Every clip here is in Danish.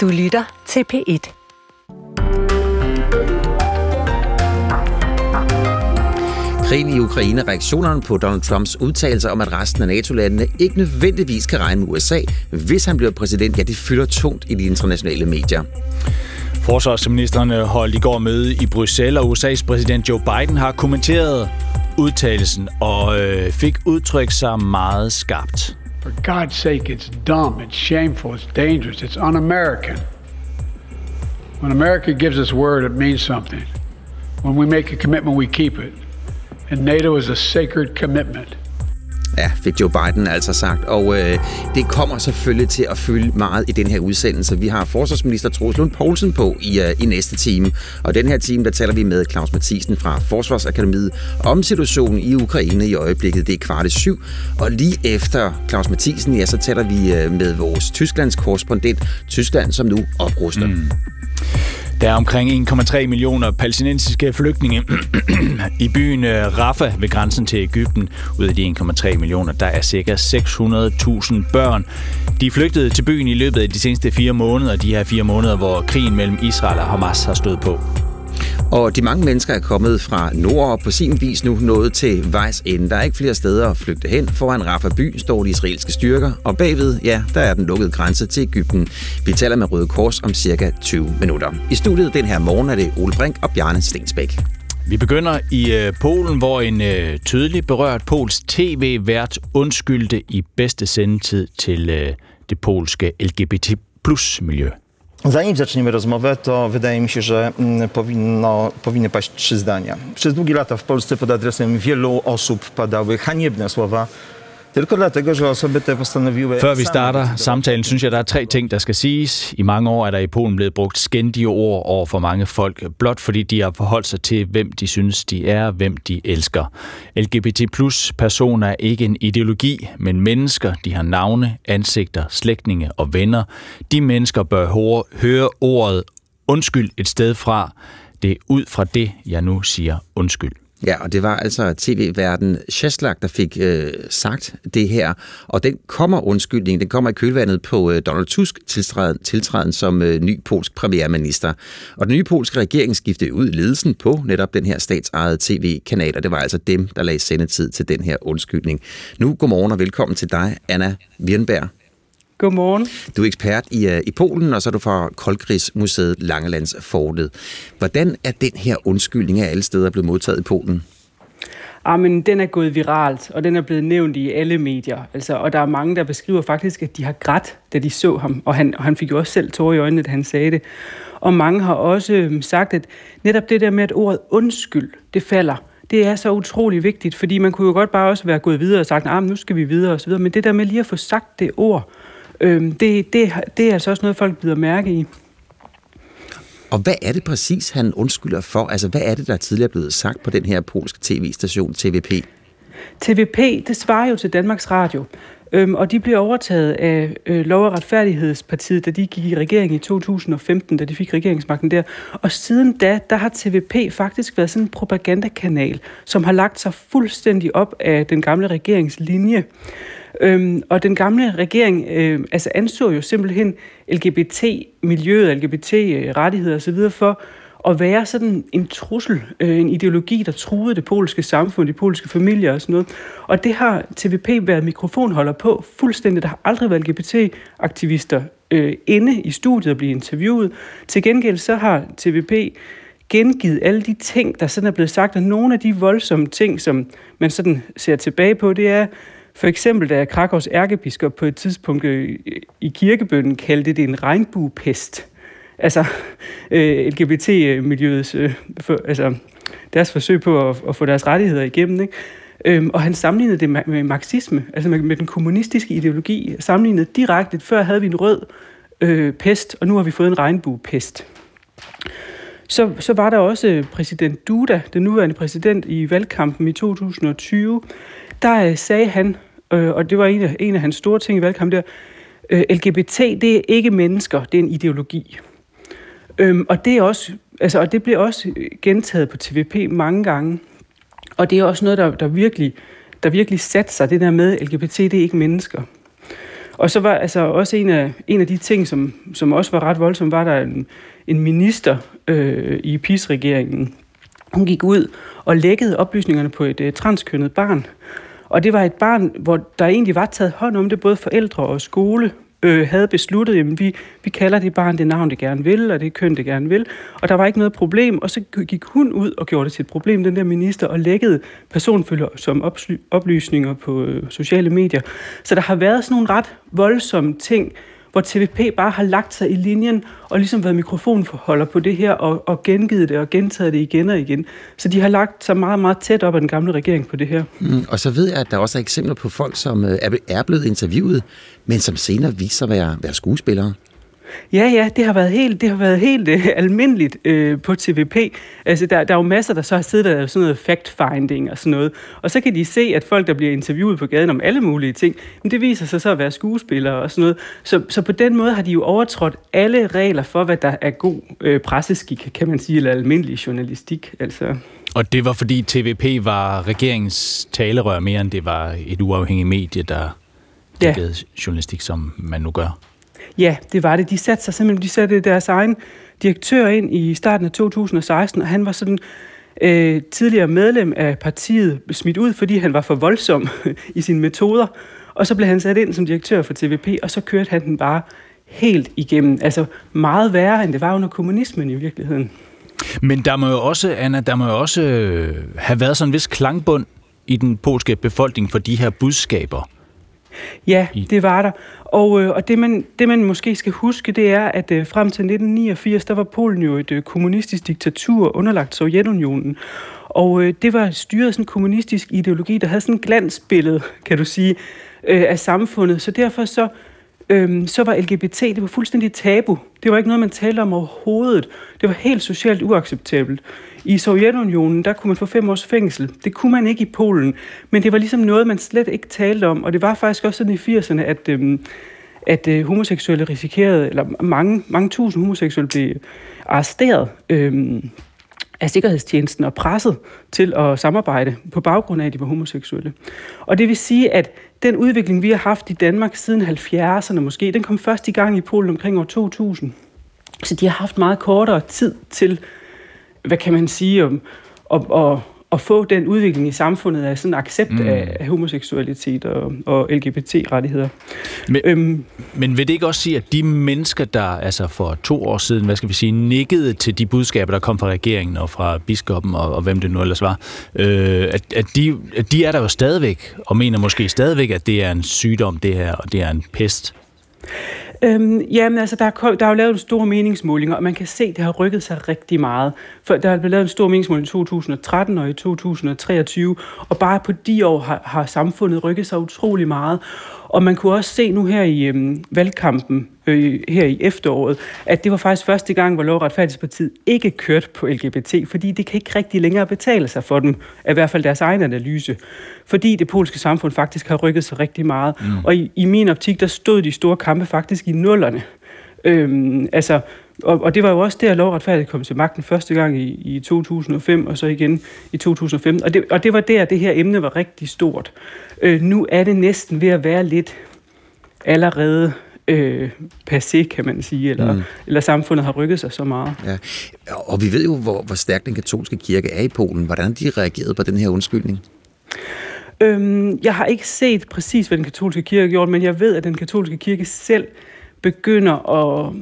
Du lytter til P1. Krigen i Ukraine, reaktionerne på Donald Trumps udtalelser om, at resten af NATO-landene ikke nødvendigvis kan regne med USA, hvis han bliver præsident, ja, det fylder tungt i de internationale medier. Forsvarsministerne holdt i går møde i Bruxelles, og USA's præsident Joe Biden har kommenteret udtalelsen og øh, fik udtrykt sig meget skarpt. For God's sake, it's dumb, it's shameful, it's dangerous, it's un-American. When America gives us word, it means something. When we make a commitment, we keep it. And NATO is a sacred commitment. Ja, fik Joe Biden altså sagt. Og øh, det kommer selvfølgelig til at fylde meget i den her udsendelse. Vi har forsvarsminister Troels Lund Poulsen på i, øh, i næste time. Og den her time, der taler vi med Claus Mathisen fra Forsvarsakademiet om situationen i Ukraine i øjeblikket. Det er kvart i syv. Og lige efter Claus Mathisen, ja, så taler vi øh, med vores Tysklands korrespondent. Tyskland, som nu opruster. Mm. Der er omkring 1,3 millioner palæstinensiske flygtninge i byen øh, Rafah ved grænsen til Ægypten. Ud af de 1,3 millioner, der er ca. 600.000 børn. De flygtede til byen i løbet af de seneste fire måneder, de her fire måneder, hvor krigen mellem Israel og Hamas har stået på. Og de mange mennesker er kommet fra nord og på sin vis nu nået til vejs ende. Der er ikke flere steder at flygte hen. Foran Rafah by står de israelske styrker, og bagved, ja, der er den lukkede grænse til Ægypten. Vi taler med Røde Kors om cirka 20 minutter. I studiet den her morgen er det Ole Brink og Bjarne Stensbæk. Vi begynder i øh, Polen, hvor en øh, tydelig berørt pols tv-vært undskyldte i bedste sendetid til øh, det polske LGBT plus miljø. Zanim zaczniemy rozmowę, to wydaje mi się, że mm, powinno, powinny paść trzy zdania. Przez długie lata w Polsce pod adresem wielu osób padały haniebne słowa Tylko dlatego, że osoby te postanowiły... Før vi starter samtalen, synes jeg, der er tre ting, der skal siges. I mange år er der i Polen blevet brugt skændige ord over for mange folk, blot fordi de har forholdt sig til, hvem de synes, de er, hvem de elsker. LGBT plus personer er ikke en ideologi, men mennesker. De har navne, ansigter, slægtninge og venner. De mennesker bør høre ordet undskyld et sted fra. Det er ud fra det, jeg nu siger undskyld. Ja, og det var altså tv-verden Sheslak, der fik øh, sagt det her. Og den kommer undskyldning, den kommer i kølvandet på øh, Donald Tusk tiltræden, tiltræden som øh, ny polsk premierminister. Og den nye polske regering skiftede ud ledelsen på netop den her statsejede tv-kanal, og det var altså dem, der lagde sendetid til den her undskyldning. Nu, godmorgen og velkommen til dig, Anna Wirnberg. Godmorgen. Du er ekspert i, uh, i Polen, og så er du fra Koldkrigsmuseet Langelands Fortet. Hvordan er den her undskyldning af alle steder blevet modtaget i Polen? Ah, men den er gået viralt, og den er blevet nævnt i alle medier. Altså, og der er mange, der beskriver faktisk, at de har grædt, da de så ham. Og han, og han fik jo også selv tårer i øjnene, da han sagde det. Og mange har også øhm, sagt, at netop det der med, at ordet undskyld, det falder, det er så utrolig vigtigt, fordi man kunne jo godt bare også være gået videre og sagt, ah, nu skal vi videre osv., men det der med lige at få sagt det ord, Øhm, det, det, det er altså også noget, folk bider mærke i. Og hvad er det præcis, han undskylder for? Altså, hvad er det, der er tidligere blevet sagt på den her polske tv-station, TVP? TVP, det svarer jo til Danmarks Radio. Øhm, og de blev overtaget af øh, Lov- og Retfærdighedspartiet, da de gik i regering i 2015, da de fik regeringsmagten der. Og siden da, der har TVP faktisk været sådan en propagandakanal, som har lagt sig fuldstændig op af den gamle regeringslinje. Øhm, og den gamle regering øh, altså anså jo simpelthen LGBT-miljøet, LGBT-rettigheder øh, osv. for at være sådan en trussel, øh, en ideologi, der truede det polske samfund, de polske familier og sådan noget. Og det har TVP været mikrofonholder på fuldstændig. Der har aldrig været LGBT-aktivister øh, inde i studiet og blive interviewet. Til gengæld så har TVP gengivet alle de ting, der sådan er blevet sagt, og nogle af de voldsomme ting, som man sådan ser tilbage på, det er, for eksempel, da Krakows ærkebiskop på et tidspunkt øh, i kirkebønnen kaldte det en regnbuepest. Altså øh, LGBT-miljøets, øh, for, altså deres forsøg på at, at få deres rettigheder igennem. Ikke? Øhm, og han sammenlignede det med marxisme, altså med, med den kommunistiske ideologi, sammenlignede direkte. Før havde vi en rød øh, pest, og nu har vi fået en regnbuepest. Så, så var der også præsident Duda, den nuværende præsident i valgkampen i 2020, der øh, sagde han, øh, og det var en af, en af hans store ting i valgkampen der, øh, LGBT, det er ikke mennesker, det er en ideologi. Øhm, og det er også, altså, og det bliver også øh, gentaget på TVP mange gange. Og det er også noget, der, der virkelig, der virkelig satte sig, det der med, LGBT, det er ikke mennesker. Og så var altså også en af, en af de ting, som, som også var ret voldsom, var der en, en minister øh, i PIS-regeringen. Hun gik ud og lækkede oplysningerne på et øh, transkønnet barn. Og det var et barn, hvor der egentlig var taget hånd om det, både forældre og skole øh, havde besluttet, at vi, vi kalder det barn det navn, det gerne vil, og det køn, det gerne vil. Og der var ikke noget problem, og så gik hun ud og gjorde det til et problem, den der minister, og lækkede personfølger som oplysninger på øh, sociale medier. Så der har været sådan nogle ret voldsomme ting, hvor TVP bare har lagt sig i linjen og ligesom været mikrofonforholder på det her og, og gengivet det og gentaget det igen og igen. Så de har lagt sig meget, meget tæt op af den gamle regering på det her. Mm, og så ved jeg, at der også er eksempler på folk, som øh, er blevet interviewet, men som senere viser sig at være, være skuespillere. Ja, ja, det har været helt, det har været helt uh, almindeligt uh, på TVP. Altså, der, der er jo masser, der så har siddet der sådan noget fact-finding og sådan noget. Og så kan de se, at folk, der bliver interviewet på gaden om alle mulige ting, men det viser sig så at være skuespillere og sådan noget. Så, så på den måde har de jo overtrådt alle regler for, hvad der er god uh, presseskik, kan man sige, eller almindelig journalistik. Altså. Og det var fordi TVP var regeringens talerør mere, end det var et uafhængigt medie, der dækkede ja. journalistik, som man nu gør? Ja, det var det. De satte sig simpelthen, de satte deres egen direktør ind i starten af 2016, og han var sådan øh, tidligere medlem af partiet smidt ud, fordi han var for voldsom i sine metoder. Og så blev han sat ind som direktør for TVP, og så kørte han den bare helt igennem. Altså meget værre, end det var under kommunismen i virkeligheden. Men der må jo også, Anna, der må jo også øh, have været sådan en vis klangbund i den polske befolkning for de her budskaber. Ja, det var der. Og, øh, og det, man, det, man måske skal huske, det er, at øh, frem til 1989, der var Polen jo et øh, kommunistisk diktatur underlagt Sovjetunionen. Og øh, det var styret af sådan en kommunistisk ideologi, der havde sådan en glansbillede, kan du sige, øh, af samfundet. Så derfor så, øhm, så var LGBT, det var fuldstændig tabu. Det var ikke noget, man talte om overhovedet. Det var helt socialt uacceptabelt. I Sovjetunionen, der kunne man få fem års fængsel. Det kunne man ikke i Polen, men det var ligesom noget, man slet ikke talte om. Og det var faktisk også sådan i 80'erne, at, øhm, at øh, homoseksuelle risikerede, eller mange, mange tusind homoseksuelle blev arresteret øhm, af Sikkerhedstjenesten og presset til at samarbejde på baggrund af, at de var homoseksuelle. Og det vil sige, at den udvikling, vi har haft i Danmark siden 70'erne måske, den kom først i gang i Polen omkring år 2000. Så de har haft meget kortere tid til hvad kan man sige, om, om, om at få den udvikling i samfundet af sådan en accept mm. af, homoseksualitet og, og LGBT-rettigheder. Men, øhm, men vil det ikke også sige, at de mennesker, der altså for to år siden, hvad skal vi sige, nikkede til de budskaber, der kom fra regeringen og fra biskoppen og, og hvem det nu ellers var, øh, at, at, de, at de er der jo stadigvæk, og mener måske stadigvæk, at det er en sygdom, det her, og det er en pest? Øhm, jamen altså, der er, der er jo lavet en stor meningsmåling, og man kan se, at det har rykket sig rigtig meget. For der er blevet lavet en stor meningsmåling i 2013 og i 2023, og bare på de år har, har samfundet rykket sig utrolig meget. Og man kunne også se nu her i øhm, valgkampen, øh, her i efteråret, at det var faktisk første gang, hvor Lov- Retfærdighedspartiet ikke kørte på LGBT, fordi det kan ikke rigtig længere betale sig for dem, i hvert fald deres egen analyse, fordi det polske samfund faktisk har rykket sig rigtig meget. Mm. Og i, i min optik, der stod de store kampe faktisk i nullerne. Øhm, altså, og, og det var jo også der, lov retfærdigt kom til magten første gang i, i 2005, og så igen i 2015. Og det, og det var der, det her emne var rigtig stort. Øh, nu er det næsten ved at være lidt allerede øh, passé, kan man sige, eller, mm. eller samfundet har rykket sig så meget. Ja. Og vi ved jo, hvor, hvor stærk den katolske kirke er i Polen. Hvordan de reagerede på den her undskyldning? Øhm, jeg har ikke set præcis, hvad den katolske kirke gjort, men jeg ved, at den katolske kirke selv begynder at...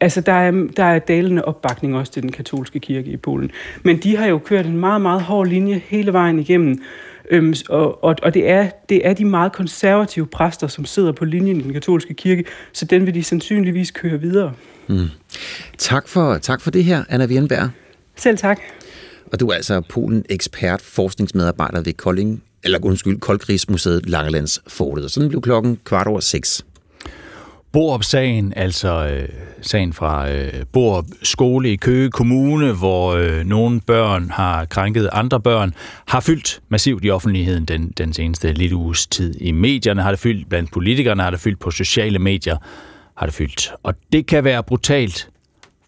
Altså, der er, der er dalende opbakning også til den katolske kirke i Polen. Men de har jo kørt en meget, meget hård linje hele vejen igennem. Øhm, og og, og det, er, det er de meget konservative præster, som sidder på linjen i den katolske kirke, så den vil de sandsynligvis køre videre. Mm. Tak, for, tak for det her, Anna Wienberg. Selv tak. Og du er altså Polen-ekspert, forskningsmedarbejder ved Kolding, eller undskyld, Koldkrigsmuseet Langelands Fortet. Og sådan blev klokken kvart over seks. Borup-sagen, altså øh, sagen fra øh, Borup skole i Køge Kommune, hvor øh, nogle børn har krænket andre børn, har fyldt massivt i offentligheden den, den seneste lille uges tid. I medierne har det fyldt, blandt politikerne har det fyldt, på sociale medier har det fyldt. Og det kan være brutalt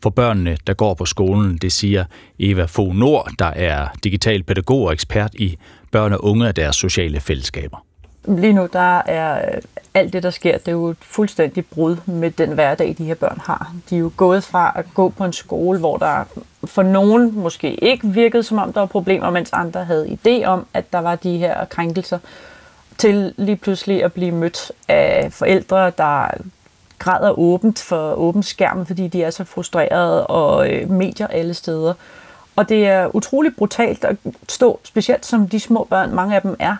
for børnene, der går på skolen. Det siger Eva Fogh Nord, der er digital pædagog og ekspert i børn og unge og deres sociale fællesskaber. Lige nu, der er øh, alt det, der sker, det er jo et fuldstændig brud med den hverdag, de her børn har. De er jo gået fra at gå på en skole, hvor der for nogen måske ikke virkede, som om der var problemer, mens andre havde idé om, at der var de her krænkelser, til lige pludselig at blive mødt af forældre, der græder åbent for åben skærm, fordi de er så frustrerede, og øh, medier alle steder. Og det er utrolig brutalt at stå, specielt som de små børn, mange af dem er,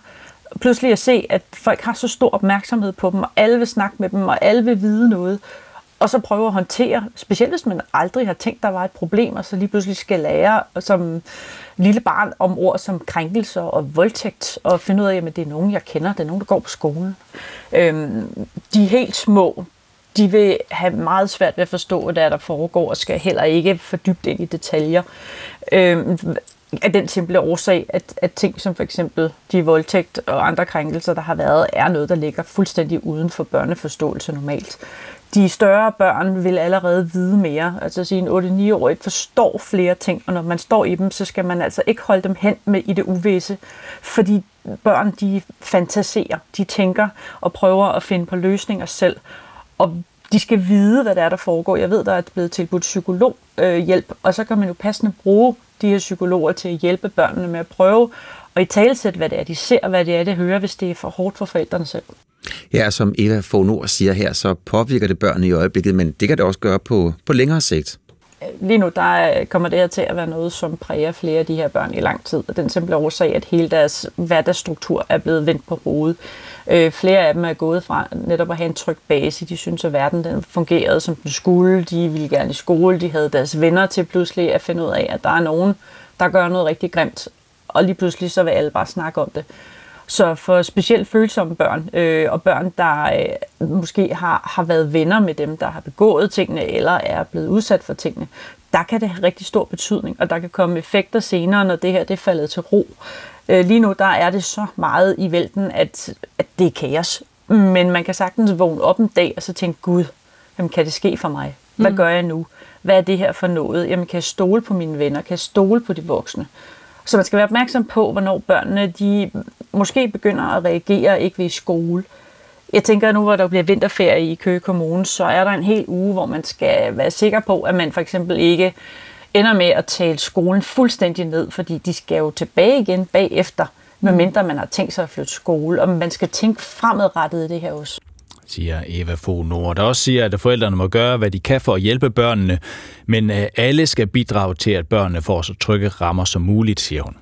pludselig at se, at folk har så stor opmærksomhed på dem, og alle vil snakke med dem, og alle vil vide noget, og så prøve at håndtere, specielt hvis man aldrig har tænkt, der var et problem, og så lige pludselig skal lære som lille barn om ord som krænkelser og voldtægt, og finde ud af, at det er nogen, jeg kender, det er nogen, der går på skolen. Øhm, de helt små, de vil have meget svært ved at forstå, hvad der, der foregår, og skal heller ikke for dybt ind i detaljer. Øhm, af den simple årsag, at, at ting som for eksempel de voldtægt og andre krænkelser, der har været, er noget, der ligger fuldstændig uden for børneforståelse normalt. De større børn vil allerede vide mere. Altså at sige, en 8-9-årig forstår flere ting, og når man står i dem, så skal man altså ikke holde dem hen med i det uvisse, fordi børn, de fantaserer, de tænker og prøver at finde på løsninger selv. Og de skal vide, hvad der er, der foregår. Jeg ved, der er blevet tilbudt psykologhjælp, øh, og så kan man jo passende bruge de her psykologer til at hjælpe børnene med at prøve og i talsætte, hvad det er, de ser, og hvad det er, de hører, hvis det er for hårdt for forældrene selv. Ja, som Eva Fognor siger her, så påvirker det børnene i øjeblikket, men det kan det også gøre på, på længere sigt. Lige nu der kommer det her til at være noget, som præger flere af de her børn i lang tid. Og den simple årsag, at hele deres hverdagsstruktur er blevet vendt på hovedet. Øh, flere af dem er gået fra netop at have en tryg base. De synes, at verden den fungerede, som den skulle. De ville gerne i skole. De havde deres venner til pludselig at finde ud af, at der er nogen, der gør noget rigtig grimt. Og lige pludselig så vil alle bare snakke om det. Så for specielt følsomme børn, øh, og børn, der øh, måske har, har været venner med dem, der har begået tingene, eller er blevet udsat for tingene, der kan det have rigtig stor betydning, og der kan komme effekter senere, når det her det er faldet til ro. Øh, lige nu der er det så meget i vælten, at, at det er kaos. Men man kan sagtens vågne op en dag og så tænke, gud, jamen, kan det ske for mig? Hvad mm. gør jeg nu? Hvad er det her for noget? Jamen, kan jeg stole på mine venner? Kan jeg stole på de voksne? Så man skal være opmærksom på, hvornår børnene de måske begynder at reagere ikke ved skole. Jeg tænker, at nu hvor der bliver vinterferie i Køge Kommune, så er der en hel uge, hvor man skal være sikker på, at man for eksempel ikke ender med at tale skolen fuldstændig ned, fordi de skal jo tilbage igen bagefter, medmindre man har tænkt sig at flytte skole, og man skal tænke fremadrettet i det her også siger Eva Fogh Nord, der også siger, at forældrene må gøre, hvad de kan for at hjælpe børnene, men øh, alle skal bidrage til, at børnene får så trygge rammer som muligt, siger hun.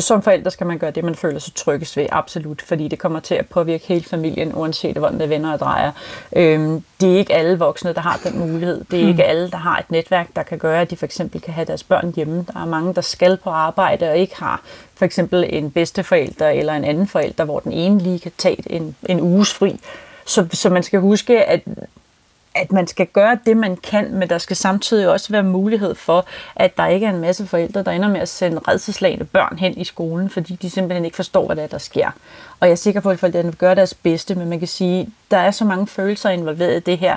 Som forældre skal man gøre det, man føler sig tryggest ved, absolut, fordi det kommer til at påvirke hele familien, uanset hvordan det vender og drejer. Øhm, det er ikke alle voksne, der har den mulighed. Det er ikke hmm. alle, der har et netværk, der kan gøre, at de for eksempel kan have deres børn hjemme. Der er mange, der skal på arbejde og ikke har for eksempel en bedsteforælder eller en anden forælder, hvor den ene lige kan tage en, en uges fri. Så, så man skal huske, at at man skal gøre det, man kan, men der skal samtidig også være mulighed for, at der ikke er en masse forældre, der ender med at sende redselslagende børn hen i skolen, fordi de simpelthen ikke forstår, hvad der, er, der sker. Og jeg er sikker på, at forældrene gør deres bedste, men man kan sige, at der er så mange følelser involveret i det her,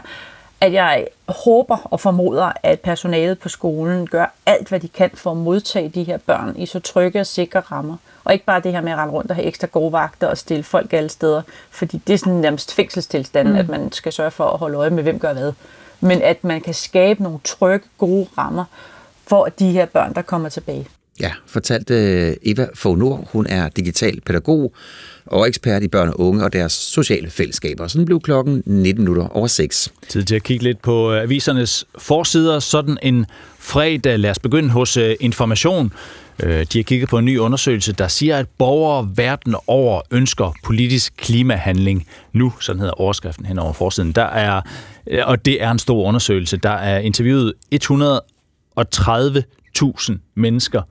at jeg håber og formoder, at personalet på skolen gør alt, hvad de kan for at modtage de her børn i så trygge og sikre rammer. Og ikke bare det her med at rende rundt og have ekstra gode vagter og stille folk alle steder, fordi det er sådan nærmest fængselstilstand, mm. at man skal sørge for at holde øje med, hvem gør hvad. Men at man kan skabe nogle trygge, gode rammer for de her børn, der kommer tilbage. Ja, fortalte øh, Eva Fognor. Hun er digital pædagog og ekspert i børn og unge og deres sociale fællesskaber. Sådan blev klokken 19 minutter over 6. Tid til at kigge lidt på øh, avisernes forsider. Sådan en fredag. Lad os begynde hos øh, De har kigget på en ny undersøgelse, der siger, at borgere verden over ønsker politisk klimahandling nu. Sådan hedder overskriften hen over forsiden. Der er, øh, og det er en stor undersøgelse. Der er interviewet 130.000 mennesker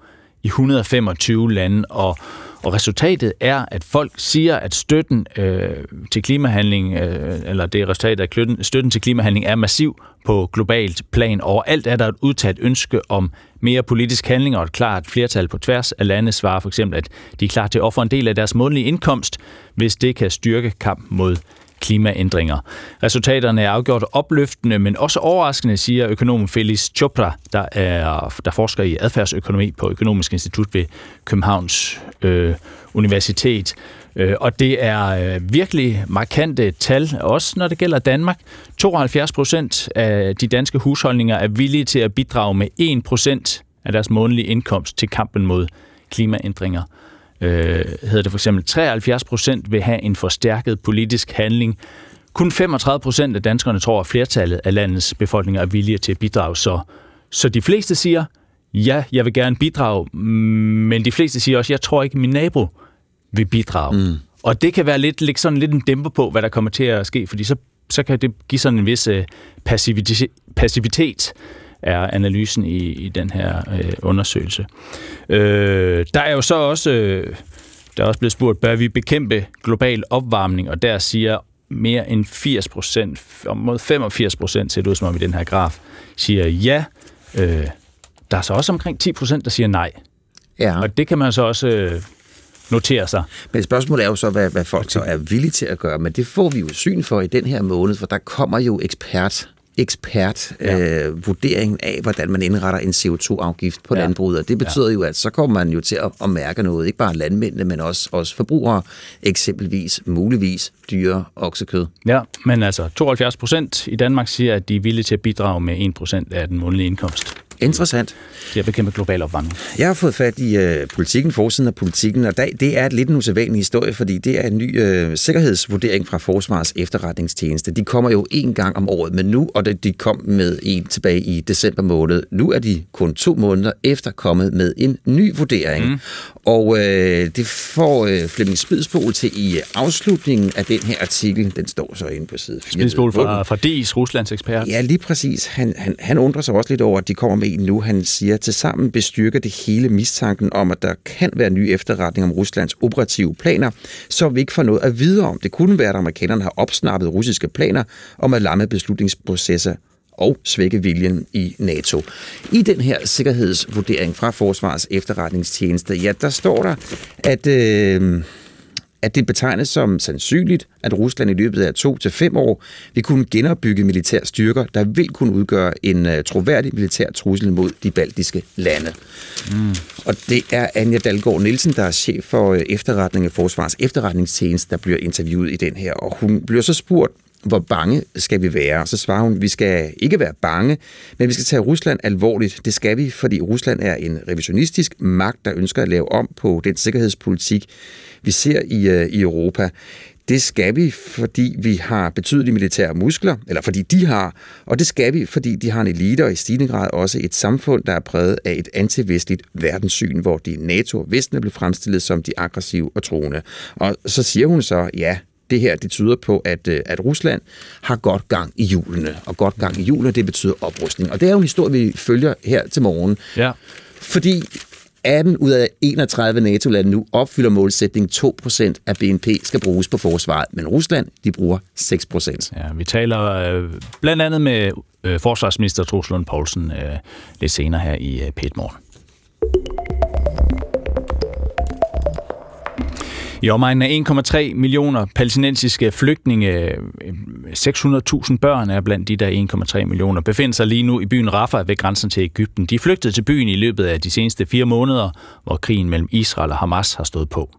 i 125 lande, og, og resultatet er, at folk siger, at støtten øh, til klimahandling, øh, eller det resultat af støtten til klimahandling er massiv på globalt plan. Overalt er der et udtalt ønske om mere politisk handling, og et klart flertal på tværs af lande svarer for eksempel, at de er klar til at ofre en del af deres månedlige indkomst, hvis det kan styrke kamp mod klimaændringer. Resultaterne er afgjort opløftende, men også overraskende, siger økonomen Felix Chopra, der, er, der forsker i adfærdsøkonomi på Økonomisk Institut ved Københavns øh, Universitet. Øh, og det er øh, virkelig markante tal, også når det gælder Danmark. 72 procent af de danske husholdninger er villige til at bidrage med 1 procent af deres månedlige indkomst til kampen mod klimaændringer. Øh, hedder det for eksempel 73 procent vil have en forstærket politisk handling. Kun 35 procent af danskerne tror, at flertallet af landets befolkning er villige til at bidrage. Så, så de fleste siger, ja, jeg vil gerne bidrage, men de fleste siger også, jeg tror ikke, min nabo vil bidrage. Mm. Og det kan være lidt, lidt, sådan lidt en dæmper på, hvad der kommer til at ske, fordi så, så kan det give sådan en vis øh, passivitet, passivitet er analysen i, i den her øh, undersøgelse. Øh, der er jo så også, øh, der er også blevet spurgt, bør vi bekæmpe global opvarmning, og der siger mere end 80 procent, mod 85 procent ser det ud som om i den her graf, siger ja. Øh, der er så også omkring 10 procent, der siger nej. Ja. Og det kan man så også øh, notere sig. Men spørgsmålet er jo så, hvad, hvad folk så er villige til at gøre, men det får vi jo syn for i den her måned, for der kommer jo ekspert ekspert ja. øh, vurdering af, hvordan man indretter en CO2-afgift på ja. landbruget. Og det betyder ja. jo, at så kommer man jo til at, at mærke noget, ikke bare landmændene, men også, også forbrugere, eksempelvis muligvis dyre oksekød. Ja, men altså 72 procent i Danmark siger, at de er villige til at bidrage med 1 procent af den månedlige indkomst. Interessant. Det at bekæmpe global opvarmning. Jeg har fået fat i uh, politikken, forsiden af politikken, og det er et lidt en usædvanlig historie, fordi det er en ny uh, sikkerhedsvurdering fra Forsvars efterretningstjeneste. De kommer jo en gang om året, men nu, og de kom med en tilbage i december måned, nu er de kun to måneder efter kommet med en ny vurdering. Mm. Og uh, det får uh, Flemming Spidsbol til i afslutningen af den her artikel. Den står så inde på side 4. Spidsbol fra, fra DIS, Ruslands ekspert. Ja, lige præcis. Han, han, han undrer sig også lidt over, at de kommer med en nu. Han siger, til sammen bestyrker det hele mistanken om, at der kan være ny efterretning om Ruslands operative planer, så vi ikke får noget at vide om. Det kunne være, at amerikanerne har opsnappet russiske planer om at lamme beslutningsprocesser og svække viljen i NATO. I den her sikkerhedsvurdering fra Forsvars efterretningstjeneste, ja, der står der, at... Øh, at det betegnes som sandsynligt, at Rusland i løbet af to til fem år vil kunne genopbygge militær styrker, der vil kunne udgøre en uh, troværdig militær trussel mod de baltiske lande. Mm. Og det er Anja Dalgaard Nielsen, der er chef for uh, efterretning af Forsvars efterretningstjeneste, der bliver interviewet i den her. Og hun bliver så spurgt, hvor bange skal vi være? Så svarer hun, vi skal ikke være bange, men vi skal tage Rusland alvorligt. Det skal vi, fordi Rusland er en revisionistisk magt, der ønsker at lave om på den sikkerhedspolitik, vi ser i, øh, i Europa. Det skal vi, fordi vi har betydelige militære muskler, eller fordi de har, og det skal vi, fordi de har en elite og i stigende grad også et samfund, der er præget af et antivestligt verdenssyn, hvor de NATO og Vesten er blevet fremstillet som de aggressive og troende. Og så siger hun så, ja, det her det tyder på, at, øh, at Rusland har godt gang i julene. Og godt gang i julene, det betyder oprustning. Og det er jo en historie, vi følger her til morgen. Ja. Fordi 18 ud af 31 NATO-lande nu opfylder målsætningen 2% af BNP skal bruges på forsvaret, men Rusland, de bruger 6%. Ja, vi taler øh, blandt andet med øh, forsvarsminister Troels Lund Poulsen øh, lidt senere her i øh, Pet I omegnen af 1,3 millioner palæstinensiske flygtninge, 600.000 børn er blandt de der 1,3 millioner, befinder sig lige nu i byen Rafah ved grænsen til Ægypten. De flygtede til byen i løbet af de seneste fire måneder, hvor krigen mellem Israel og Hamas har stået på.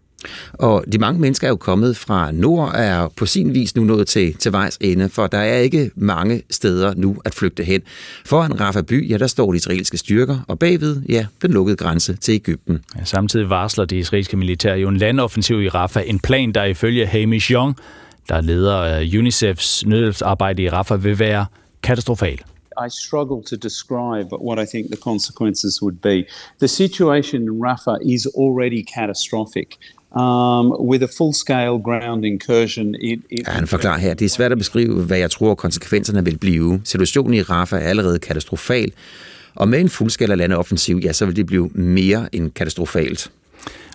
Og de mange mennesker er jo kommet fra nord, er på sin vis nu nået til, til vejs ende, for der er ikke mange steder nu at flygte hen. Foran Rafah by, ja, der står de israelske styrker, og bagved, ja, den lukkede grænse til Ægypten. Ja, samtidig varsler det israelske militær jo en landoffensiv i Rafah, en plan, der ifølge Hamish Young, der leder UNICEFs nødhjælpsarbejde i Rafah, vil være katastrofal. I struggle to describe what I think the consequences would be. The situation in Rafah is already catastrophic um, with a full-scale ground incursion. It, it ja, han forklarer her, det er svært at beskrive, hvad jeg tror konsekvenserne vil blive. Situationen i Rafah er allerede katastrofal, og med en fuldskala landeoffensiv, ja, så vil det blive mere end katastrofalt.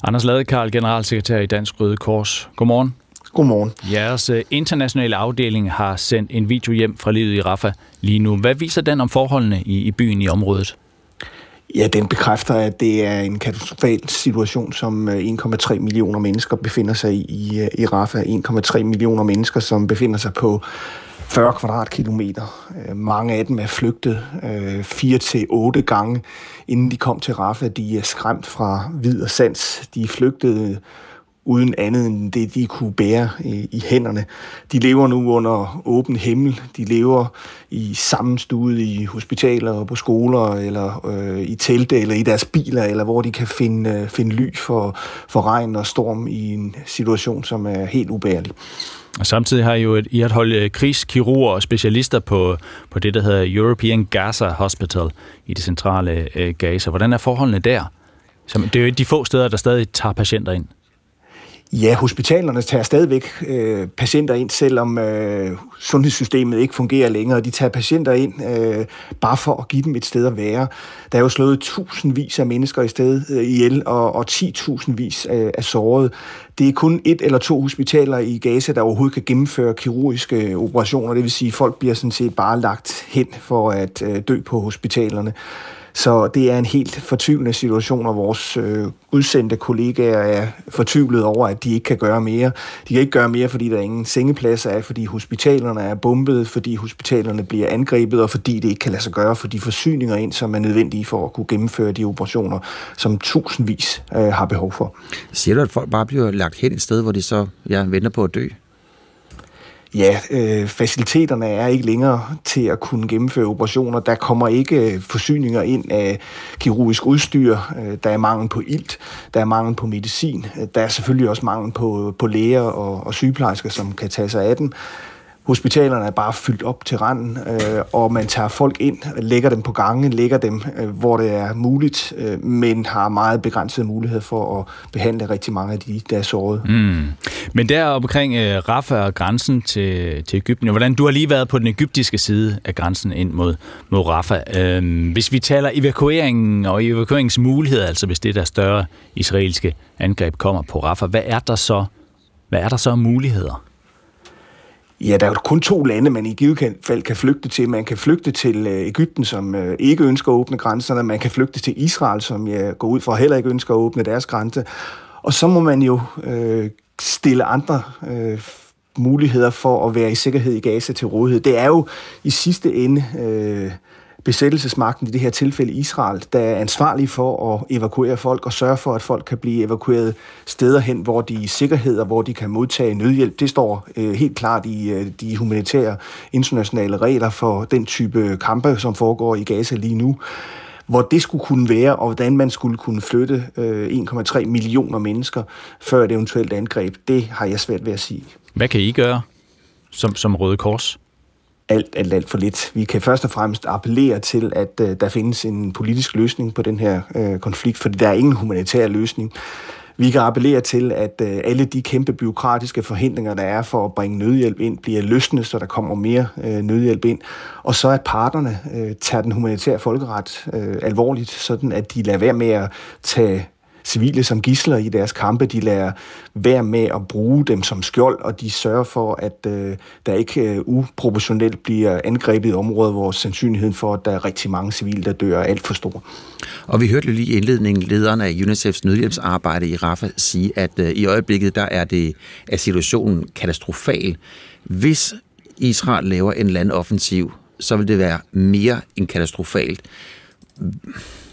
Anders Ladekarl, generalsekretær i Dansk Røde Kors. Godmorgen. Godmorgen. Jeres øh, internationale afdeling har sendt en video hjem fra livet i Rafah lige nu. Hvad viser den om forholdene i, i byen i området? Ja, den bekræfter, at det er en katastrofal situation, som øh, 1,3 millioner mennesker befinder sig i i, øh, i Rafah. 1,3 millioner mennesker, som befinder sig på 40 kvadratkilometer. Øh, mange af dem er flygtet øh, fire til otte gange, inden de kom til Rafah. De er skræmt fra vid og sans. De er flygtet uden andet end det, de kunne bære i, i hænderne. De lever nu under åben himmel. De lever i sammenstude i hospitaler og på skoler, eller øh, i telte, eller i deres biler, eller hvor de kan finde, øh, finde ly for, for regn og storm i en situation, som er helt ubærlig. Og samtidig har I jo et, I et hold øh, krigskirurger og specialister på, på det, der hedder European Gaza Hospital i det centrale øh, Gaza. Hvordan er forholdene der? Som, det er jo de få steder, der stadig tager patienter ind. Ja, hospitalerne tager stadigvæk øh, patienter ind, selvom øh, sundhedssystemet ikke fungerer længere. De tager patienter ind øh, bare for at give dem et sted at være. Der er jo slået tusindvis af mennesker i sted øh, ihjel, og, og 10.000 vis øh, er såret. Det er kun et eller to hospitaler i Gaza, der overhovedet kan gennemføre kirurgiske øh, operationer. Det vil sige, at folk bliver sådan set bare lagt hen for at øh, dø på hospitalerne. Så det er en helt fortvivlende situation, og vores øh, udsendte kollegaer er fortvivlet over, at de ikke kan gøre mere. De kan ikke gøre mere, fordi der ingen sengepladser er, fordi hospitalerne er bombet, fordi hospitalerne bliver angrebet, og fordi det ikke kan lade sig gøre for de forsyninger ind, som er nødvendige for at kunne gennemføre de operationer, som tusindvis øh, har behov for. Siger du, at folk bare bliver lagt hen et sted, hvor de så ja, venter på at dø? Ja, øh, faciliteterne er ikke længere til at kunne gennemføre operationer. Der kommer ikke øh, forsyninger ind af kirurgisk udstyr. Øh, der er mangel på ilt. Der er mangel på medicin. Øh, der er selvfølgelig også mangel på, på læger og, og sygeplejersker, som kan tage sig af dem. Hospitalerne er bare fyldt op til randen, øh, og man tager folk ind, lægger dem på gangen, lægger dem, øh, hvor det er muligt, øh, men har meget begrænset mulighed for at behandle rigtig mange af de, der er såret. Mm. Men der omkring øh, Rafa og grænsen til, til Ægypten, hvordan du har lige været på den egyptiske side af grænsen ind mod, mod Rafa. Øh, hvis vi taler evakueringen og evakueringsmuligheder, altså hvis det der større israelske angreb kommer på Rafa, hvad er der så, hvad er der så muligheder? Ja, der er jo kun to lande, man i givet fald kan flygte til. Man kan flygte til øh, Ægypten, som øh, ikke ønsker at åbne grænserne. Man kan flygte til Israel, som jeg går ud fra heller ikke ønsker at åbne deres grænse. Og så må man jo øh, stille andre øh, muligheder for at være i sikkerhed i Gaza til rådighed. Det er jo i sidste ende øh, besættelsesmagten, i det her tilfælde Israel, der er ansvarlig for at evakuere folk og sørge for, at folk kan blive evakueret steder hen, hvor de er i sikkerhed og hvor de kan modtage nødhjælp. Det står øh, helt klart i øh, de humanitære internationale regler for den type kampe, som foregår i Gaza lige nu hvor det skulle kunne være, og hvordan man skulle kunne flytte øh, 1,3 millioner mennesker før et eventuelt angreb, det har jeg svært ved at sige. Hvad kan I gøre som, som Røde Kors? Alt, alt, alt for lidt. Vi kan først og fremmest appellere til, at øh, der findes en politisk løsning på den her øh, konflikt, for der er ingen humanitær løsning. Vi kan appellere til, at øh, alle de kæmpe byråkratiske forhindringer, der er for at bringe nødhjælp ind, bliver løsnet, så der kommer mere øh, nødhjælp ind. Og så at parterne øh, tager den humanitære folkeret øh, alvorligt, sådan at de lader være med at tage civile som gisler i deres kampe. De lader være med at bruge dem som skjold, og de sørger for, at øh, der ikke øh, uproportionelt bliver angrebet i områder, hvor sandsynligheden for, at der er rigtig mange civile, der dør, er alt for stor. Og vi hørte lige i indledningen lederen af UNICEF's nødhjælpsarbejde i Rafah sige, at øh, i øjeblikket der er, det, er situationen katastrofal. Hvis Israel laver en landoffensiv, så vil det være mere end katastrofalt.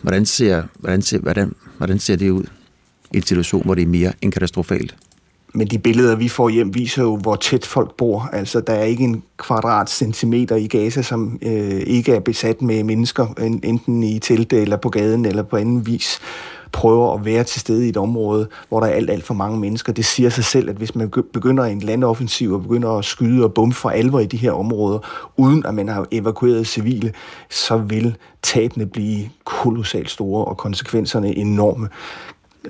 Hvordan ser, hvordan ser, hvordan, hvordan ser det ud i en situation, hvor det er mere end katastrofalt? Men de billeder, vi får hjem, viser jo, hvor tæt folk bor. Altså, der er ikke en kvadratcentimeter i Gaza, som øh, ikke er besat med mennesker, enten i telte eller på gaden eller på anden vis prøver at være til stede i et område, hvor der er alt, alt for mange mennesker. Det siger sig selv, at hvis man begynder en landoffensiv og begynder at skyde og bombe for alvor i de her områder, uden at man har evakueret civile, så vil tabene blive kolossalt store og konsekvenserne enorme.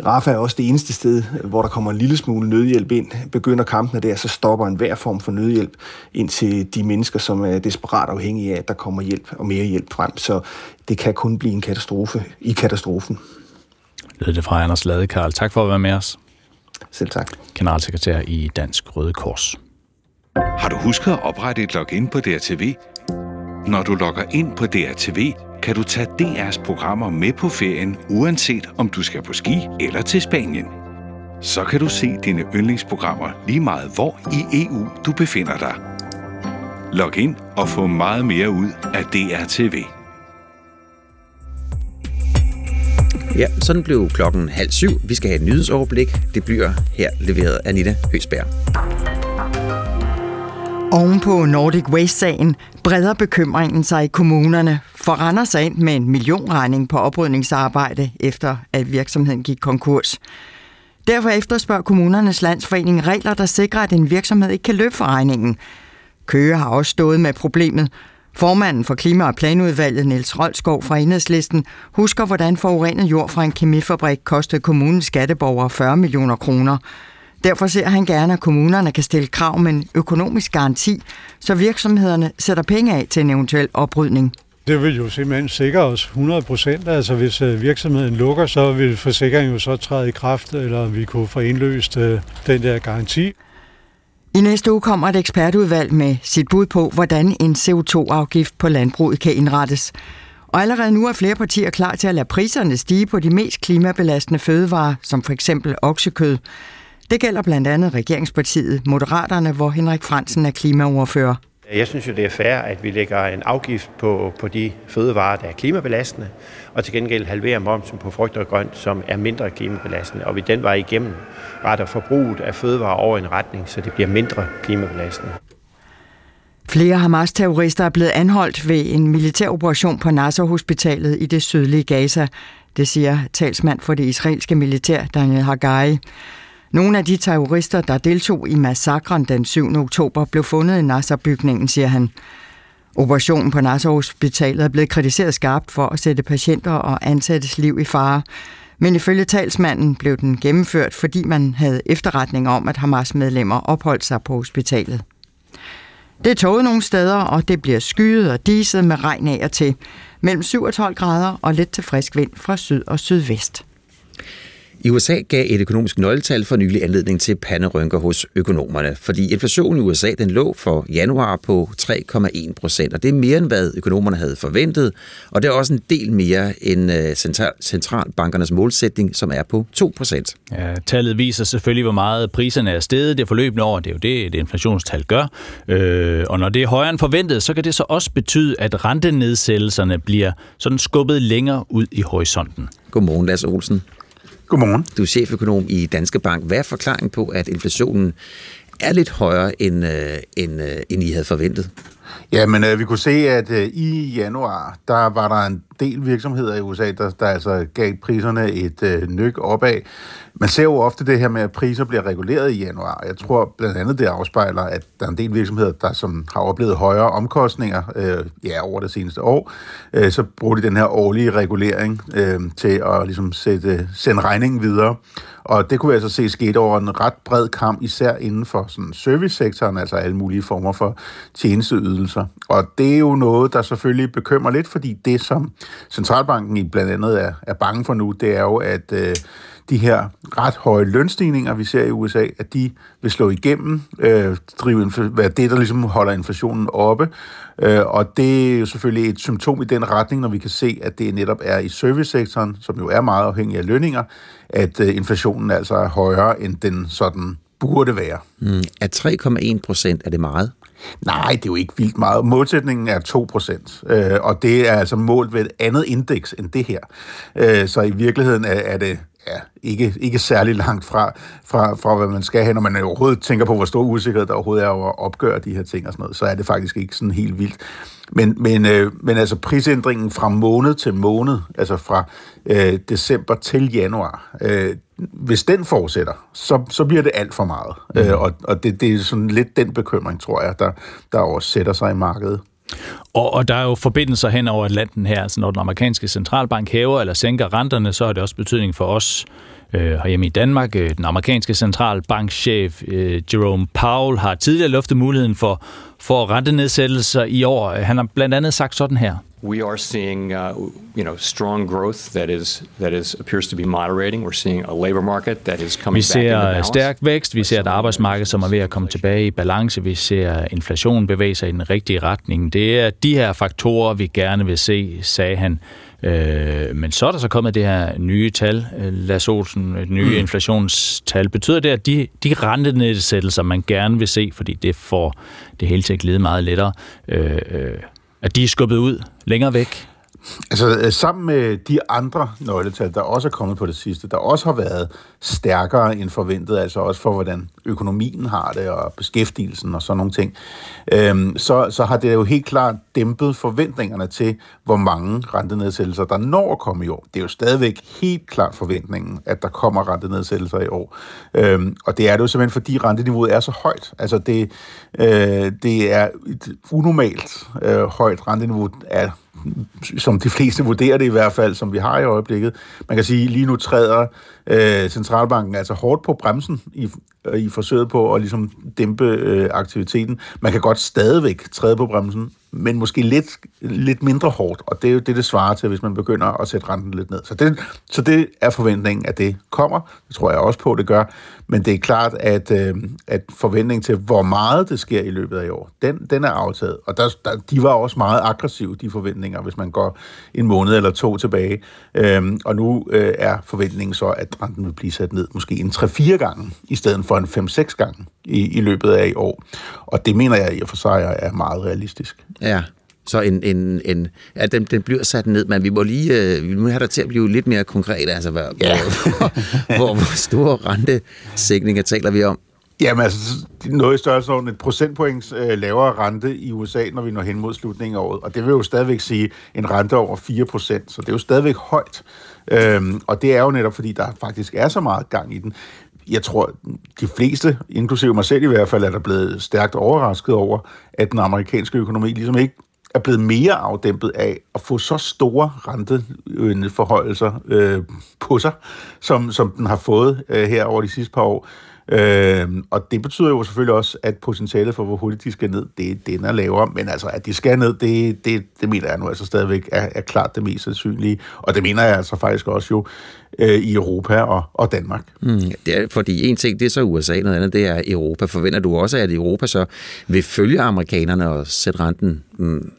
Rafa er også det eneste sted, hvor der kommer en lille smule nødhjælp ind. Begynder kampene der, så stopper en hver form for nødhjælp ind til de mennesker, som er desperat afhængige af, at der kommer hjælp og mere hjælp frem. Så det kan kun blive en katastrofe i katastrofen lød det fra Anders Ladekarl. Tak for at være med os. Selv tak. Generalsekretær i Dansk Røde Kors. Har du husket at oprette et login på DRTV? Når du logger ind på DRTV, kan du tage DR's programmer med på ferien, uanset om du skal på ski eller til Spanien. Så kan du se dine yndlingsprogrammer lige meget hvor i EU du befinder dig. Log ind og få meget mere ud af DRTV. Ja, sådan blev klokken halv syv. Vi skal have et nyhedsoverblik. Det bliver her leveret af Anita Høsberg. Oven på Nordic Waste-sagen breder bekymringen sig i kommunerne, for Randers ind med en millionregning på oprydningsarbejde, efter at virksomheden gik konkurs. Derfor efterspørger kommunernes landsforening regler, der sikrer, at en virksomhed ikke kan løbe for regningen. Køge har også stået med problemet. Formanden for Klima- og Planudvalget, Niels Rolskov fra Enhedslisten, husker, hvordan forurenet jord fra en kemifabrik kostede kommunens skatteborgere 40 millioner kroner. Derfor ser han gerne, at kommunerne kan stille krav med en økonomisk garanti, så virksomhederne sætter penge af til en eventuel oprydning. Det vil jo simpelthen sikre os 100 procent. Altså hvis øh, virksomheden lukker, så vil forsikringen jo så træde i kraft, eller vi kunne få indløst øh, den der garanti. I næste uge kommer et ekspertudvalg med sit bud på, hvordan en CO2-afgift på landbruget kan indrettes. Og allerede nu er flere partier klar til at lade priserne stige på de mest klimabelastende fødevarer, som for eksempel oksekød. Det gælder blandt andet regeringspartiet Moderaterne, hvor Henrik Fransen er klimaordfører. Jeg synes jo, det er fair, at vi lægger en afgift på, på de fødevarer, der er klimabelastende, og til gengæld halverer momsen på frugt og grønt, som er mindre klimabelastende, og vi den vej igennem retter forbruget af fødevarer over en retning, så det bliver mindre klimabelastende. Flere Hamas-terrorister er blevet anholdt ved en militæroperation på Nasser-hospitalet i det sydlige Gaza. Det siger talsmand for det israelske militær, Daniel Hagai. Nogle af de terrorister, der deltog i massakren den 7. oktober, blev fundet i Nasser-bygningen, siger han. Operationen på Nasser Hospitalet er blevet kritiseret skarpt for at sætte patienter og ansattes liv i fare. Men ifølge talsmanden blev den gennemført, fordi man havde efterretninger om, at Hamas-medlemmer opholdt sig på hospitalet. Det er tåget nogle steder, og det bliver skyet og diset med regn af og til. Mellem 7 og 12 grader og lidt til frisk vind fra syd og sydvest. I USA gav et økonomisk nøgletal for nylig anledning til panderynker hos økonomerne, fordi inflationen i USA den lå for januar på 3,1 procent, og det er mere end hvad økonomerne havde forventet, og det er også en del mere end øh, centralbankernes målsætning, som er på 2 procent. Ja, tallet viser selvfølgelig, hvor meget priserne er steget det forløbende år. Det er jo det, et inflationstal gør. Øh, og når det er højere end forventet, så kan det så også betyde, at rentenedsættelserne bliver sådan skubbet længere ud i horisonten. Godmorgen, Lars Olsen. Godmorgen. Du er cheføkonom i Danske Bank. Hvad er forklaringen på, at inflationen er lidt højere, end, øh, end, øh, end I havde forventet? Ja, men øh, vi kunne se, at øh, i januar, der var der en del virksomheder i USA, der, der altså gav priserne et øh, nyk opad. Man ser jo ofte det her med, at priser bliver reguleret i januar. Jeg tror blandt andet, det afspejler, at der er en del virksomheder, der som har oplevet højere omkostninger øh, ja, over det seneste år. Øh, så bruger de den her årlige regulering øh, til at ligesom sætte, sende regningen videre. Og det kunne vi altså se skete over en ret bred kamp, især inden for sådan servicesektoren, altså alle mulige former for tjenesteydelser. Og det er jo noget, der selvfølgelig bekymrer lidt, fordi det, som centralbanken i blandt andet er, er bange for nu, det er jo, at øh, de her ret høje lønstigninger, vi ser i USA, at de vil slå igennem, øh, drive være det, der ligesom holder inflationen oppe. Øh, og det er jo selvfølgelig et symptom i den retning, når vi kan se, at det netop er i servicesektoren, som jo er meget afhængig af lønninger, at øh, inflationen altså er højere, end den sådan burde være. Mm. Er 3,1 procent, er det meget? Nej, det er jo ikke vildt meget. Målsætningen er 2%, øh, og det er altså målt ved et andet indeks end det her. Øh, så i virkeligheden er, er det ja, ikke, ikke særlig langt fra, fra, fra, hvad man skal have, når man overhovedet tænker på, hvor stor usikkerhed der overhovedet er over at opgøre de her ting og sådan noget, så er det faktisk ikke sådan helt vildt. Men, men, øh, men altså prisændringen fra måned til måned, altså fra øh, december til januar, øh, hvis den fortsætter, så, så bliver det alt for meget. Mm. Øh, og og det, det er sådan lidt den bekymring, tror jeg, der, der også sætter sig i markedet. Og, og der er jo forbindelser hen over Atlanten her. Altså når den amerikanske centralbank hæver eller sænker renterne, så har det også betydning for os øh, herhjemme i Danmark. Øh, den amerikanske centralbankchef øh, Jerome Powell har tidligere luftet muligheden for, for rentenedsættelser i år. Han har blandt andet sagt sådan her we are seeing, uh, you know, strong growth that is that is appears to be moderating. We're seeing a labor market that is coming Vi ser stærk vækst, vi ser et arbejdsmarked, som er ved at komme tilbage i balance, vi ser inflationen bevæge sig i den rigtige retning. Det er de her faktorer, vi gerne vil se, sagde han. Øh, men så er der så kommet det her nye tal, Lars Olsen, et nye mm. inflationstal. Betyder det, at de, de rentenedsættelser, man gerne vil se, fordi det får det hele til at glide meget lettere, øh, øh, at de er skubbet ud længere væk? Altså øh, sammen med de andre nøgletal, der også er kommet på det sidste, der også har været stærkere end forventet, altså også for hvordan økonomien har det og beskæftigelsen og sådan nogle ting, øhm, så, så har det jo helt klart dæmpet forventningerne til, hvor mange rentenedsættelser, der når at komme i år. Det er jo stadigvæk helt klart forventningen, at der kommer rentenedsættelser i år. Øhm, og det er det jo simpelthen, fordi renteniveauet er så højt. Altså det, øh, det er et unormalt øh, højt renteniveau af som de fleste vurderer det i hvert fald, som vi har i øjeblikket. Man kan sige, lige nu træder øh, centralbanken altså hårdt på bremsen i, øh, i forsøget på at ligesom dæmpe øh, aktiviteten. Man kan godt stadigvæk træde på bremsen, men måske lidt, lidt mindre hårdt, og det er jo det, det svarer til, hvis man begynder at sætte renten lidt ned. Så det, så det er forventningen, at det kommer. Det tror jeg også på, det gør. Men det er klart, at, øh, at forventningen til, hvor meget det sker i løbet af i år, den, den er aftaget. Og der, der, de var også meget aggressive, de forventninger, hvis man går en måned eller to tilbage. Øhm, og nu øh, er forventningen så, at renten vil blive sat ned måske en 3-4 gange, i stedet for en 5-6 gange i, i løbet af i år. Og det mener jeg i og for sig er meget realistisk. Ja, så en, en, en, ja, den, den bliver sat ned, men vi må lige øh, vi må have dig til at blive lidt mere konkret, altså hvor, ja. hvor, hvor, hvor store rentesækninger taler vi om? Jamen altså, noget i størrelsesorden et procentpoints øh, lavere rente i USA, når vi når hen mod slutningen af året. Og det vil jo stadigvæk sige en rente over 4 procent, så det er jo stadigvæk højt. Øhm, og det er jo netop, fordi der faktisk er så meget gang i den. Jeg tror, de fleste, inklusive mig selv i hvert fald, er der blevet stærkt overrasket over, at den amerikanske økonomi ligesom ikke er blevet mere afdæmpet af at få så store renteforhøjelser øh, på sig, som, som den har fået øh, her over de sidste par år. Øh, og det betyder jo selvfølgelig også, at potentialet for, hvor hurtigt de skal ned, det, den er lavere. Men altså, at de skal ned, det, det, det mener jeg nu altså stadigvæk er, er klart det mest sandsynlige. Og det mener jeg altså faktisk også jo øh, i Europa og, og Danmark. Mm, det er, fordi en ting, det er så USA, noget andet, det er Europa. Forventer du også, at Europa så vil følge amerikanerne og sætte renten mm,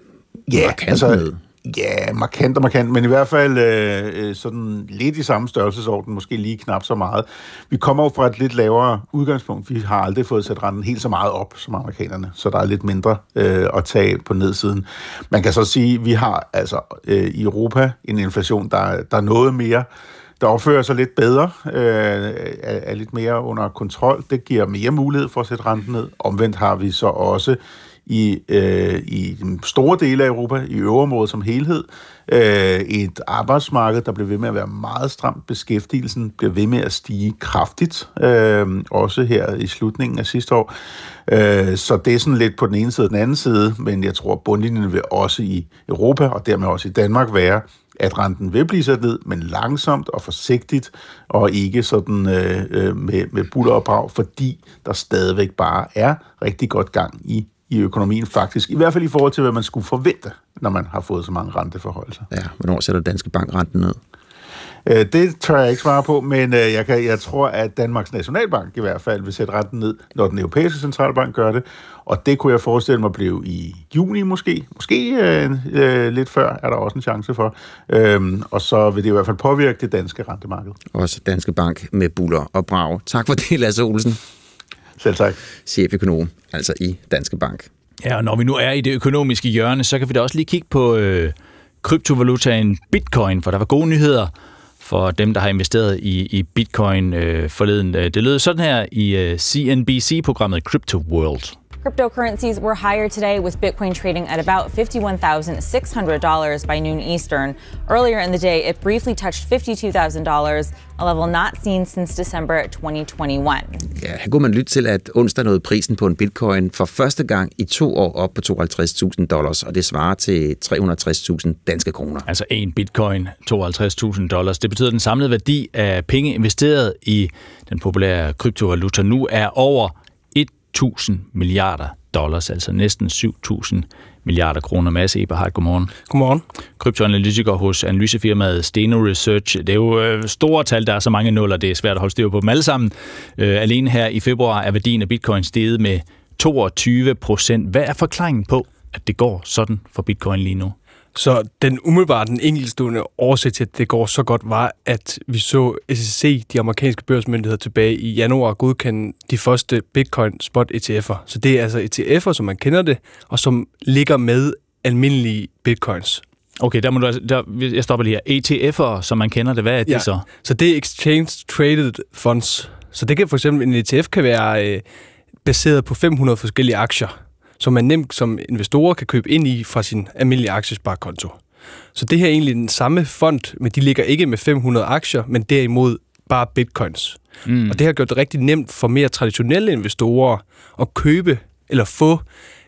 Ja, markant altså, ned? Ja, markant og markant, men i hvert fald øh, sådan lidt i samme størrelsesorden, måske lige knap så meget. Vi kommer jo fra et lidt lavere udgangspunkt. Vi har aldrig fået sat renten helt så meget op som amerikanerne, så der er lidt mindre øh, at tage på nedsiden. Man kan så sige, at vi har altså øh, i Europa en inflation, der, der er noget mere der opfører sig lidt bedre, øh, er, er lidt mere under kontrol. Det giver mere mulighed for at sætte renten ned. Omvendt har vi så også i, øh, i store dele af Europa, i øvrigt som helhed. Øh, et arbejdsmarked, der bliver ved med at være meget stramt. Beskæftigelsen bliver ved med at stige kraftigt, øh, også her i slutningen af sidste år. Øh, så det er sådan lidt på den ene side og den anden side, men jeg tror, bundlinjen vil også i Europa, og dermed også i Danmark, være, at renten vil blive sat ned, men langsomt og forsigtigt, og ikke sådan øh, øh med, med buller og brag, fordi der stadigvæk bare er rigtig godt gang i i økonomien faktisk, i hvert fald i forhold til, hvad man skulle forvente, når man har fået så mange renteforholdelser. Ja, hvornår sætter Danske Bank renten ned? Øh, det tør jeg ikke svare på, men øh, jeg, kan, jeg tror, at Danmarks Nationalbank i hvert fald vil sætte renten ned, når den europæiske centralbank gør det, og det kunne jeg forestille mig blive i juni måske. Måske øh, øh, lidt før er der også en chance for. Øhm, og så vil det i hvert fald påvirke det danske rentemarked. Også Danske Bank med buller og brag. Tak for det, Lasse Olsen. Selv tak. Cheføkonom, altså i Danske Bank. Ja, og når vi nu er i det økonomiske hjørne, så kan vi da også lige kigge på øh, kryptovalutaen Bitcoin, for der var gode nyheder for dem, der har investeret i, i Bitcoin øh, forleden. Det lød sådan her i øh, CNBC-programmet Crypto World. Cryptocurrencies were higher today with Bitcoin trading at about $51,600 by noon Eastern. Earlier in the day, it briefly touched $52,000, a level not seen since December 2021. Ja, her kunne man lytte til, at onsdag nåede prisen på en bitcoin for første gang i to år op på 52.000 dollars, og det svarer til 360.000 danske kroner. Altså en bitcoin, 52.000 dollars. Det betyder, at den samlede værdi af penge investeret i den populære kryptovaluta nu er over 1.000 milliarder dollars, altså næsten 7.000 milliarder kroner. Mads Eberhardt, godmorgen. Godmorgen. Kryptoanalytiker hos analysefirmaet Steno Research. Det er jo øh, store tal, der er så mange nuller, det er svært at holde styr på dem alle sammen. Øh, alene her i februar er værdien af bitcoin steget med 22 procent. Hvad er forklaringen på, at det går sådan for bitcoin lige nu? Så den umiddelbart den enkeltstående årsag til, at det går så godt, var, at vi så SEC, de amerikanske børsmyndigheder, tilbage i januar godkende de første Bitcoin Spot ETF'er. Så det er altså ETF'er, som man kender det, og som ligger med almindelige bitcoins. Okay, der må du, altså- der, jeg stopper lige her. ETF'er, som man kender det, hvad er det ja. så? Så det er Exchange Traded Funds. Så det kan for eksempel, en ETF kan være øh, baseret på 500 forskellige aktier som man nemt som investorer kan købe ind i fra sin almindelige aktiesparekonto. Så det her er egentlig den samme fond, men de ligger ikke med 500 aktier, men derimod bare bitcoins. Mm. Og det har gjort det rigtig nemt for mere traditionelle investorer at købe eller få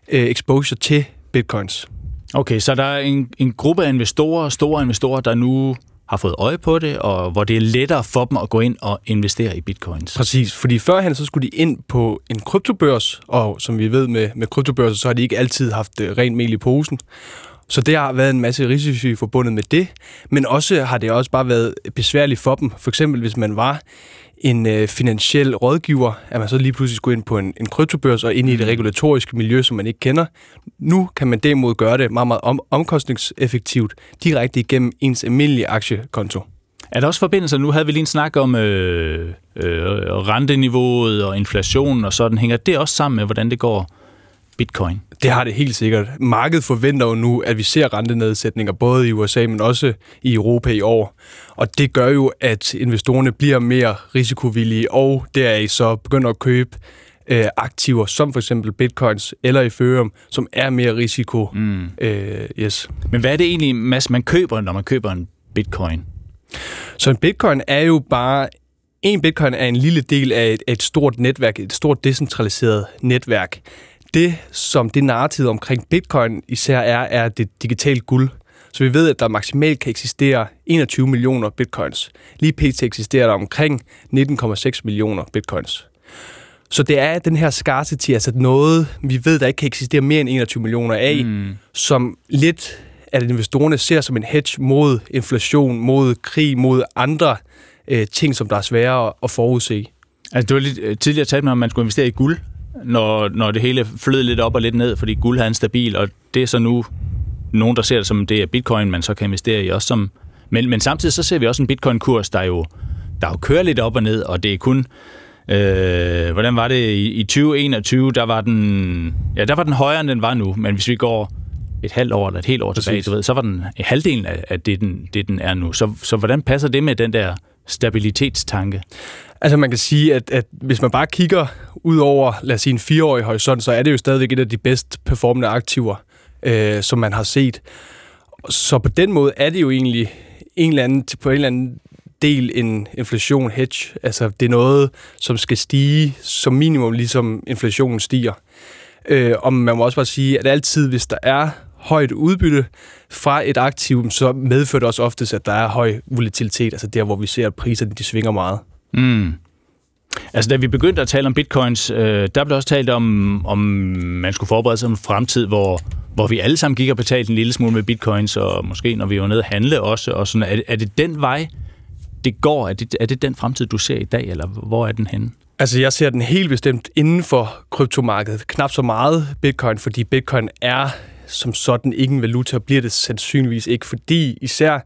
øh, exposure til bitcoins. Okay, så der er en, en gruppe af investorer, store investorer, der nu har fået øje på det, og hvor det er lettere for dem at gå ind og investere i bitcoins. Præcis, fordi førhen så skulle de ind på en kryptobørs, og som vi ved med, med kryptobørser, så har de ikke altid haft øh, rent mel i posen. Så det har været en masse risici forbundet med det, men også har det også bare været besværligt for dem. For eksempel hvis man var en øh, finansiel rådgiver, at man så lige pludselig skulle ind på en, en kryptobørs og ind i det mm. regulatoriske miljø, som man ikke kender. Nu kan man derimod gøre det meget, meget om, omkostningseffektivt direkte igennem ens almindelige aktiekonto. Er der også forbindelser? Nu havde vi lige en snak om øh, øh, renteniveauet og inflationen og sådan. Hænger det også sammen med, hvordan det går bitcoin? Det har det helt sikkert. Markedet forventer jo nu, at vi ser rentenedsætninger både i USA, men også i Europa i år. Og det gør jo, at investorerne bliver mere risikovillige, og deraf så begynder at købe øh, aktiver, som for eksempel bitcoins eller Ethereum, som er mere risiko. Mm. Øh, yes. Men hvad er det egentlig, Mads, man køber, når man køber en bitcoin? Så en bitcoin er jo bare en bitcoin er en lille del af et, et stort netværk, et stort decentraliseret netværk det, som det narrativ omkring bitcoin især er, er det digitale guld. Så vi ved, at der maksimalt kan eksistere 21 millioner bitcoins. Lige pt. eksisterer der omkring 19,6 millioner bitcoins. Så det er den her scarcity, altså noget, vi ved, der ikke kan eksistere mere end 21 millioner af, mm. som lidt at investorerne ser som en hedge mod inflation, mod krig, mod andre øh, ting, som der er svære at forudse. Altså, du har lidt øh, tidligere talt med, om man skulle investere i guld når, når det hele flød lidt op og lidt ned, fordi guld har en stabil, og det er så nu nogen, der ser det som, det er bitcoin, man så kan investere i også som... Men, men samtidig så ser vi også en bitcoin-kurs, der jo, der jo kører lidt op og ned, og det er kun... Øh, hvordan var det i, i 2021? Der var den, ja, der var den højere, end den var nu, men hvis vi går et halvt år eller et helt år Præcis. tilbage, du ved, så var den halvdelen af, af det, den, det, den er nu. Så, så hvordan passer det med den der stabilitetstanke? Altså man kan sige, at, at hvis man bare kigger ud over, lad os sige, en fireårig horisont, så er det jo stadigvæk et af de bedst performende aktiver, øh, som man har set. Så på den måde er det jo egentlig en eller anden, på en eller anden del en inflation hedge. Altså det er noget, som skal stige som minimum, ligesom inflationen stiger. Øh, og man må også bare sige, at altid, hvis der er højt udbytte fra et aktiv, så medfører det også oftest, at der er høj volatilitet, altså der, hvor vi ser, at priserne de svinger meget. Mm. Altså, da vi begyndte at tale om bitcoins, øh, der blev også talt om, om man skulle forberede sig om en fremtid, hvor, hvor vi alle sammen gik og betalte en lille smule med bitcoins, og måske når vi var nede at handle også. Og sådan. Er, er det den vej, det går? Er det, er det den fremtid, du ser i dag, eller hvor er den henne? Altså, jeg ser den helt bestemt inden for kryptomarkedet. Knap så meget bitcoin, fordi bitcoin er som sådan ikke en valuta, bliver det sandsynligvis ikke, fordi især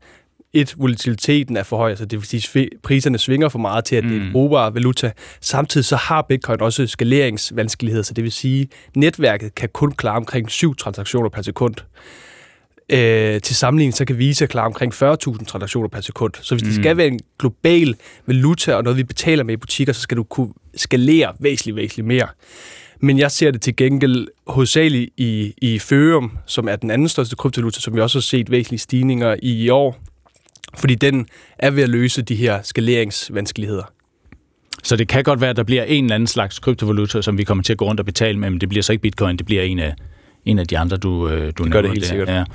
et, volatiliteten er for høj, altså det vil sige, priserne svinger for meget til, at det er en mm. brugbar valuta. Samtidig så har Bitcoin også skaleringsvanskeligheder, så det vil sige, netværket kan kun klare omkring syv transaktioner per sekund. Øh, til sammenligning, så kan Visa klare omkring 40.000 transaktioner per sekund. Så hvis mm. det skal være en global valuta og noget, vi betaler med i butikker, så skal du kunne skalere væsentligt, væsentligt mere. Men jeg ser det til gengæld hovedsageligt i, i Ethereum, som er den anden største kryptovaluta, som vi også har set væsentlige stigninger i i år. Fordi den er ved at løse de her skaleringsvanskeligheder. Så det kan godt være, at der bliver en eller anden slags kryptovaluta, som vi kommer til at gå rundt og betale med, men det bliver så ikke bitcoin, det bliver en af, en af de andre, du, øh, du det gør det helt der. sikkert.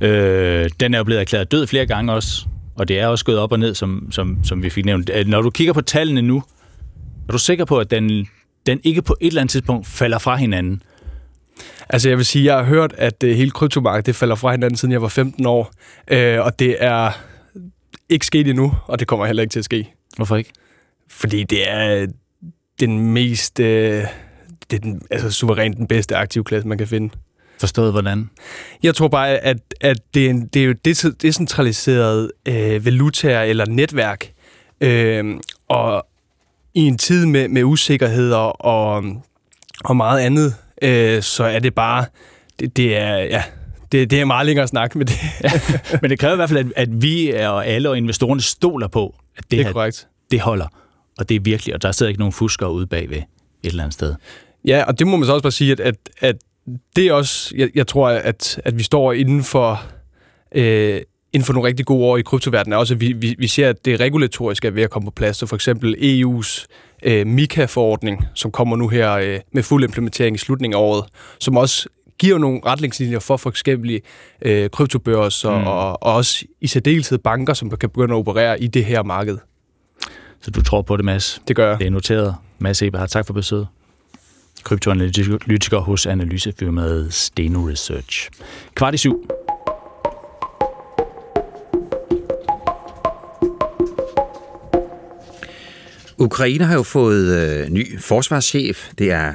Ja. Øh, den er jo blevet erklæret død flere gange også, og det er også gået op og ned, som, som, som vi fik nævnt. Øh, når du kigger på tallene nu, er du sikker på, at den, den ikke på et eller andet tidspunkt falder fra hinanden? Altså jeg vil sige, jeg har hørt, at det hele kryptomarkedet det falder fra hinanden, siden jeg var 15 år. Øh, og det er ikke sket endnu, og det kommer heller ikke til at ske. Hvorfor ikke? Fordi det er den mest... Øh, det er den, altså suverænt den bedste aktivklasse, man kan finde. Forstået hvordan? Jeg tror bare, at, at det, er en, det er jo et decentraliseret øh, valutaer eller netværk. Øh, og i en tid med, med usikkerheder og, og meget andet, øh, så er det bare... Det, det er... Ja, det, det er meget længere snak med det. ja, men det kræver i hvert fald, at, at vi og alle og investorerne stoler på, at det, det er her, korrekt. det holder. Og det er virkelig, og der sidder ikke nogen fuskere ude bagved et eller andet sted. Ja, og det må man så også bare sige, at, at, at det er også, jeg, jeg tror, at, at vi står inden for, øh, inden for nogle rigtig gode år i kryptoverdenen, også at vi, vi, vi ser, at det regulatoriske er ved at komme på plads. Så for eksempel EU's øh, MiCA-forordning, som kommer nu her øh, med fuld implementering i slutningen af året, som også giver nogle retningslinjer for for eksempel øh, kryptobørser mm. og, og også i særdeleshed banker, som kan begynde at operere i det her marked. Så du tror på det, Mads? Det gør jeg. Det er noteret. Mads Eberhardt, tak for besøget. Kryptoanalytiker hos analysefirmaet Steno Research. Kvart i syv. Ukraine har jo fået øh, ny forsvarschef. Det er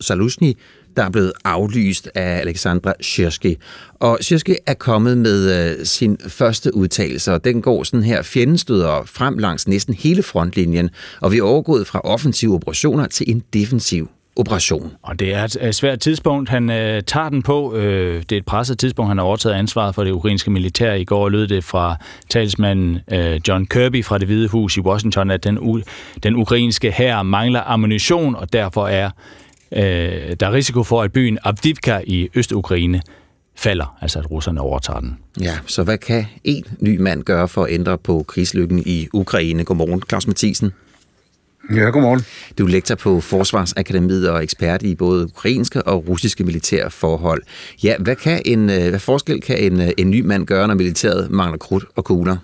Saluzny, der er blevet aflyst af Alexandra Shirsky. Og Shirsky er kommet med øh, sin første udtalelse, og den går sådan her. Fjenden støder frem langs næsten hele frontlinjen, og vi er overgået fra offensive operationer til en defensiv operation. Og det er et svært tidspunkt, han øh, tager den på. Øh, det er et presset tidspunkt, han har overtaget ansvaret for det ukrainske militær. I går lød det fra talsmanden øh, John Kirby fra det Hvide Hus i Washington, at den, u- den ukrainske hær mangler ammunition, og derfor er øh, der er risiko for, at byen Avdivka i Øst-Ukraine falder, altså at russerne overtager den. Ja, så hvad kan en ny mand gøre for at ændre på krigslykken i Ukraine? Godmorgen, Claus Mathisen. Ja, godmorgen. Du er lektor på Forsvarsakademiet og ekspert i både ukrainske og russiske militære forhold. Ja, hvad, kan en, øh, hvad forskel kan en, øh, en ny mand gøre, når militæret mangler krudt og kugler?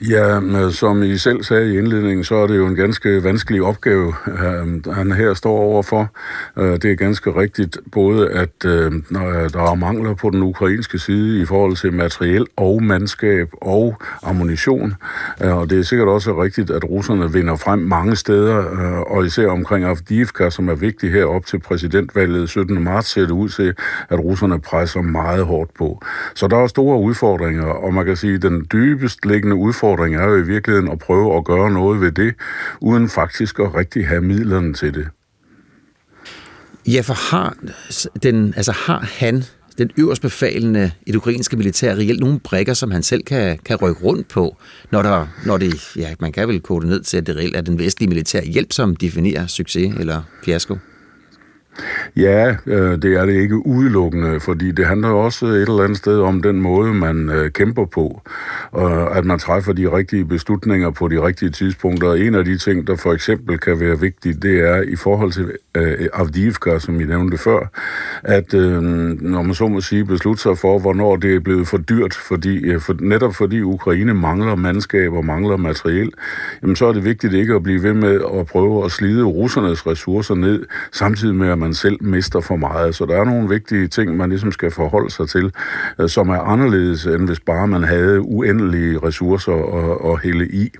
Ja, som I selv sagde i indledningen, så er det jo en ganske vanskelig opgave, øhm, han her står overfor. Øh, det er ganske rigtigt både, at øhm, der er mangler på den ukrainske side i forhold til materiel og mandskab og ammunition. Øh, og det er sikkert også rigtigt, at russerne vinder frem mange steder, øh, og især omkring Avdiivka, som er vigtig her op til præsidentvalget 17. marts, ser det ud til, at russerne presser meget hårdt på. Så der er store udfordringer, og man kan sige, at den dybest liggende udfordring er jo i virkeligheden at prøve at gøre noget ved det, uden faktisk at rigtig have midlerne til det. Ja, for har, den, altså har han, den øverst befalende i det ukrainske militær, reelt nogle brækker, som han selv kan, kan rykke rundt på, når, der, når det, ja, man kan vel kode ned til, at det reelt er den vestlige militær hjælp, som definerer succes eller fiasko? Ja, øh, det er det ikke udelukkende, fordi det handler også et eller andet sted om den måde, man øh, kæmper på, og at man træffer de rigtige beslutninger på de rigtige tidspunkter. En af de ting, der for eksempel kan være vigtigt, det er i forhold til øh, Avdiivka, som I nævnte før, at øh, når man så må sige beslutte sig for, hvornår det er blevet for dyrt, fordi, øh, for, netop fordi Ukraine mangler mandskab og mangler materiel, jamen så er det vigtigt ikke at blive ved med at prøve at slide russernes ressourcer ned, samtidig med at man selv mister for meget. Så der er nogle vigtige ting, man ligesom skal forholde sig til, øh, som er anderledes, end hvis bare man havde uendelige ressourcer at, at hælde i.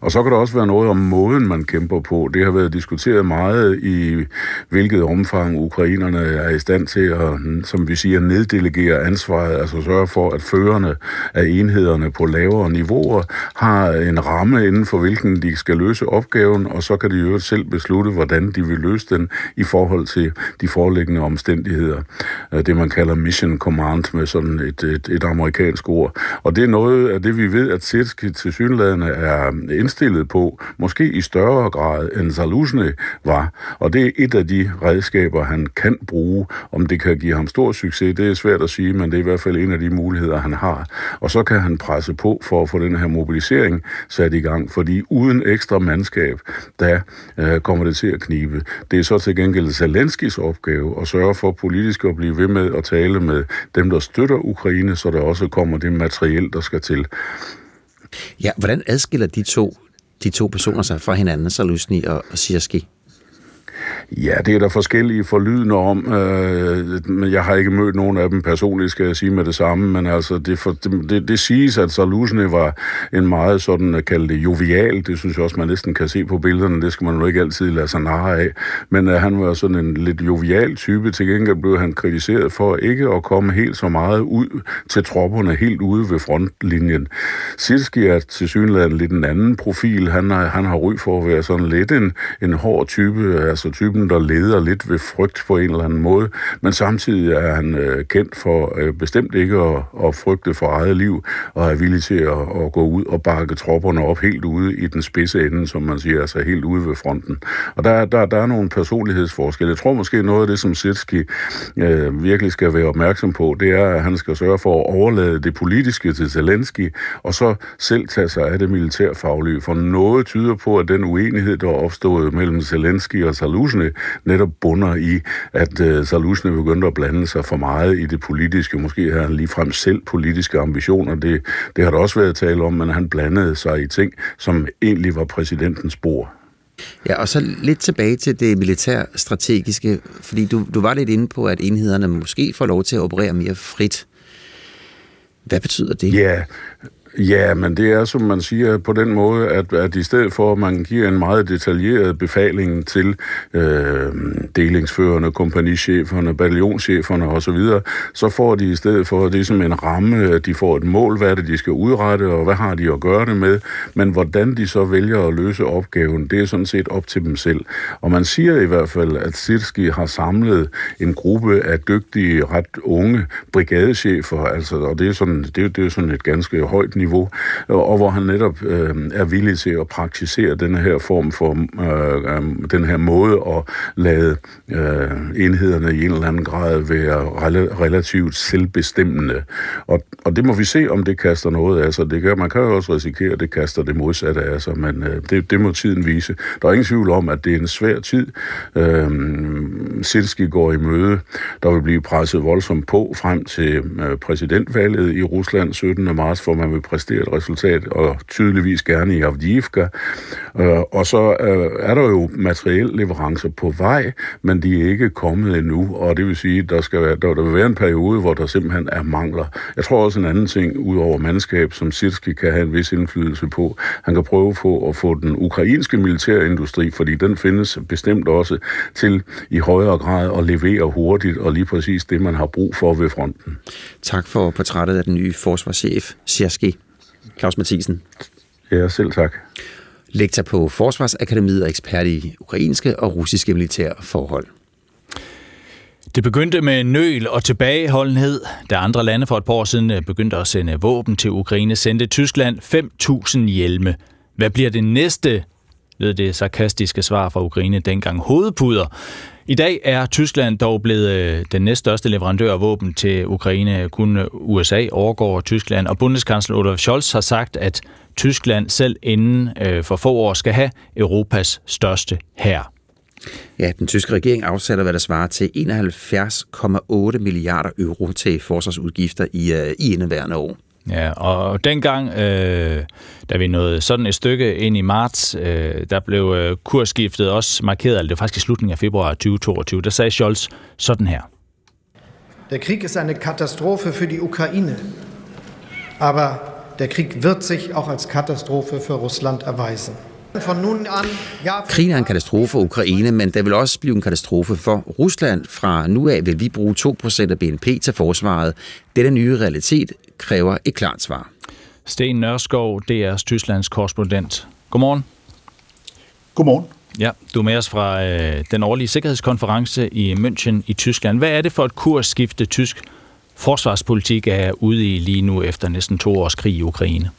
Og så kan der også være noget om måden, man kæmper på. Det har været diskuteret meget i hvilket omfang ukrainerne er i stand til at, som vi siger, neddelegere ansvaret, altså sørge for, at førerne af enhederne på lavere niveauer har en ramme inden for hvilken de skal løse opgaven, og så kan de jo selv beslutte, hvordan de vil løse den i forhold til de foreliggende omstændigheder. Øh, det, man kalder mission command med sådan et, et, et amerikansk ord. Og det er noget af det, vi ved, at Sirski til synlædende er indstillet på, måske i større grad end Zaluzny var. Og det er et af de redskaber, han kan bruge. Om det kan give ham stor succes, det er svært at sige, men det er i hvert fald en af de muligheder, han har. Og så kan han presse på for at få den her mobilisering sat i gang, fordi uden ekstra mandskab, der øh, kommer det til at knibe. Det er så til gengæld Zelensky, opgave at sørge for politisk at blive ved med at tale med dem, der støtter Ukraine, så der også kommer det materiel, der skal til. Ja, hvordan adskiller de to, de to personer sig fra hinanden, Saluzny og, og Sirski? Ja, det er der forskellige forlydende om, øh, men jeg har ikke mødt nogen af dem personligt, skal jeg sige med det samme, men altså, det, for, det, det, siges, at Saluzny var en meget sådan, at kalde det jovial, det synes jeg også, man næsten kan se på billederne, det skal man jo ikke altid lade sig narre af, men øh, han var sådan en lidt jovial type, til gengæld blev han kritiseret for ikke at komme helt så meget ud til tropperne, helt ude ved frontlinjen. Silski er til synligheden lidt en anden profil, han har, han har ry for at være sådan lidt en, en hård type, altså typen, der leder lidt ved frygt på en eller anden måde, men samtidig er han øh, kendt for øh, bestemt ikke at, at frygte for eget liv, og er villig til at, at gå ud og bakke tropperne op helt ude i den spidse ende, som man siger, altså helt ude ved fronten. Og der, der, der er nogle personlighedsforskelle. Jeg tror måske noget af det, som Sitski øh, virkelig skal være opmærksom på, det er, at han skal sørge for at overlade det politiske til Zelensky, og så selv tage sig af det militærfaglige. For noget tyder på, at den uenighed, der er opstået mellem Zelensky og Saluzny, netop bunder i, at uh, Saluzny begyndte at blande sig for meget i det politiske. Måske har han ligefrem selv politiske ambitioner. Det, det har der også været tale om, men han blandede sig i ting, som egentlig var præsidentens bord. Ja, og så lidt tilbage til det militærstrategiske, fordi du, du var lidt inde på, at enhederne måske får lov til at operere mere frit. Hvad betyder det? Ja, Ja, men det er, som man siger, på den måde, at, at i stedet for, at man giver en meget detaljeret befaling til øh, delingsførende, kompagnicheferne, bataljonscheferne osv., så får de i stedet for, det som en ramme, at de får et mål, hvad er det, de skal udrette, og hvad har de at gøre det med, men hvordan de så vælger at løse opgaven, det er sådan set op til dem selv. Og man siger i hvert fald, at Sirski har samlet en gruppe af dygtige, ret unge brigadechefer, altså, og det er, sådan, det, det er sådan et ganske højt niveau, og hvor han netop øh, er villig til at praktisere den her form for, øh, øh, den her måde at lade øh, enhederne i en eller anden grad være rel- relativt selvbestemmende. Og, og det må vi se, om det kaster noget af sig. Det kan, man kan jo også risikere, at det kaster det modsatte af sig, men øh, det, det må tiden vise. Der er ingen tvivl om, at det er en svær tid. Øh, Silski går i møde. Der vil blive presset voldsomt på frem til øh, præsidentvalget i Rusland 17. marts, hvor man vil præstere et resultat, og tydeligvis gerne i Avdiivka. Øh, og så øh, er der jo materielle leverancer på vej, men de er ikke kommet endnu, og det vil sige, der skal være, der, der vil være en periode, hvor der simpelthen er mangler. Jeg tror også en anden ting, ud over mandskab, som Sirski kan have en vis indflydelse på. Han kan prøve på at få den ukrainske militærindustri, fordi den findes bestemt også til i højere grad at levere hurtigt, og lige præcis det, man har brug for ved fronten. Tak for portrættet af den nye forsvarschef, Sjerski. Claus Mathisen. Ja, selv tak. Lektor på Forsvarsakademiet og ekspert i ukrainske og russiske militære forhold. Det begyndte med nøl og tilbageholdenhed. Da andre lande for et par år siden begyndte at sende våben til Ukraine, sendte Tyskland 5.000 hjelme. Hvad bliver det næste? Lød det sarkastiske svar fra Ukraine dengang hovedpuder. I dag er Tyskland dog blevet øh, den næststørste leverandør af våben til Ukraine. Kun øh, USA overgår Tyskland, og bundeskansler Olaf Scholz har sagt, at Tyskland selv inden øh, for få år skal have Europas største hær. Ja, den tyske regering afsætter, hvad der svarer til 71,8 milliarder euro til forsvarsudgifter i, i indeværende år. Ja, og dengang, øh, da vi nåede sådan et stykke ind i marts, øh, der blev øh, kursskiftet også markeret, eller det var faktisk i slutningen af februar 2022, der sagde Scholz sådan her. Der Krieg ist eine Katastrophe für die Ukraine, aber der Krieg wird sich auch als Katastrophe für Russland erweisen. Krigen er en katastrofe for Ukraine, men det vil også blive en katastrofe for Rusland. Fra nu af vil vi bruge 2% af BNP til forsvaret. Denne nye realitet kræver et klart svar. Sten Nørskov, DR's Tysklands korrespondent. Godmorgen. Godmorgen. Ja, du er med os fra øh, den årlige sikkerhedskonference i München i Tyskland. Hvad er det for et kursskifte tysk forsvarspolitik er ude i lige nu efter næsten to års krig i Ukraine?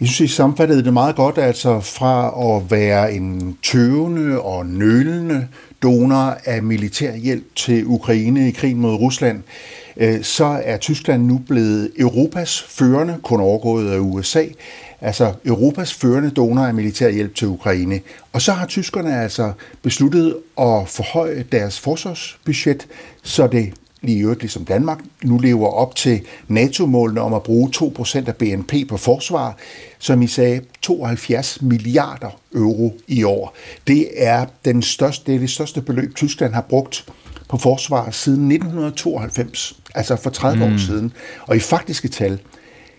Jeg synes, I samfattede det meget godt, altså fra at være en tøvende og nølende donor af militær hjælp til Ukraine i krigen mod Rusland, Øh, så er Tyskland nu blevet Europas førende, kun overgået af USA, altså Europas førende donor af militær hjælp til Ukraine. Og så har tyskerne altså besluttet at forhøje deres forsvarsbudget, så det lige øvrigt ligesom Danmark, nu lever op til NATO-målene om at bruge 2% af BNP på forsvar, som I sagde, 72 milliarder euro i år. Det er, den største, det er det største beløb, Tyskland har brugt på forsvar siden 1992, altså for 30 mm. år siden. Og i faktiske tal,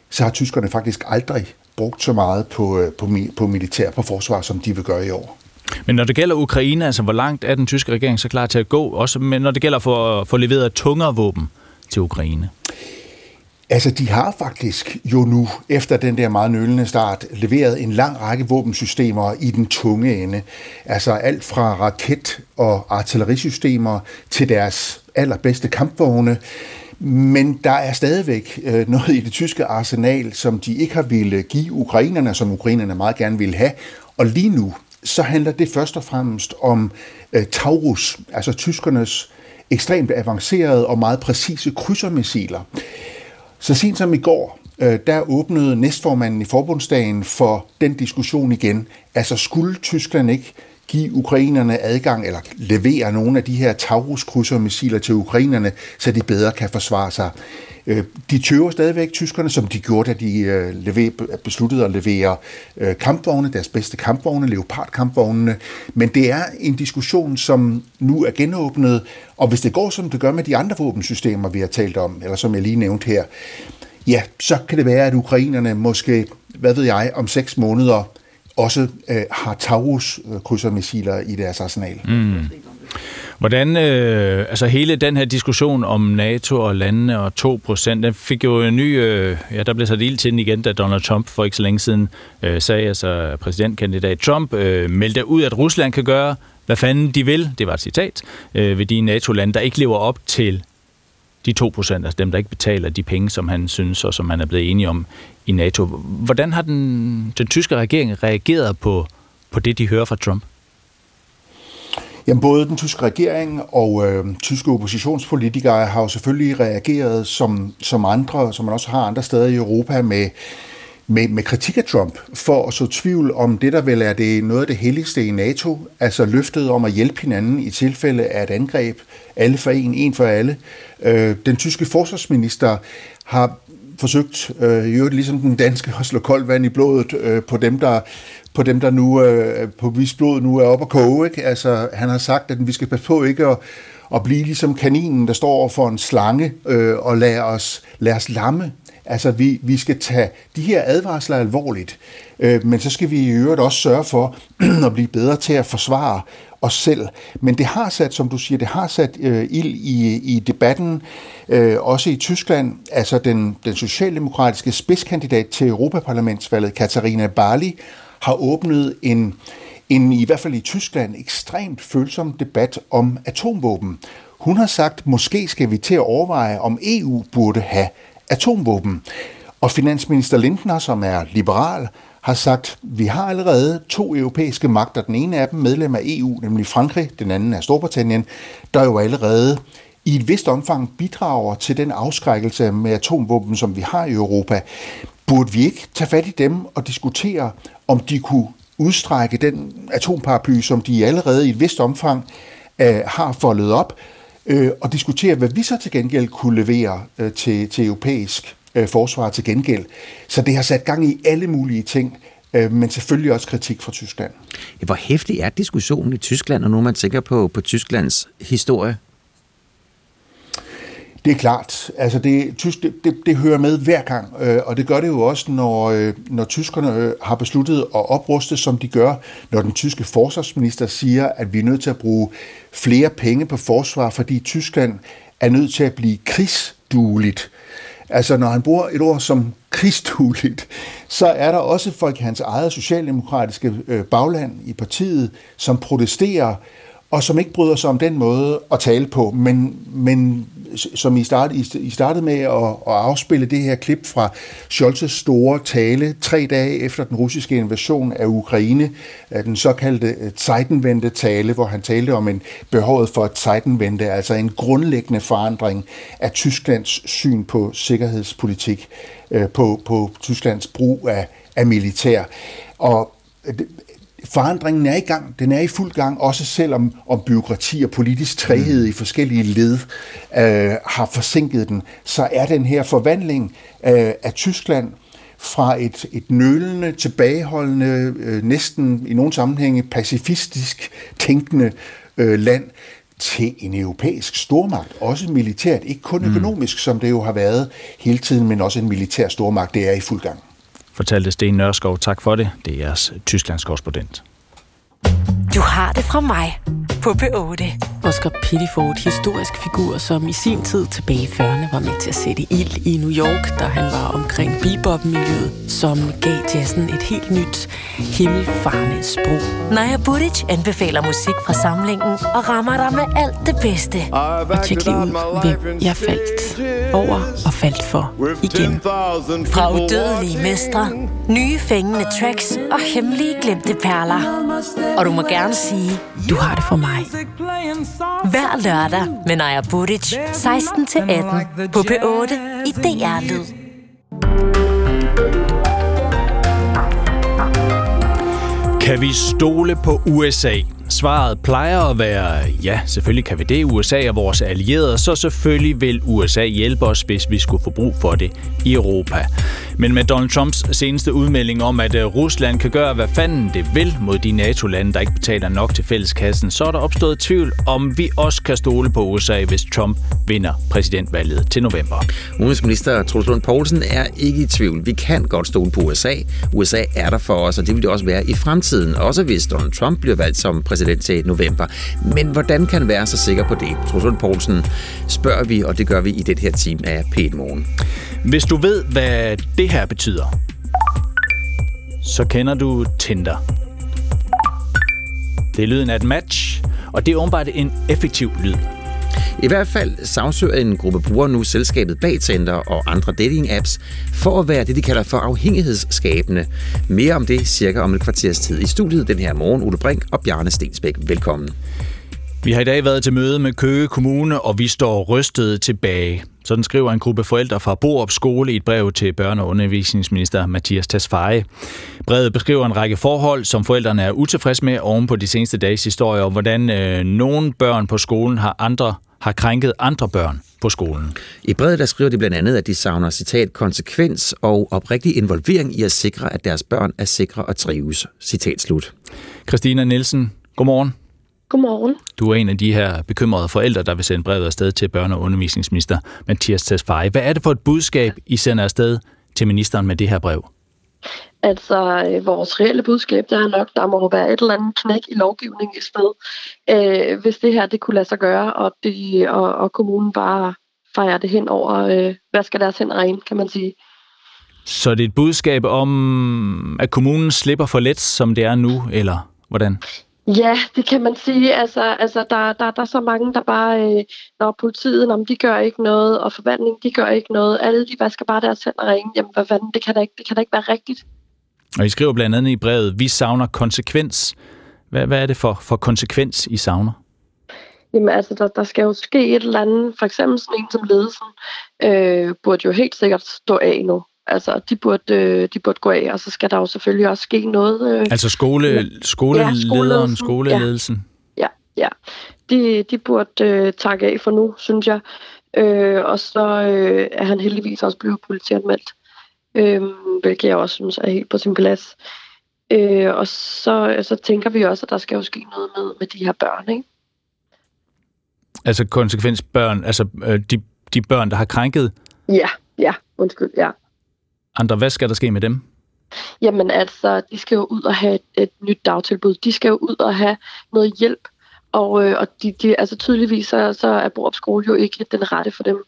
så har tyskerne faktisk aldrig brugt så meget på, øh, på, på militær, på forsvar, som de vil gøre i år. Men når det gælder Ukraine, altså hvor langt er den tyske regering så klar til at gå, også men når det gælder for at få leveret tungere våben til Ukraine? Altså, de har faktisk jo nu, efter den der meget nølende start, leveret en lang række våbensystemer i den tunge ende. Altså alt fra raket- og artillerisystemer til deres allerbedste kampvogne. Men der er stadigvæk øh, noget i det tyske arsenal, som de ikke har ville give ukrainerne, som ukrainerne meget gerne vil have. Og lige nu, så handler det først og fremmest om øh, Taurus, altså tyskernes ekstremt avancerede og meget præcise krydsermissiler. Så sent som i går, øh, der åbnede næstformanden i forbundsdagen for den diskussion igen. Altså skulle Tyskland ikke give ukrainerne adgang, eller levere nogle af de her Taurus-krydsermissiler til ukrainerne, så de bedre kan forsvare sig. Øh, de tøver stadigvæk tyskerne, som de gjorde, da de øh, besluttede at levere øh, kampvogne, deres bedste kampvogne, Leopard-kampvognene. Men det er en diskussion, som nu er genåbnet, og hvis det går, som det gør med de andre våbensystemer, vi har talt om, eller som jeg lige nævnte her, ja, så kan det være, at ukrainerne måske, hvad ved jeg, om seks måneder også øh, har Taurus-krydsermissiler i deres arsenal. Mm. Hvordan, øh, altså hele den her diskussion om NATO og landene og 2%, den fik jo en ny, øh, ja, der blev sat ild til den igen, da Donald Trump for ikke så længe siden øh, sagde, altså præsidentkandidat Trump øh, meldte ud, at Rusland kan gøre, hvad fanden de vil, det var et citat, øh, ved de NATO-lande, der ikke lever op til de 2%, altså dem, der ikke betaler de penge, som han synes, og som han er blevet enige om i NATO. Hvordan har den, den tyske regering reageret på, på det, de hører fra Trump? Jamen, både den tyske regering og øh, tyske oppositionspolitikere har jo selvfølgelig reageret som, som andre, som man også har andre steder i Europa med, med, med kritik af Trump, for at så tvivl om det, der vel er det noget af det helligste i NATO, altså løftet om at hjælpe hinanden i tilfælde af et angreb, alle for en, en for alle. Øh, den tyske forsvarsminister har forsøgt, øh, jo ligesom den danske, at slå koldt vand i blodet øh, på dem, der på dem, der nu øh, på vis blod nu er oppe at koge. Ikke? Altså, han har sagt, at vi skal passe på ikke at, at blive ligesom kaninen, der står over for en slange øh, og lade os, lade os lamme. Altså, vi, vi skal tage de her advarsler alvorligt, øh, men så skal vi i øvrigt også sørge for at blive bedre til at forsvare os selv. Men det har sat, som du siger, det har sat øh, ild i, i debatten, øh, også i Tyskland. Altså den, den socialdemokratiske spidskandidat til Europaparlamentsvalget, Katarina Barley, har åbnet en, en, i hvert fald i Tyskland, ekstremt følsom debat om atomvåben. Hun har sagt, måske skal vi til at overveje, om EU burde have atomvåben. Og finansminister Lindner, som er liberal, har sagt, vi har allerede to europæiske magter. Den ene af dem medlem af EU, nemlig Frankrig, den anden er Storbritannien, der jo allerede i et vist omfang bidrager til den afskrækkelse med atomvåben, som vi har i Europa. Burde vi ikke tage fat i dem og diskutere, om de kunne udstrække den atomparaply, som de allerede i et vist omfang øh, har foldet op, øh, og diskutere, hvad vi så til gengæld kunne levere øh, til, til europæisk øh, forsvar til gengæld. Så det har sat gang i alle mulige ting, øh, men selvfølgelig også kritik fra Tyskland. Ja, hvor hæftig er diskussionen i Tyskland, og nu man tænker på, på Tysklands historie? Det er klart. Altså det, tysk, det, det, det hører med hver gang, øh, og det gør det jo også, når, øh, når tyskerne øh, har besluttet at opruste, som de gør, når den tyske forsvarsminister siger, at vi er nødt til at bruge flere penge på forsvar, fordi Tyskland er nødt til at blive krigsdueligt. Altså når han bruger et ord som krigsdueligt, så er der også folk i hans eget socialdemokratiske øh, bagland i partiet, som protesterer, og som ikke bryder sig om den måde at tale på, men, men som I startede, I startede med at, at afspille det her klip fra Scholz' store tale tre dage efter den russiske invasion af Ukraine, den såkaldte øh, Zeitenwende tale, hvor han talte om en behovet for et Zeitenwende, altså en grundlæggende forandring af Tysklands syn på sikkerhedspolitik, øh, på, på Tysklands brug af, af militær. Og øh, forandringen er i gang. Den er i fuld gang, også selvom om byråkrati og politisk træhed mm. i forskellige led øh, har forsinket den, så er den her forvandling øh, af Tyskland fra et, et nølende, tilbageholdende, øh, næsten i nogle sammenhænge pacifistisk tænkende øh, land til en europæisk stormagt, også militært, ikke kun mm. økonomisk, mm. som det jo har været hele tiden, men også en militær stormagt, det er i fuld gang. Fortalte Sten Nørskov. Tak for det. Det er jeres Tysklands korrespondent. Du har det fra mig på P8. Oscar Pittiford, historisk figur, som i sin tid tilbage i 40'erne var med til at sætte ild i New York, da han var omkring bebop-miljøet, som gav jazzen et helt nyt, himmelfarende sprog. Naja Budic anbefaler musik fra samlingen og rammer dig med alt det bedste. Og tjek lige ud, hvem jeg faldt over og faldt for igen. Fra udødelige mestre, nye fængende tracks og hemmelige glemte perler. Og du må gerne sige, du har det for mig. Hver lørdag med Naja Buric 16-18 på P8 i DR Lyd. Kan vi stole på USA? Svaret plejer at være, ja, selvfølgelig kan vi det. USA er vores allierede, så selvfølgelig vil USA hjælpe os, hvis vi skulle få brug for det i Europa. Men med Donald Trumps seneste udmelding om, at øh, Rusland kan gøre, hvad fanden det vil mod de NATO-lande, der ikke betaler nok til fælleskassen, så er der opstået tvivl, om vi også kan stole på USA, hvis Trump vinder præsidentvalget til november. Udenrigsminister Troels Lund Poulsen er ikke i tvivl. Vi kan godt stole på USA. USA er der for os, og det vil det også være i fremtiden, også hvis Donald Trump bliver valgt som præsident til november. Men hvordan kan være så sikker på det? Troels Lund Poulsen spørger vi, og det gør vi i det her team af p Morgen. Hvis du ved, hvad det her betyder, så kender du Tinder. Det er lyden af et match, og det er åbenbart en effektiv lyd. I hvert fald sagsøger en gruppe brugere nu selskabet Bagtender og andre dating-apps for at være det, de kalder for afhængighedsskabende. Mere om det cirka om et kvarters tid i studiet den her morgen. Ole Brink og Bjarne Stensbæk, velkommen. Vi har i dag været til møde med Køge Kommune, og vi står rystet tilbage. Sådan skriver en gruppe forældre fra Borup Skole i et brev til børne- og undervisningsminister Mathias Tesfaye. Brevet beskriver en række forhold, som forældrene er utilfredse med oven på de seneste dages historier om, hvordan øh, nogle børn på skolen har andre har krænket andre børn på skolen. I brevet der skriver de blandt andet, at de savner citat konsekvens og oprigtig involvering i at sikre, at deres børn er sikre og trives. Citat slut. Christina Nielsen, godmorgen. Godmorgen. Du er en af de her bekymrede forældre, der vil sende brevet afsted til børne- og undervisningsminister Mathias Tesfaye. Hvad er det for et budskab, I sender afsted til ministeren med det her brev? Altså, øh, vores reelle budskab, det er nok, der må være et eller andet knæk i lovgivningen i sted, øh, hvis det her det kunne lade sig gøre, og, de, og, og kommunen bare fejrer det hen over, øh, hvad skal deres hænder ind, kan man sige. Så det er et budskab om, at kommunen slipper for let, som det er nu, eller hvordan? Ja, det kan man sige. Altså, altså der, der, der er så mange, der bare, øh, når politiet, om de gør ikke noget, og forvaltningen, de gør ikke noget. Alle de vasker bare deres hænder rene. Jamen, hvad fanden, det kan da ikke, det kan da ikke være rigtigt. Og I skriver blandt andet i brevet, vi savner konsekvens. Hvad, hvad er det for, for konsekvens, I savner? Jamen altså, der, der skal jo ske et eller andet. For eksempel sådan en som ledelsen øh, burde jo helt sikkert stå af nu. Altså, de burde, øh, de burde gå af, og så skal der jo selvfølgelig også ske noget. Øh, altså skole, skolelederen, ja, skoleledelsen? Ja, ja. De, de burde øh, takke af for nu, synes jeg. Øh, og så øh, er han heldigvis også blevet politianmeldt, øh, hvilket jeg også synes er helt på sin plads. Øh, og så, så tænker vi også, at der skal jo ske noget med, med de her børn, ikke? Altså konsekvensbørn, altså øh, de, de børn, der har krænket? Ja, ja, undskyld, ja. Andre, hvad skal der ske med dem? Jamen altså, de skal jo ud og have et, et nyt dagtilbud. De skal jo ud og have noget hjælp. Og, øh, og de, de, altså tydeligvis så, så er Borup Skole jo ikke den rette for dem.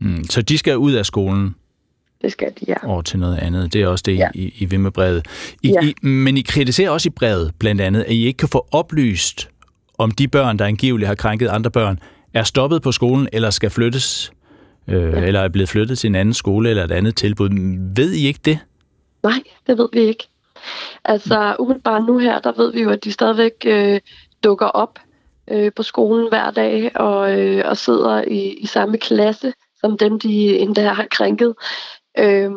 Mm, så de skal ud af skolen? Det skal de, ja. Og til noget andet. Det er også det, ja. I, I vil med brevet. I, ja. I, men I kritiserer også i brevet blandt andet, at I ikke kan få oplyst, om de børn, der angiveligt har krænket andre børn, er stoppet på skolen eller skal flyttes øh, ja. eller er blevet flyttet til en anden skole eller et andet tilbud. Ved I ikke det? Nej, det ved vi ikke. Altså umiddelbart nu her, der ved vi jo, at de stadigvæk øh, dukker op øh, på skolen hver dag og, øh, og sidder i, i samme klasse som dem, de endda har krænket. Øhm,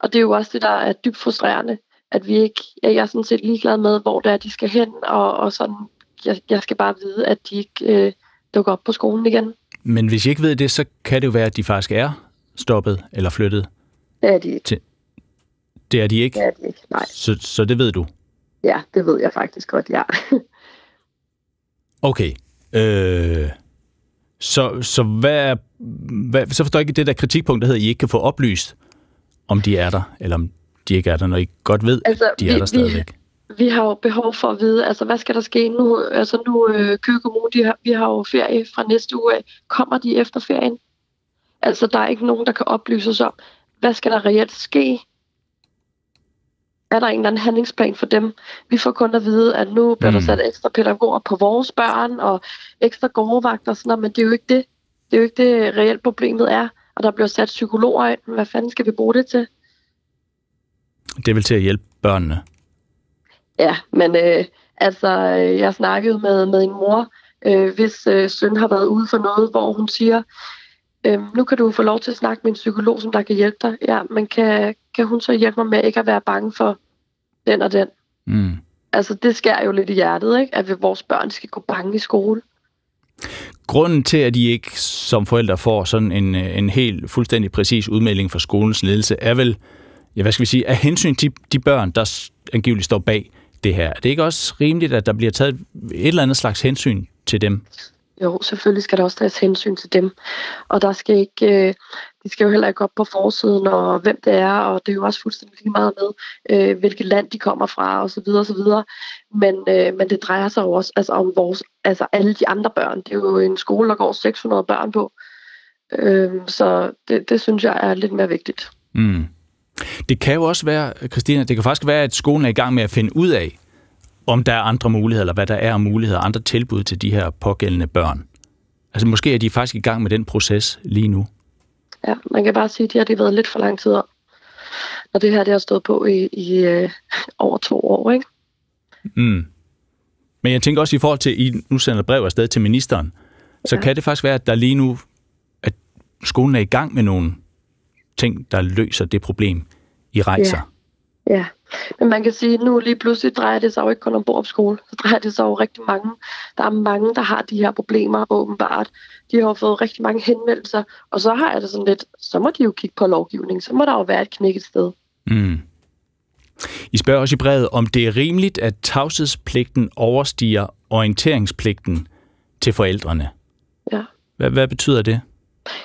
og det er jo også det, der er dybt frustrerende. at vi ikke, jeg er sådan set ligeglad med, hvor det er, de skal hen, og, og sådan, jeg, jeg skal bare vide, at de ikke øh, dukker op på skolen igen. Men hvis I ikke ved det, så kan det jo være, at de faktisk er stoppet eller flyttet. Det er de ikke. Til... Det er de ikke? Det er de ikke, nej. Så, så det ved du? Ja, det ved jeg faktisk godt, ja. okay. Øh, så, så hvad er, hvad, så forstår jeg ikke det der kritikpunkt, der hedder, at I ikke kan få oplyst, om de er der, eller om de ikke er der, når I godt ved, altså, at de vi, er der stadigvæk. Vi, vi har jo behov for at vide, altså hvad skal der ske nu? Altså nu, øh, Køge Kommune, de har, vi har jo ferie fra næste uge af. Kommer de efter ferien? Altså der er ikke nogen, der kan oplyse os om, hvad skal der reelt ske? Er der en eller anden handlingsplan for dem? Vi får kun at vide, at nu bliver mm. der sat ekstra pædagoger på vores børn, og ekstra gårdvagter og sådan noget, men det er jo ikke det. Det er jo ikke det, reelt problemet er. Og der bliver sat psykologer ind. Hvad fanden skal vi bruge det til? Det vel til at hjælpe børnene? Ja, men øh, altså, jeg snakkede med, med en mor, øh, hvis øh, søn har været ude for noget, hvor hun siger, øh, nu kan du få lov til at snakke med en psykolog, som der kan hjælpe dig. Ja, men kan, kan hun så hjælpe mig med ikke at være bange for den og den? Mm. Altså, det skærer jo lidt i hjertet, ikke? at vores børn skal gå bange i skole. Grunden til, at I ikke som forældre får sådan en, en helt fuldstændig præcis udmelding fra skolens ledelse, er vel, ja, hvad skal vi sige, af hensyn til de børn, der angiveligt står bag det her. Er det ikke også rimeligt, at der bliver taget et eller andet slags hensyn til dem? Jo, selvfølgelig skal der også tages hensyn til dem. Og der skal ikke, øh, de skal jo heller ikke op på forsiden, og hvem det er, og det er jo også fuldstændig lige meget med, øh, hvilket land de kommer fra, og så videre, og så videre. Men, øh, men det drejer sig jo også altså, om vores, altså alle de andre børn. Det er jo en skole, der går 600 børn på. Øh, så det, det synes jeg er lidt mere vigtigt. Mm. Det kan jo også være, Christina, det kan faktisk være, at skolen er i gang med at finde ud af, om der er andre muligheder, eller hvad der er af muligheder, andre tilbud til de her pågældende børn. Altså måske er de faktisk i gang med den proces lige nu. Ja, man kan bare sige, at de har det været lidt for lang tid om. Og det her, det har stået på i, i øh, over to år, ikke? Mm. Men jeg tænker også i forhold til, at I nu sender brev afsted til ministeren, så ja. kan det faktisk være, at der lige nu, at skolen er i gang med nogle ting, der løser det problem, I rejser. Ja, ja. Men man kan sige, at nu lige pludselig drejer det sig jo ikke kun om Borup skole. Så drejer det sig jo rigtig mange. Der er mange, der har de her problemer åbenbart. De har fået rigtig mange henvendelser. Og så har jeg det sådan lidt, så må de jo kigge på lovgivning. Så må der jo være et knækket sted. Mm. I spørger også i brevet, om det er rimeligt, at tavshedspligten overstiger orienteringspligten til forældrene. Ja. Hvad, hvad betyder det?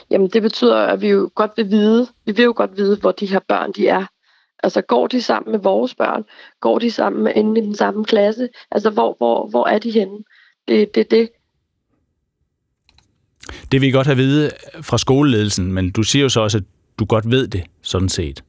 Jamen det betyder, at vi jo godt vil vide, vi vil jo godt vide, hvor de her børn de er. Altså går de sammen med vores børn? Går de sammen inde i den samme klasse? Altså hvor, hvor, hvor er de henne? Det er det, det. Det vil I godt have at vide fra skoleledelsen, men du siger jo så også, at du godt ved det, sådan set.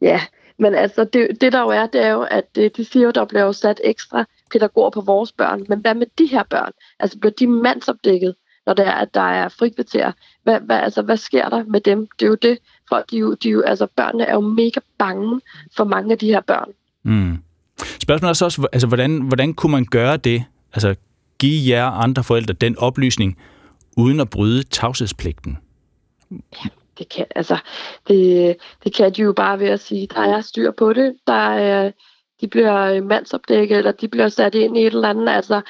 Ja, men altså det, det der jo er, det er jo, at de siger jo, der bliver sat ekstra pædagoger på vores børn. Men hvad med de her børn? Altså bliver de mandsopdækket? Når det er, at der er frikvarter. Hvad, hvad, altså, hvad sker der med dem? Det er jo det. Folk, de, de, de, altså, børnene er jo mega bange for mange af de her børn. Mm. Spørgsmålet er så også, altså, hvordan, hvordan kunne man gøre det? Altså, give jer andre forældre den oplysning, uden at bryde tavshedspligten? Ja, det kan, altså, det, det kan de jo bare ved at sige, der er styr på det, der er, de bliver mandsopdækket, eller de bliver sat ind i et eller andet, altså,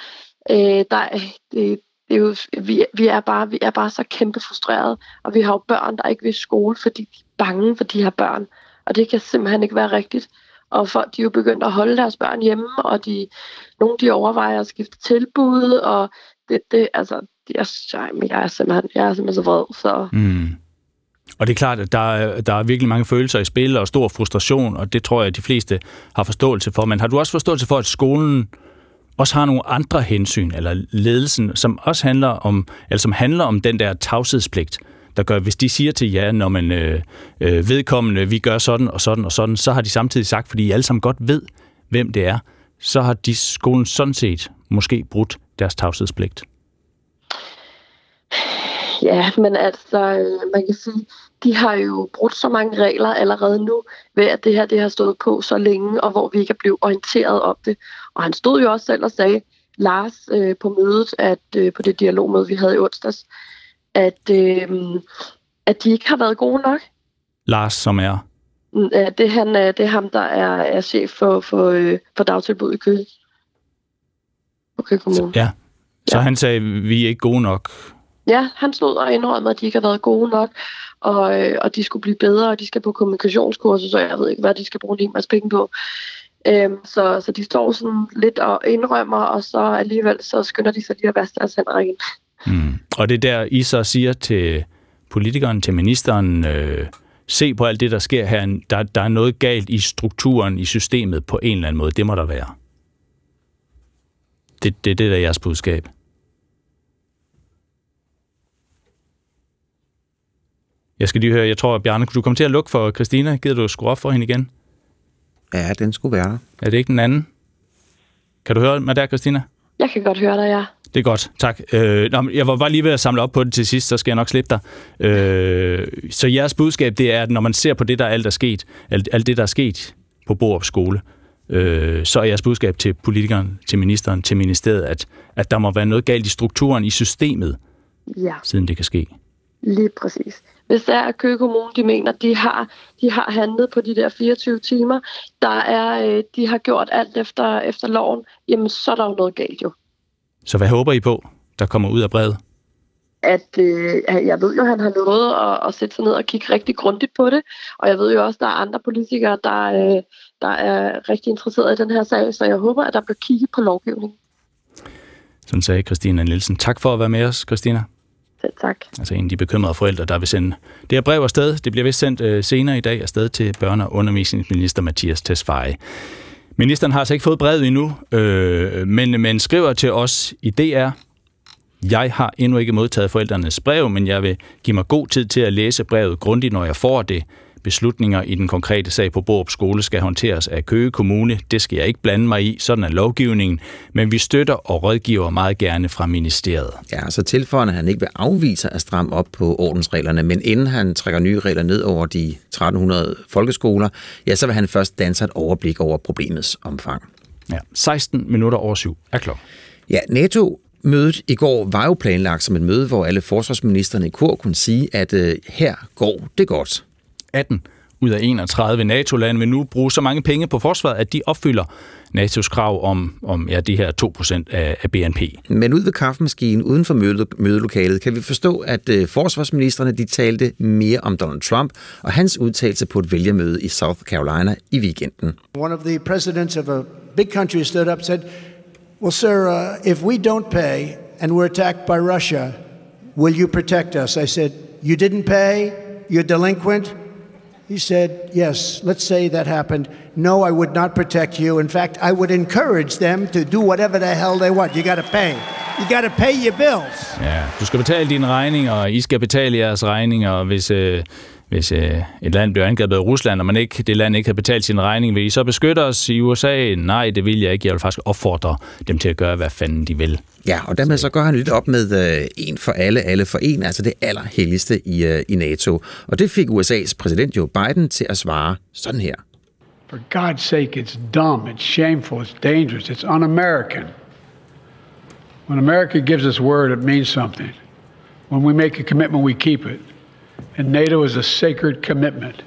øh, der, det, det er jo, vi, vi, er bare, vi er bare så kæmpe frustreret, og vi har jo børn, der ikke vil i skole, fordi de er bange for de her børn. Og det kan simpelthen ikke være rigtigt. Og folk de er jo begyndt at holde deres børn hjemme, og de, nogle de overvejer at skifte tilbud, og det, det altså, jeg, jeg er simpelthen, jeg er simpelthen så vred. Så. Mm. Og det er klart, at der der er virkelig mange følelser i spil, og stor frustration, og det tror jeg, at de fleste har forståelse for. Men har du også forståelse for, at skolen øh, også har nogle andre hensyn, eller ledelsen, som også handler om, eller som handler om den der tavshedspligt, der gør, hvis de siger til jer, når man øh, øh, vedkommende, vi gør sådan og sådan og sådan, så har de samtidig sagt, fordi I alle sammen godt ved, hvem det er, så har de skolen sådan set måske brudt deres tavshedspligt. Ja, men altså, øh, man kan sige, de har jo brudt så mange regler allerede nu, ved at det her det har stået på så længe, og hvor vi ikke er blevet orienteret om det. Og han stod jo også selv og sagde, Lars, øh, på mødet, at øh, på det dialogmøde, vi havde i onsdags, at, øh, at de ikke har været gode nok. Lars, som er? det, er han, det er ham, der er, er chef for, for, øh, for dagtilbud i Køge. Okay, Kommune. Ja, så ja. han sagde, vi er ikke gode nok. Ja, han stod og indrømmede, at de ikke har været gode nok, og, øh, og de skulle blive bedre, og de skal på kommunikationskurser, så jeg ved ikke, hvad de skal bruge en masse penge på. Øhm, så, så de står sådan lidt og indrømmer, og så alligevel så skynder de sig lige at vaske deres hænder igen. Mm. Og det er der, I så siger til politikeren, til ministeren, øh, se på alt det, der sker her. Der, der er noget galt i strukturen, i systemet på en eller anden måde. Det må der være. Det, det, det er jeres budskab. Jeg skal lige høre, jeg tror, at Bjarne, kunne du komme til at lukke for Christina? Gider du skrue op for hende igen? Ja, den skulle være der. Er det ikke den anden? Kan du høre mig der, Christina? Jeg kan godt høre dig, ja. Det er godt, tak. Øh, nå, jeg var bare lige ved at samle op på det til sidst, så skal jeg nok slippe dig. Øh, så jeres budskab, det er, at når man ser på det, der alt er sket, alt, alt det, der er sket på Borup skole, øh, så er jeres budskab til politikeren, til ministeren, til ministeriet, at, at der må være noget galt i strukturen, i systemet, ja. siden det kan ske. Lige præcis. Hvis det er, at Køge Kommune, de mener, de har, de har handlet på de der 24 timer, der er, øh, de har gjort alt efter, efter loven, jamen så er der jo noget galt jo. Så hvad håber I på, der kommer ud af brevet? At øh, jeg ved jo, at han har lovet at, at sætte sig ned og kigge rigtig grundigt på det, og jeg ved jo også, at der er andre politikere, der, øh, der er rigtig interesserede i den her sag, så jeg håber, at der bliver kigget på lovgivningen. Sådan sagde Christina Nielsen. Tak for at være med os, Christina. Selv tak. Altså en af de bekymrede forældre, der vil sende det her brev afsted. Det bliver vist sendt øh, senere i dag afsted til børne- og undervisningsminister Mathias Tesfaye. Ministeren har altså ikke fået brevet endnu, øh, men, men skriver til os i DR, jeg har endnu ikke modtaget forældrenes brev, men jeg vil give mig god tid til at læse brevet grundigt, når jeg får det. Beslutninger i den konkrete sag på Borup Skole skal håndteres af Køge Kommune. Det skal jeg ikke blande mig i, sådan er lovgivningen, men vi støtter og rådgiver meget gerne fra ministeriet. Ja, så tilføjer han ikke vil afvise at stramme op på ordensreglerne, men inden han trækker nye regler ned over de 1300 folkeskoler, ja, så vil han først danse et overblik over problemets omfang. Ja, 16 minutter over syv er klokken. Ja, NATO Mødet i går var jo planlagt som et møde, hvor alle forsvarsministerne i kor kunne sige, at øh, her går det godt. 18 ud af 31 NATO-lande vil nu bruge så mange penge på forsvaret, at de opfylder NATO's krav om, om ja, de her 2% af, af BNP. Men ud ved kaffemaskinen uden for møde, mødelokalet kan vi forstå, at uh, forsvarsministerne de talte mere om Donald Trump og hans udtalelse på et vælgermøde i South Carolina i weekenden. One of the presidents of a big country stood up and said, Well, sir, uh, if we don't pay and we're attacked by Russia, will you protect us? I said, You didn't pay, you're delinquent, He said, Yes, let's say that happened. No, I would not protect you. In fact, I would encourage them to do whatever the hell they want. You got to pay. You got to pay your bills. Ja, du skal betale dine regninger, og I skal betale jeres regninger, hvis, øh, hvis øh, et land bliver angrebet af Rusland, og man ikke, det land ikke har betalt sin regning, vil I så beskytte os i USA? Nej, det vil jeg ikke. Jeg vil faktisk opfordre dem til at gøre, hvad fanden de vil. Ja, og dermed så går han lidt op med øh, en for alle, alle for en, altså det allerhelligste i, øh, i NATO. Og det fik USA's præsident Joe Biden til at svare sådan her. For God's sake, it's dumb, it's shameful, it's dangerous, it's un-American. When America gives us word, it means something. When we make a commitment, we keep it. And NATO is a sacred commitment.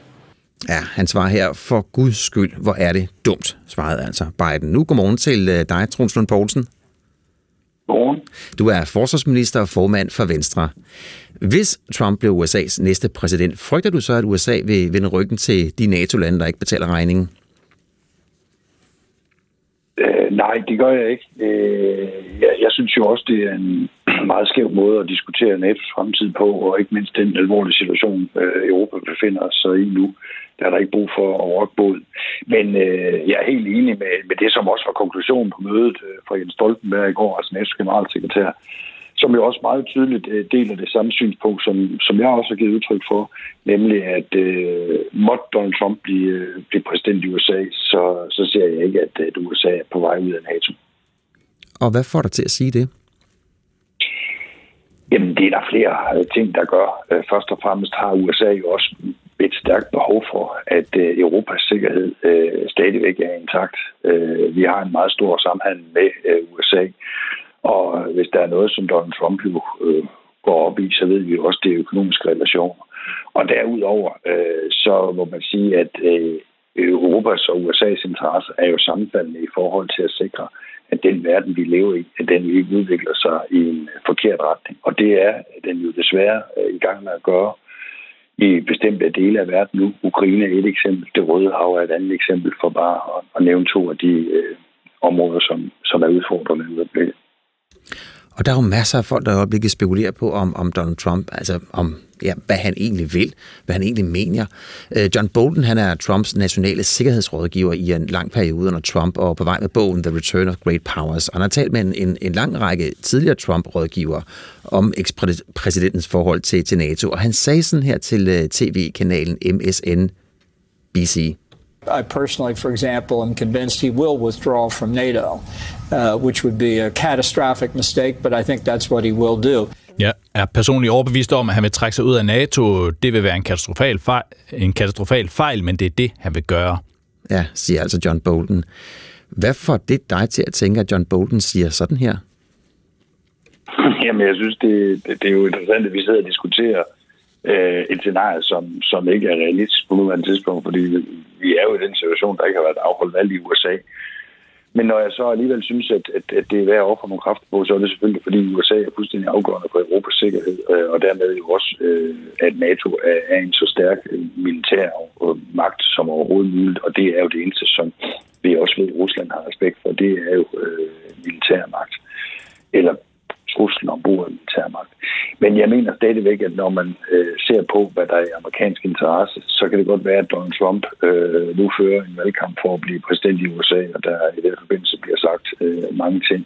Ja, han svarer her, for guds skyld, hvor er det dumt, svarede altså Biden. Nu godmorgen til øh, dig, Truls Lund Poulsen. Godmorgen. Du er forsvarsminister og formand for Venstre. Hvis Trump bliver USA's næste præsident, frygter du så, at USA vil vende ryggen til de NATO-lande, der ikke betaler regningen? Øh, nej, det gør jeg ikke. Øh, jeg, jeg synes jo også, det er en meget skæv måde at diskutere NATO's fremtid på, og ikke mindst den alvorlige situation, øh, Europa befinder sig i nu. Der er der ikke brug for at rokke båd. Men øh, jeg er helt enig med, med det, som også var konklusionen på mødet øh, fra Jens Stoltenberg i går, altså NATO's generalsekretær, som jo også meget tydeligt øh, deler det samme synspunkt, som, som jeg også har givet udtryk for, nemlig at øh, måtte Donald Trump blive, øh, blive præsident i USA, så, så ser jeg ikke, at, at USA er på vej ud af NATO. Og hvad får dig til at sige det? Jamen, det er der flere øh, ting, der gør. Først og fremmest har USA jo også et stærkt behov for, at øh, Europas sikkerhed øh, stadigvæk er intakt. Øh, vi har en meget stor samhandel med øh, USA, og hvis der er noget, som Donald Trump jo øh, går op i, så ved vi jo også, det er økonomiske relationer. Og derudover, øh, så må man sige, at øh, Europas og USA's interesser er jo sammenfaldende i forhold til at sikre, at den verden, vi lever i, at den ikke udvikler sig i en øh, forkert retning. Og det er den jo desværre øh, i gang med at gøre i bestemte dele af verden nu. Ukraine er et eksempel, det Røde Hav er et andet eksempel for bare at, at nævne to af de øh, områder, som, som er udfordrende i og der er jo masser af folk, der i øjeblikket spekulerer på, om, om Donald Trump, altså om ja, hvad han egentlig vil, hvad han egentlig mener. Øh, John Bolton, han er Trumps nationale sikkerhedsrådgiver i en lang periode under Trump, og på vej med bogen The Return of Great Powers. Og han har talt med en, en lang række tidligere Trump-rådgivere om ekspræsidentens forhold til, til NATO, og han sagde sådan her til øh, tv-kanalen MSNBC. I personally, for example, am convinced he will withdraw from NATO, uh, which would be a catastrophic mistake, but I think that's what he will do. Jeg er personligt overbevist om, at han vil trække sig ud af NATO. Det vil være en katastrofal fejl, en katastrofal fejl men det er det, han vil gøre. Ja, siger altså John Bolton. Hvad får det dig til at tænke, at John Bolton siger sådan her? Jamen, jeg synes, det, det, det er jo interessant, at vi sidder og diskuterer øh, Øh, et scenarie, som, som ikke er realistisk på nuværende tidspunkt, fordi vi er jo i den situation, der ikke har været afholdt valg i USA. Men når jeg så alligevel synes, at, at, at det er værd at ofre nogle kræfter på, så er det selvfølgelig, fordi USA er fuldstændig afgørende for Europas sikkerhed, øh, og dermed jo også, øh, at NATO er, er en så stærk øh, militær magt som overhovedet muligt, og det er jo det eneste, som vi også ved, at Rusland har respekt for, det er jo øh, militær magt. Eller truslen ombord i militærmagt. Men jeg mener stadigvæk, at når man øh, ser på, hvad der er i amerikansk interesse, så kan det godt være, at Donald Trump øh, nu fører en valgkamp for at blive præsident i USA, og der i den forbindelse bliver sagt øh, mange ting.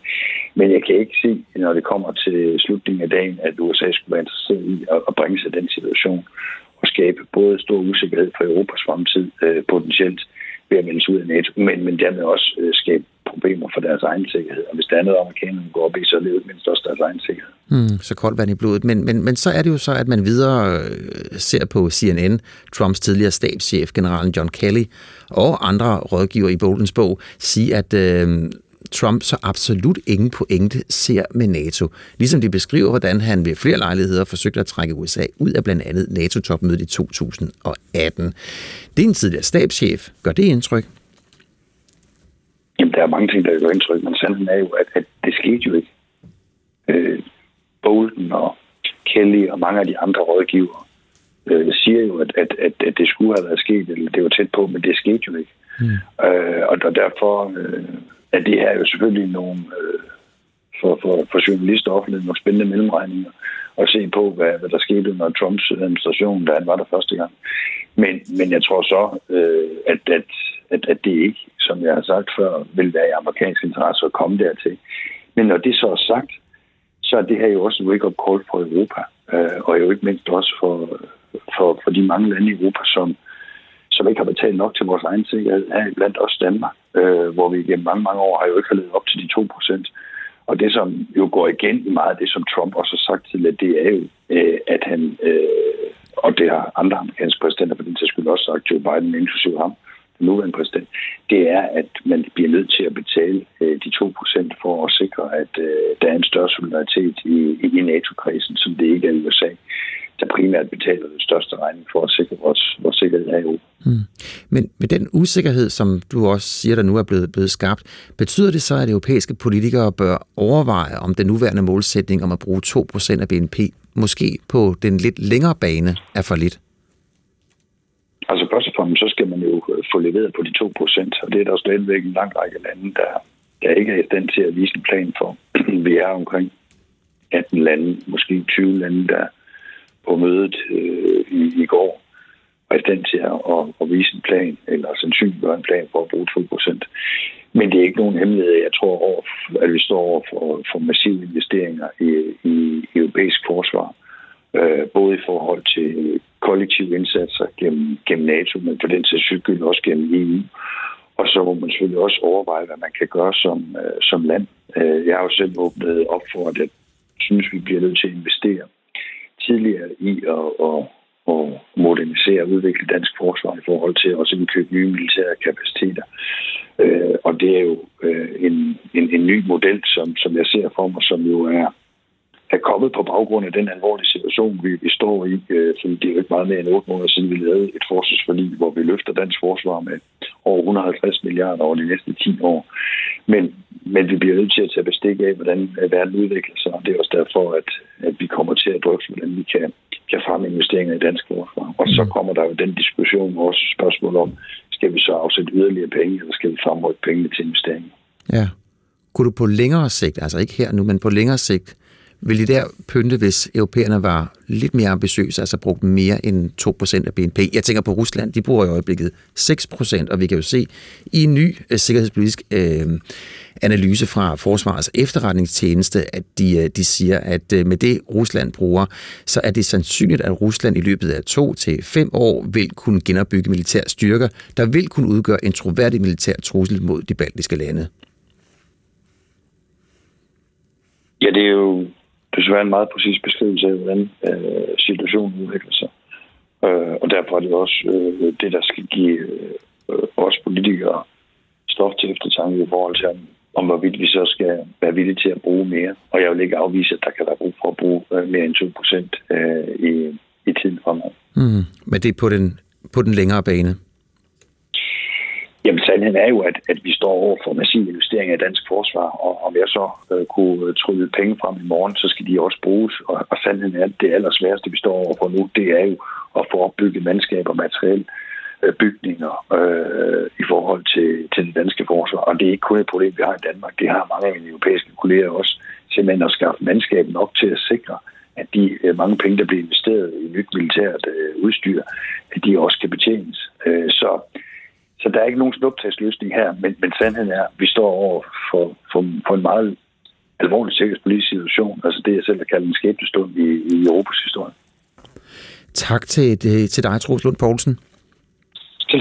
Men jeg kan ikke se, når det kommer til slutningen af dagen, at USA skulle være interesseret i at, at bringe sig den situation og skabe både stor usikkerhed for Europas fremtid øh, potentielt, ved at melde ud af NATO, men, men dermed også øh, skabe problemer for deres egen sikkerhed. Og hvis det andet amerikanerne går op i, så er det mindst også deres egen sikkerhed. Mm, så koldt vand i blodet. Men, men, men så er det jo så, at man videre øh, ser på CNN, Trumps tidligere stabschef, generalen John Kelly, og andre rådgiver i Boldens bog, sige, at øh, Trump så absolut ingen pointe ser med NATO. Ligesom de beskriver, hvordan han ved flere lejligheder forsøgte at trække USA ud af blandt andet NATO-topmødet i 2018. Det er en tidligere stabschef. Gør det indtryk? Jamen, der er mange ting, der gør indtryk, men sandheden er jo, at, at det skete jo ikke. Øh, Bolton og Kelly og mange af de andre rådgivere øh, siger jo, at, at, at, at det skulle have været sket, eller det var tæt på, men det skete jo ikke. Mm. Øh, og derfor øh, er det er jo selvfølgelig nogle, øh, for, for, for journalister og offentligheden, nogle spændende mellemregninger at se på, hvad, hvad der skete under Trumps administration, da han var der første gang. Men, men jeg tror så, øh, at, at, at, at det ikke, som jeg har sagt før, vil være i amerikansk interesse at komme dertil. Men når det så er sagt, så er det her jo også en wake-up call for Europa, øh, og jo ikke mindst også for, for, for de mange lande i Europa, som, som ikke har betalt nok til vores egen sikkerhed, her blandt os Danmark, øh, hvor vi gennem mange, mange år har jo ikke har levet op til de 2 procent. Og det, som jo går igen i meget af det, som Trump også har sagt til, det er jo, øh, at han, øh, og det har andre amerikanske præsidenter for den til skyld også sagt, Joe Biden, inklusive ham, den nuværende præsident, det er, at man bliver nødt til at betale øh, de 2 procent for at sikre, at øh, der er en større solidaritet i, i NATO-kredsen, som det ikke er i USA der primært betaler den største regning for at sikre vores, vores sikkerhed her i Europa. Hmm. Men med den usikkerhed, som du også siger, der nu er blevet, blevet skabt, betyder det så, at europæiske politikere bør overveje, om den nuværende målsætning om at bruge 2% af BNP måske på den lidt længere bane er for lidt? Altså først så skal man jo øh, få leveret på de 2 procent, og det er der stadigvæk en lang række lande, der, der ikke er i stand til at vise en plan for. Vi er omkring 18 lande, måske 20 lande, der på mødet øh, i, i går var i stand til at, at, at vise en plan, eller sandsynliggøre en plan for at bruge 2 procent. Men det er ikke nogen hemmelighed. Jeg tror, over, at vi står over for, for massive investeringer i, i, i europæisk forsvar. Øh, både i forhold til kollektive indsatser gennem, gennem NATO, men for den sags skyld også gennem EU. Og så må man selvfølgelig også overveje, hvad man kan gøre som, øh, som land. Øh, jeg har jo selv åbnet op for, at jeg synes, vi bliver nødt til at investere tidligere i at, at, at modernisere og udvikle dansk forsvar i forhold til også at købe nye militære kapaciteter. Øh, og det er jo øh, en, en, en ny model, som, som jeg ser for mig, som jo er, er kommet på baggrund af den alvorlige situation, vi, vi står i. Øh, fordi det er jo ikke meget mere end 8 måneder siden, vi lavede et forsvarsforlig, hvor vi løfter dansk forsvar med over 150 milliarder over de næste 10 år. Men, men vi bliver nødt til at tage bestik af, hvordan verden udvikler sig. Og det er også derfor, at, at vi kommer til at drøfte, hvordan vi kan, kan fremme investeringer i dansk forsvar. Og så kommer der jo den diskussion også spørgsmål om, skal vi så afsætte yderligere penge, eller skal vi fremrykke pengene til investeringer? Ja. Kunne du på længere sigt, altså ikke her nu, men på længere sigt, vil de der pynte, hvis europæerne var lidt mere ambitiøse, altså brugte mere end 2% af BNP? Jeg tænker på Rusland, de bruger i øjeblikket 6%, og vi kan jo se i en ny øh, sikkerhedspolitisk øh, analyse fra Forsvarets efterretningstjeneste, at de, øh, de siger, at øh, med det Rusland bruger, så er det sandsynligt, at Rusland i løbet af to til fem år vil kunne genopbygge militære styrker, der vil kunne udgøre en troværdig militær trussel mod de baltiske lande. Ja, det er jo desværre en meget præcis beskrivelse af, hvordan øh, situationen udvikler sig. Øh, og derfor er det også øh, det, der skal give øh, os politikere stof til eftertanke i forhold til, om, hvorvidt vi så skal være villige til at bruge mere. Og jeg vil ikke afvise, at der kan være brug for at bruge øh, mere end 2 procent øh, i, i tiden fremad. Mm, men det er på den, på den længere bane? Jamen, sandheden er jo, at, at vi står over for massive investeringer i dansk forsvar, og om jeg så øh, kunne øh, trylle penge frem i morgen, så skal de også bruges. Og, og sandheden er, at det allersværeste, vi står over for nu, det er jo at få opbygget mandskab og materiel øh, bygninger øh, i forhold til, til det danske forsvar. Og det er ikke kun et problem, vi har i Danmark. Det har mange af mine europæiske kolleger også. Simpelthen at skaffe mandskab nok til at sikre, at de øh, mange penge, der bliver investeret i nyt militært øh, udstyr, at de også kan betjenes. Øh, så så der er ikke nogen snuptagsløsning her, men, men sandheden er, at vi står over for, for, for en meget alvorlig sikkerhedspolitisk situation. Altså det, jeg selv har kaldt en skæbnestund i, i Europas historie. Tak til, til dig, Troels Lund Poulsen.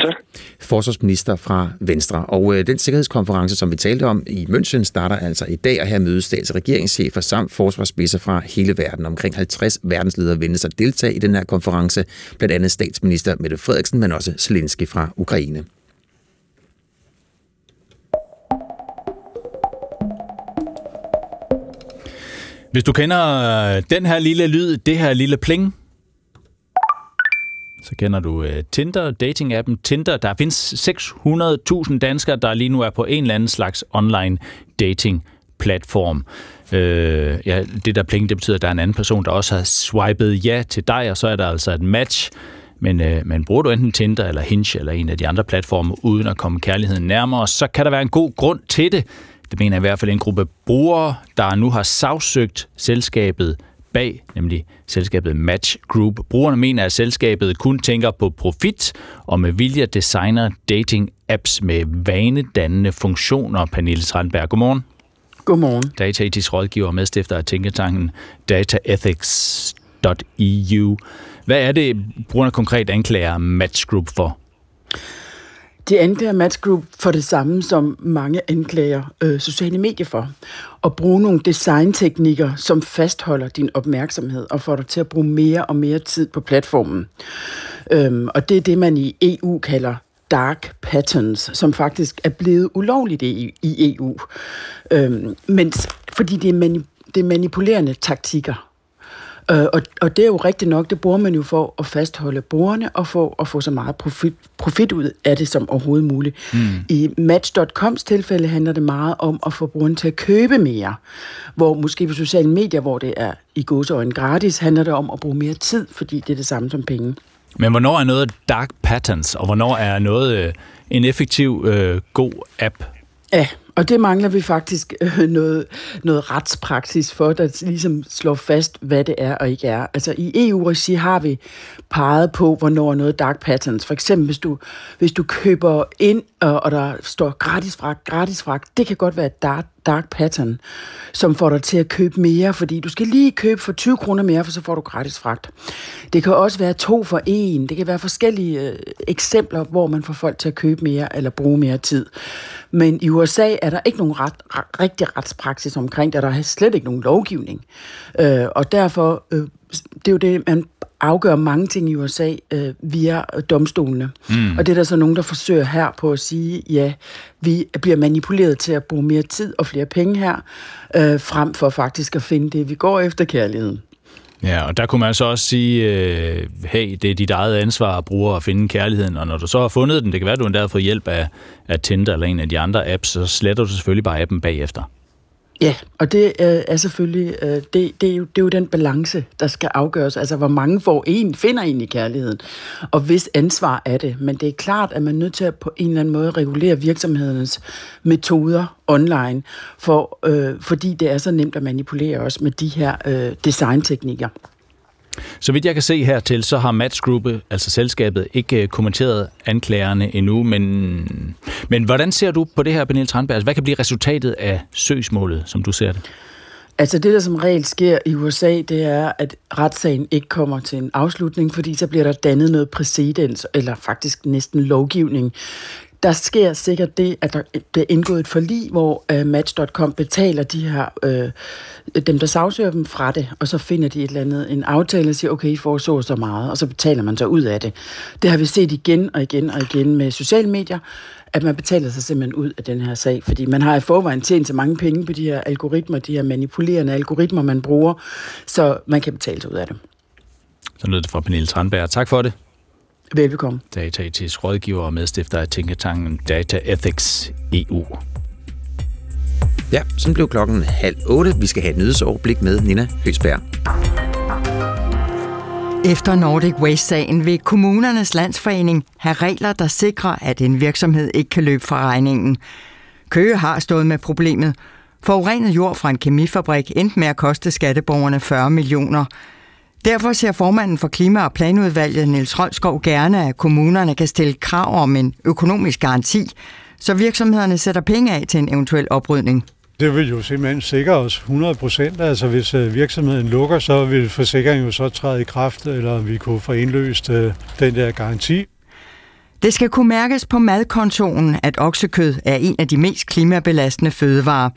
Tak. Forsvarsminister fra Venstre. Og øh, den sikkerhedskonference, som vi talte om i München, starter altså i dag, og her mødes stats- og regeringschefer samt forsvarsspidser fra hele verden. Omkring 50 verdensledere ventes at deltage i den her konference, blandt andet statsminister Mette Frederiksen, men også Zelensky fra Ukraine. Hvis du kender øh, den her lille lyd, det her lille pling, så kender du øh, Tinder, dating-appen Tinder. Der findes 600.000 danskere, der lige nu er på en eller anden slags online dating-platform. Øh, ja, det der pling, det betyder, at der er en anden person, der også har swipet ja til dig, og så er der altså et match. Men, øh, men bruger du enten Tinder eller Hinge eller en af de andre platforme, uden at komme kærligheden nærmere, så kan der være en god grund til det. Det mener i hvert fald en gruppe brugere, der nu har sagsøgt selskabet bag, nemlig selskabet Match Group. Brugerne mener, at selskabet kun tænker på profit og med vilje designer dating-apps med vanedannende funktioner. Pernille Strandberg, godmorgen. Godmorgen. Dataetisk rådgiver og medstifter af tænketanken dataethics.eu. Hvad er det, brugerne konkret anklager Match Group for? De anklager Match Group for det samme, som mange anklager øh, sociale medier for. At bruge nogle designteknikker, som fastholder din opmærksomhed og får dig til at bruge mere og mere tid på platformen. Øhm, og det er det, man i EU kalder dark patterns, som faktisk er blevet ulovligt i, i EU. Øhm, men fordi det er, mani- det er manipulerende taktikker. Øh, og, og det er jo rigtigt nok, det bruger man jo for at fastholde brugerne og for at få så meget profit, profit ud af det som overhovedet muligt. Mm. I Match.coms tilfælde handler det meget om at få brugerne til at købe mere. Hvor måske på sociale medier, hvor det er i gåseøjne gratis, handler det om at bruge mere tid, fordi det er det samme som penge. Men hvornår er noget dark patterns, og hvornår er noget øh, en effektiv, øh, god app? Ja, og det mangler vi faktisk øh, noget, noget retspraksis for, der ligesom slår fast, hvad det er og ikke er. Altså i EU-regi har vi peget på, hvornår noget dark patterns. For eksempel, hvis du, hvis du køber ind, og, og der står gratis fragt, gratis fragt, det kan godt være et dark, dark pattern, som får dig til at købe mere, fordi du skal lige købe for 20 kroner mere, for så får du gratis fragt. Det kan også være to for en. Det kan være forskellige øh, eksempler, hvor man får folk til at købe mere eller bruge mere tid. Men i USA er der ikke nogen ret, rigtig retspraksis omkring det, der er slet ikke nogen lovgivning. Øh, og derfor, øh, det er jo det, man afgøre mange ting i USA øh, via domstolene. Mm. Og det er der så nogen, der forsøger her på at sige, ja, vi bliver manipuleret til at bruge mere tid og flere penge her, øh, frem for faktisk at finde det, vi går efter kærligheden. Ja, og der kunne man så også sige, øh, hey, det er dit eget ansvar at bruge at finde kærligheden, og når du så har fundet den, det kan være, at du endda har fået hjælp af, af Tinder eller en af de andre apps, så sletter du selvfølgelig bare appen bagefter. Ja, og det øh, er selvfølgelig, øh, det, det, er jo, det er jo den balance, der skal afgøres. Altså, hvor mange får en, finder egentlig kærligheden, og hvis ansvar er det. Men det er klart, at man er nødt til at på en eller anden måde regulere virksomhedernes metoder online, for, øh, fordi det er så nemt at manipulere også med de her øh, designteknikker. Så vidt jeg kan se hertil, så har Match Group, altså selskabet, ikke øh, kommenteret anklagerne endnu, men, men hvordan ser du på det her, Pernille Tranberg? Altså, hvad kan blive resultatet af søgsmålet, som du ser det? Altså det, der som regel sker i USA, det er, at retssagen ikke kommer til en afslutning, fordi så bliver der dannet noget præcedens, eller faktisk næsten lovgivning. Der sker sikkert det, at der bliver indgået et forlig, hvor øh, Match.com betaler de her, øh, dem der sagsøger dem fra det, og så finder de et eller andet, en aftale og siger, okay, I får så så meget, og så betaler man så ud af det. Det har vi set igen og igen og igen med sociale medier, at man betaler sig simpelthen ud af den her sag, fordi man har i forvejen tjent så mange penge på de her algoritmer, de her manipulerende algoritmer, man bruger, så man kan betale sig ud af det. Så lød det fra Pernille Tranberg. Tak for det. Velbekomme. Dataetisk rådgiver og medstifter af tænketanken Data Ethics EU. Ja, så blev klokken halv otte. Vi skal have et nyhedsoverblik med Nina Høsberg. Efter Nordic Waste-sagen vil kommunernes landsforening have regler, der sikrer, at en virksomhed ikke kan løbe fra regningen. Køge har stået med problemet. Forurenet jord fra en kemifabrik endte med at koste skatteborgerne 40 millioner. Derfor ser formanden for Klima- og Planudvalget, Niels Rolskov, gerne, at kommunerne kan stille krav om en økonomisk garanti, så virksomhederne sætter penge af til en eventuel oprydning. Det vil jo simpelthen sikre os 100 procent. Altså hvis øh, virksomheden lukker, så vil forsikringen jo så træde i kraft, eller vi kunne få indløst øh, den der garanti. Det skal kunne mærkes på madkontoen, at oksekød er en af de mest klimabelastende fødevarer.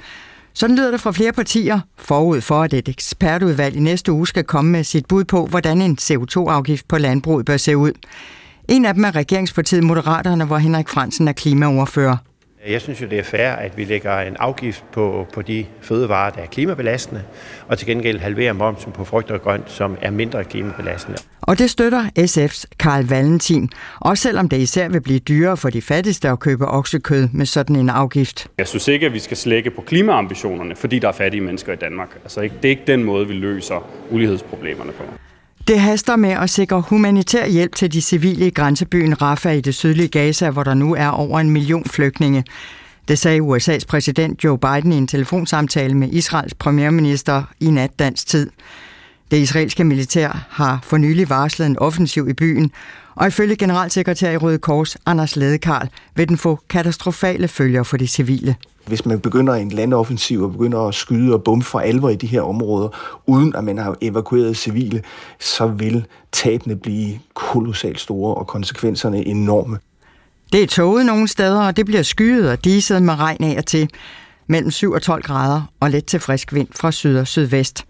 Sådan lyder det fra flere partier, forud for at et ekspertudvalg i næste uge skal komme med sit bud på, hvordan en CO2-afgift på landbruget bør se ud. En af dem er regeringspartiet Moderaterne, hvor Henrik Fransen er klimaoverfører. Jeg synes jo, det er fair, at vi lægger en afgift på, på de fødevarer, der er klimabelastende, og til gengæld halverer momsen på frugt og grønt, som er mindre klimabelastende. Og det støtter SF's Karl Valentin, også selvom det især vil blive dyrere for de fattigste at købe oksekød med sådan en afgift. Jeg synes ikke, at vi skal slække på klimaambitionerne, fordi der er fattige mennesker i Danmark. Altså, det er ikke den måde, vi løser ulighedsproblemerne på. Det haster med at sikre humanitær hjælp til de civile i grænsebyen Rafah i det sydlige Gaza, hvor der nu er over en million flygtninge. Det sagde USA's præsident Joe Biden i en telefonsamtale med Israels premierminister i nat dansk tid. Det israelske militær har for nylig varslet en offensiv i byen, og ifølge generalsekretær i Røde Kors, Anders Ledekarl, vil den få katastrofale følger for de civile. Hvis man begynder en landoffensiv og begynder at skyde og bombe for alvor i de her områder, uden at man har evakueret civile, så vil tabene blive kolossalt store og konsekvenserne enorme. Det er toget nogle steder, og det bliver skyet og diset med regn af og til. Mellem 7 og 12 grader og let til frisk vind fra syd og sydvest.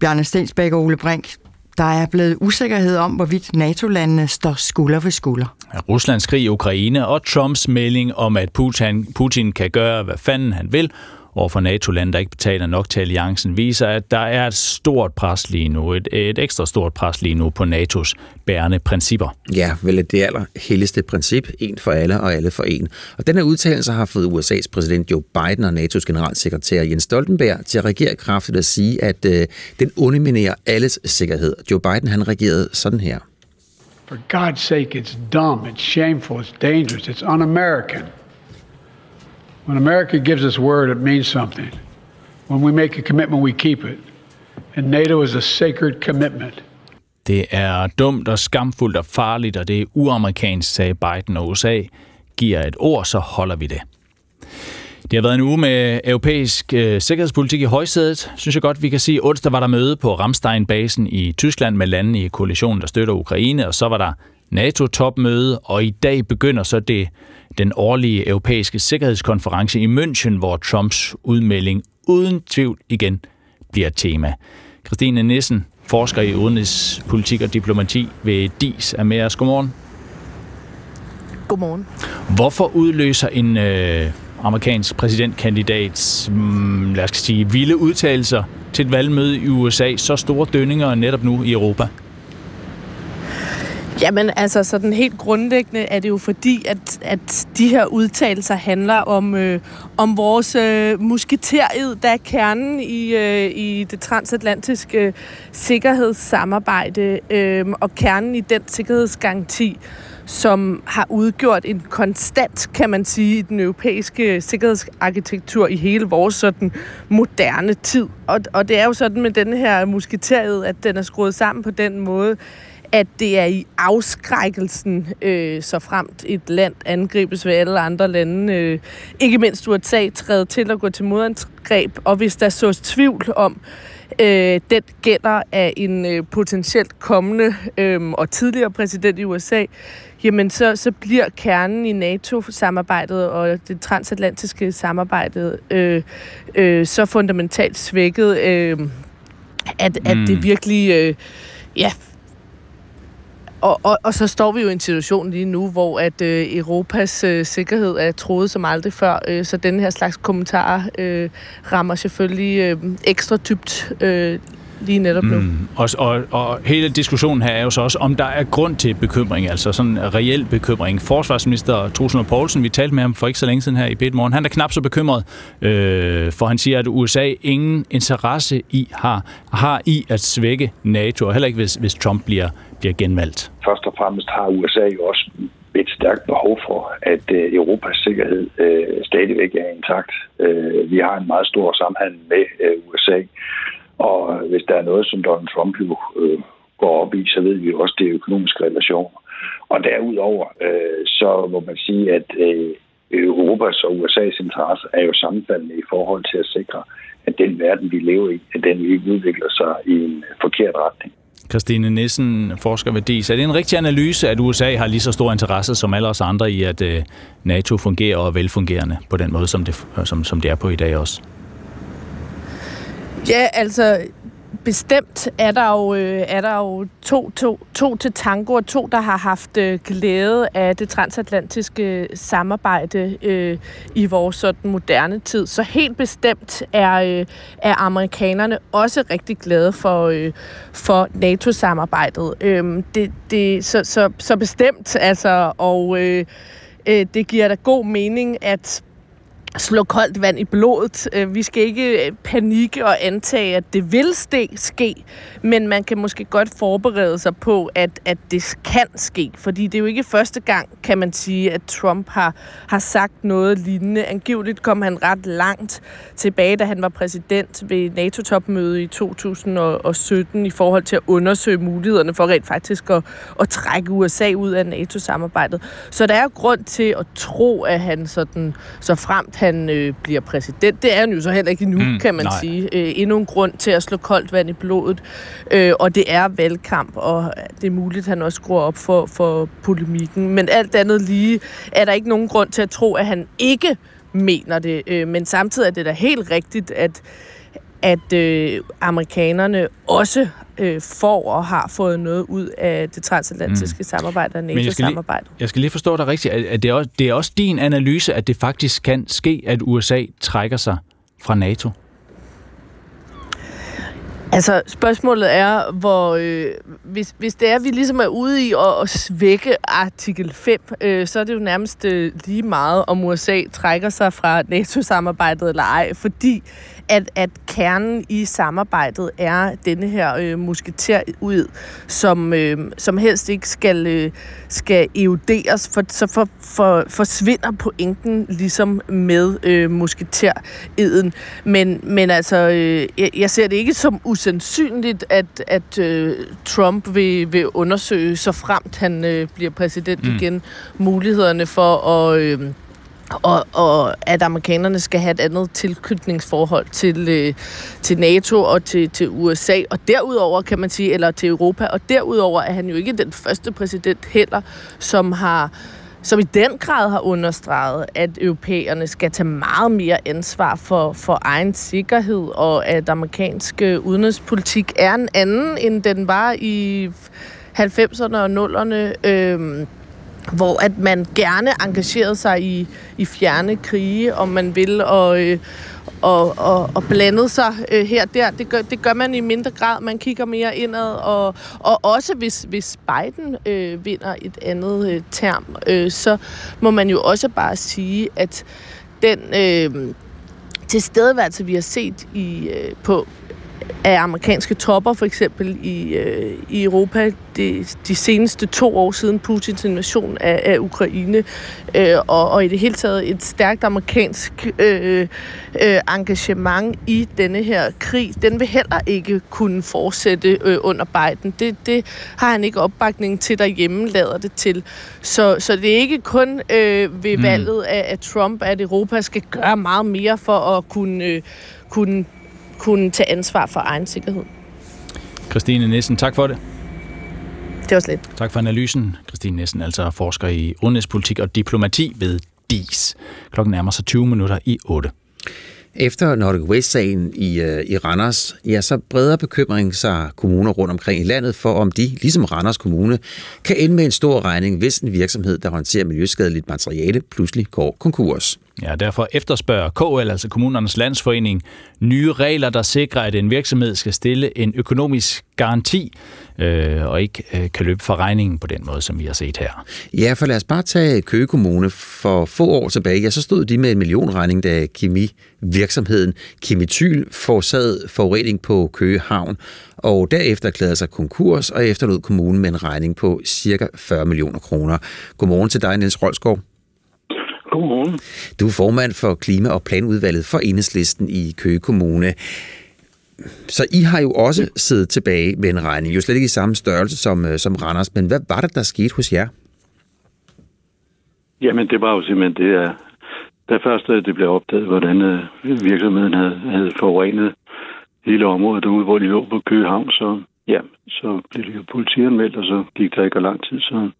Bjarne Stensbæk og Ole Brink, der er blevet usikkerhed om, hvorvidt NATO-landene står skulder ved skulder. Ruslands krig i Ukraine og Trumps melding om, at Putin, Putin kan gøre, hvad fanden han vil, over for NATO-lande, der ikke betaler nok til alliancen, viser, at der er et stort pres lige nu, et, et ekstra stort pres lige nu på NATO's bærende principper. Ja, vel det allerhelligste princip, en for alle og alle for en. Og den her udtalelse har fået USA's præsident Joe Biden og NATO's generalsekretær Jens Stoltenberg til at reagere kraftigt og sige, at øh, den underminerer alles sikkerhed. Joe Biden han reagerede sådan her. For God's sake, it's dumb, it's shameful, it's dangerous, it's un-American. When America gives us word, it means something. When we make a commitment, we keep it. And NATO is a sacred commitment. Det er dumt og skamfuldt og farligt, og det er uamerikansk, sagde Biden, og USA giver et ord, så holder vi det. Det har været en uge med europæisk øh, sikkerhedspolitik i højsædet. Synes jeg godt, vi kan sige. Onsdag var der møde på Ramstein-basen i Tyskland med landene i koalitionen, der støtter Ukraine, og så var der NATO-topmøde, og i dag begynder så det den årlige europæiske sikkerhedskonference i München, hvor Trumps udmelding uden tvivl igen bliver et tema. Christine Nissen, forsker i udenrigspolitik og diplomati ved DIS, er med os. Godmorgen. Godmorgen. Hvorfor udløser en øh, amerikansk præsidentkandidat, mm, lad os sige, vilde udtalelser til et valgmøde i USA så store dønninger netop nu i Europa? Jamen altså, sådan helt grundlæggende er det jo fordi, at, at de her udtalelser handler om, øh, om vores øh, musketeriet, der er kernen i, øh, i det transatlantiske øh, sikkerhedssamarbejde, øh, og kernen i den sikkerhedsgaranti, som har udgjort en konstant, kan man sige, i den europæiske sikkerhedsarkitektur i hele vores sådan moderne tid. Og, og det er jo sådan med den her musketeriet, at den er skruet sammen på den måde, at det er i afskrækkelsen, øh, så fremt et land angribes ved alle andre lande, øh, ikke mindst USA, træder til at gå til modangreb, og hvis der sås tvivl om, øh, den gælder af en øh, potentielt kommende øh, og tidligere præsident i USA, jamen så, så bliver kernen i NATO-samarbejdet og det transatlantiske samarbejde øh, øh, så fundamentalt svækket, øh, at, mm. at det mm. virkelig... Øh, ja, og, og, og så står vi jo i en situation lige nu, hvor at øh, Europas øh, sikkerhed er troet som aldrig før, øh, så den her slags kommentarer øh, rammer selvfølgelig øh, ekstra dybt øh, lige netop nu. Mm. Og, og, og hele diskussionen her er jo så også, om der er grund til bekymring, altså sådan en reel bekymring. Forsvarsminister Truslund Poulsen, vi talte med ham for ikke så længe siden her i bedt morgen, han er knap så bekymret, øh, for han siger, at USA ingen interesse i har, har i at svække NATO, og heller ikke hvis, hvis Trump bliver, bliver genvalgt. Først og fremmest har USA jo også et stærkt behov for, at øh, Europas sikkerhed øh, stadigvæk er intakt. Øh, vi har en meget stor samhandel med øh, USA, og hvis der er noget, som Donald Trump jo øh, går op i, så ved vi jo også, det er økonomiske relationer. Og derudover, øh, så må man sige, at øh, Europas og USA's interesse er jo sammenfaldende i forhold til at sikre, at den verden, vi lever i, at den ikke udvikler sig i en forkert retning. Christine Nissen, forsker ved DIS. Er det en rigtig analyse, at USA har lige så stor interesse som alle os andre i, at øh, NATO fungerer og er velfungerende på den måde, som det, som, som det er på i dag også? Ja, altså bestemt er der jo, øh, er der jo to, to, to til tango, og to, der har haft øh, glæde af det transatlantiske øh, samarbejde øh, i vores sådan moderne tid. Så helt bestemt er, øh, er amerikanerne også rigtig glade for, øh, for NATO-samarbejdet. Øh, det, det, så, så, så bestemt, altså, og øh, øh, det giver da god mening, at slå koldt vand i blodet. Øh, vi skal ikke øh, panikke og antage, at det vil ske, men man kan måske godt forberede sig på, at, at det kan ske. Fordi det er jo ikke første gang, kan man sige, at Trump har, har sagt noget lignende. Angiveligt kom han ret langt tilbage, da han var præsident ved NATO-topmødet i 2017 i forhold til at undersøge mulighederne for rent faktisk at, at trække USA ud af NATO-samarbejdet. Så der er grund til at tro, at han sådan, så fremt han øh, bliver præsident. Det er han jo så heller ikke endnu, mm, kan man nej. sige. Øh, endnu en grund til at slå koldt vand i blodet. Øh, og det er valgkamp, og det er muligt, at han også skruer op for, for polemikken. Men alt andet lige er der ikke nogen grund til at tro, at han ikke mener det. Øh, men samtidig er det da helt rigtigt, at at øh, amerikanerne også øh, får og har fået noget ud af det transatlantiske mm. samarbejde og NATO-samarbejde. Jeg skal lige forstå dig rigtigt, at det er, også, det er også din analyse, at det faktisk kan ske, at USA trækker sig fra NATO? Altså, spørgsmålet er, hvor øh, hvis, hvis det er, at vi ligesom er ude i at, at svække artikel 5, øh, så er det jo nærmest øh, lige meget, om USA trækker sig fra NATO-samarbejdet eller ej, fordi at, at kernen i samarbejdet er denne her øh, musketer ud, som, øh, som helst ikke skal, øh, skal euderes, for så for, for, forsvinder pointen ligesom med øh, musketereden. Men, men altså, øh, jeg, jeg ser det ikke som usandsynligt, at, at øh, Trump vil, vil undersøge, så fremt han øh, bliver præsident mm. igen, mulighederne for at... Øh, og, og at amerikanerne skal have et andet tilknytningsforhold til, øh, til NATO og til, til USA, og derudover kan man sige, eller til Europa, og derudover er han jo ikke den første præsident heller, som har som i den grad har understreget, at europæerne skal tage meget mere ansvar for, for egen sikkerhed, og at amerikansk øh, udenrigspolitik er en anden, end den var i 90'erne og 0'erne. Øh, hvor at man gerne engagerede sig i, i fjerne krige, om man vil, og, øh, og, og, og blandet sig øh, her der. Det gør, det gør man i mindre grad. Man kigger mere indad, og, og også hvis, hvis Biden øh, vinder et andet øh, term, øh, så må man jo også bare sige, at den øh, tilstedeværelse, vi har set i, øh, på af amerikanske tropper, for eksempel i, øh, i Europa, de, de seneste to år siden Putins invasion af, af Ukraine, øh, og, og i det hele taget et stærkt amerikansk øh, øh, engagement i denne her krig, den vil heller ikke kunne fortsætte øh, under Biden. Det, det har han ikke opbakning til derhjemme, lader det til. Så, så det er ikke kun øh, ved mm. valget af, af Trump, at Europa skal gøre meget mere for at kunne, øh, kunne kunne tage ansvar for egen sikkerhed. Christine Nissen, tak for det. Det var slet. Tak for analysen. Christine Nissen, altså forsker i udenrigspolitik og diplomati ved DIS. Klokken nærmer sig 20 minutter i 8. Efter Nordic Waste-sagen i, uh, i Randers, ja, så breder bekymring sig kommuner rundt omkring i landet for, om de, ligesom Randers Kommune, kan ende med en stor regning, hvis en virksomhed, der håndterer miljøskadeligt materiale, pludselig går konkurs. Ja, derfor efterspørger KL, altså Kommunernes Landsforening, nye regler, der sikrer, at en virksomhed skal stille en økonomisk garanti, øh, og ikke øh, kan løbe for regningen på den måde, som vi har set her. Ja, for lad os bare tage Køge Kommune. For få år tilbage, ja, så stod de med en millionregning, da kemivirksomheden Kemityl forårsagede forurening på Køge Havn, og derefter erklærede sig konkurs og efterlod kommunen med en regning på cirka 40 millioner kroner. Godmorgen til dig, Niels Rolsgaard. Godmorgen. Du er formand for Klima- og Planudvalget for Enhedslisten i Køge Kommune. Så I har jo også siddet tilbage med en regning, jo slet ikke i samme størrelse som, øh, som Randers, men hvad var det, der skete hos jer? Jamen, det var jo simpelthen det, at da først det blev opdaget, hvordan øh, virksomheden havde, havde forurenet hele området derude, hvor de lå på Køgehavn, så, ja, så blev det jo politianmeldt, og så gik der ikke lang tid, så,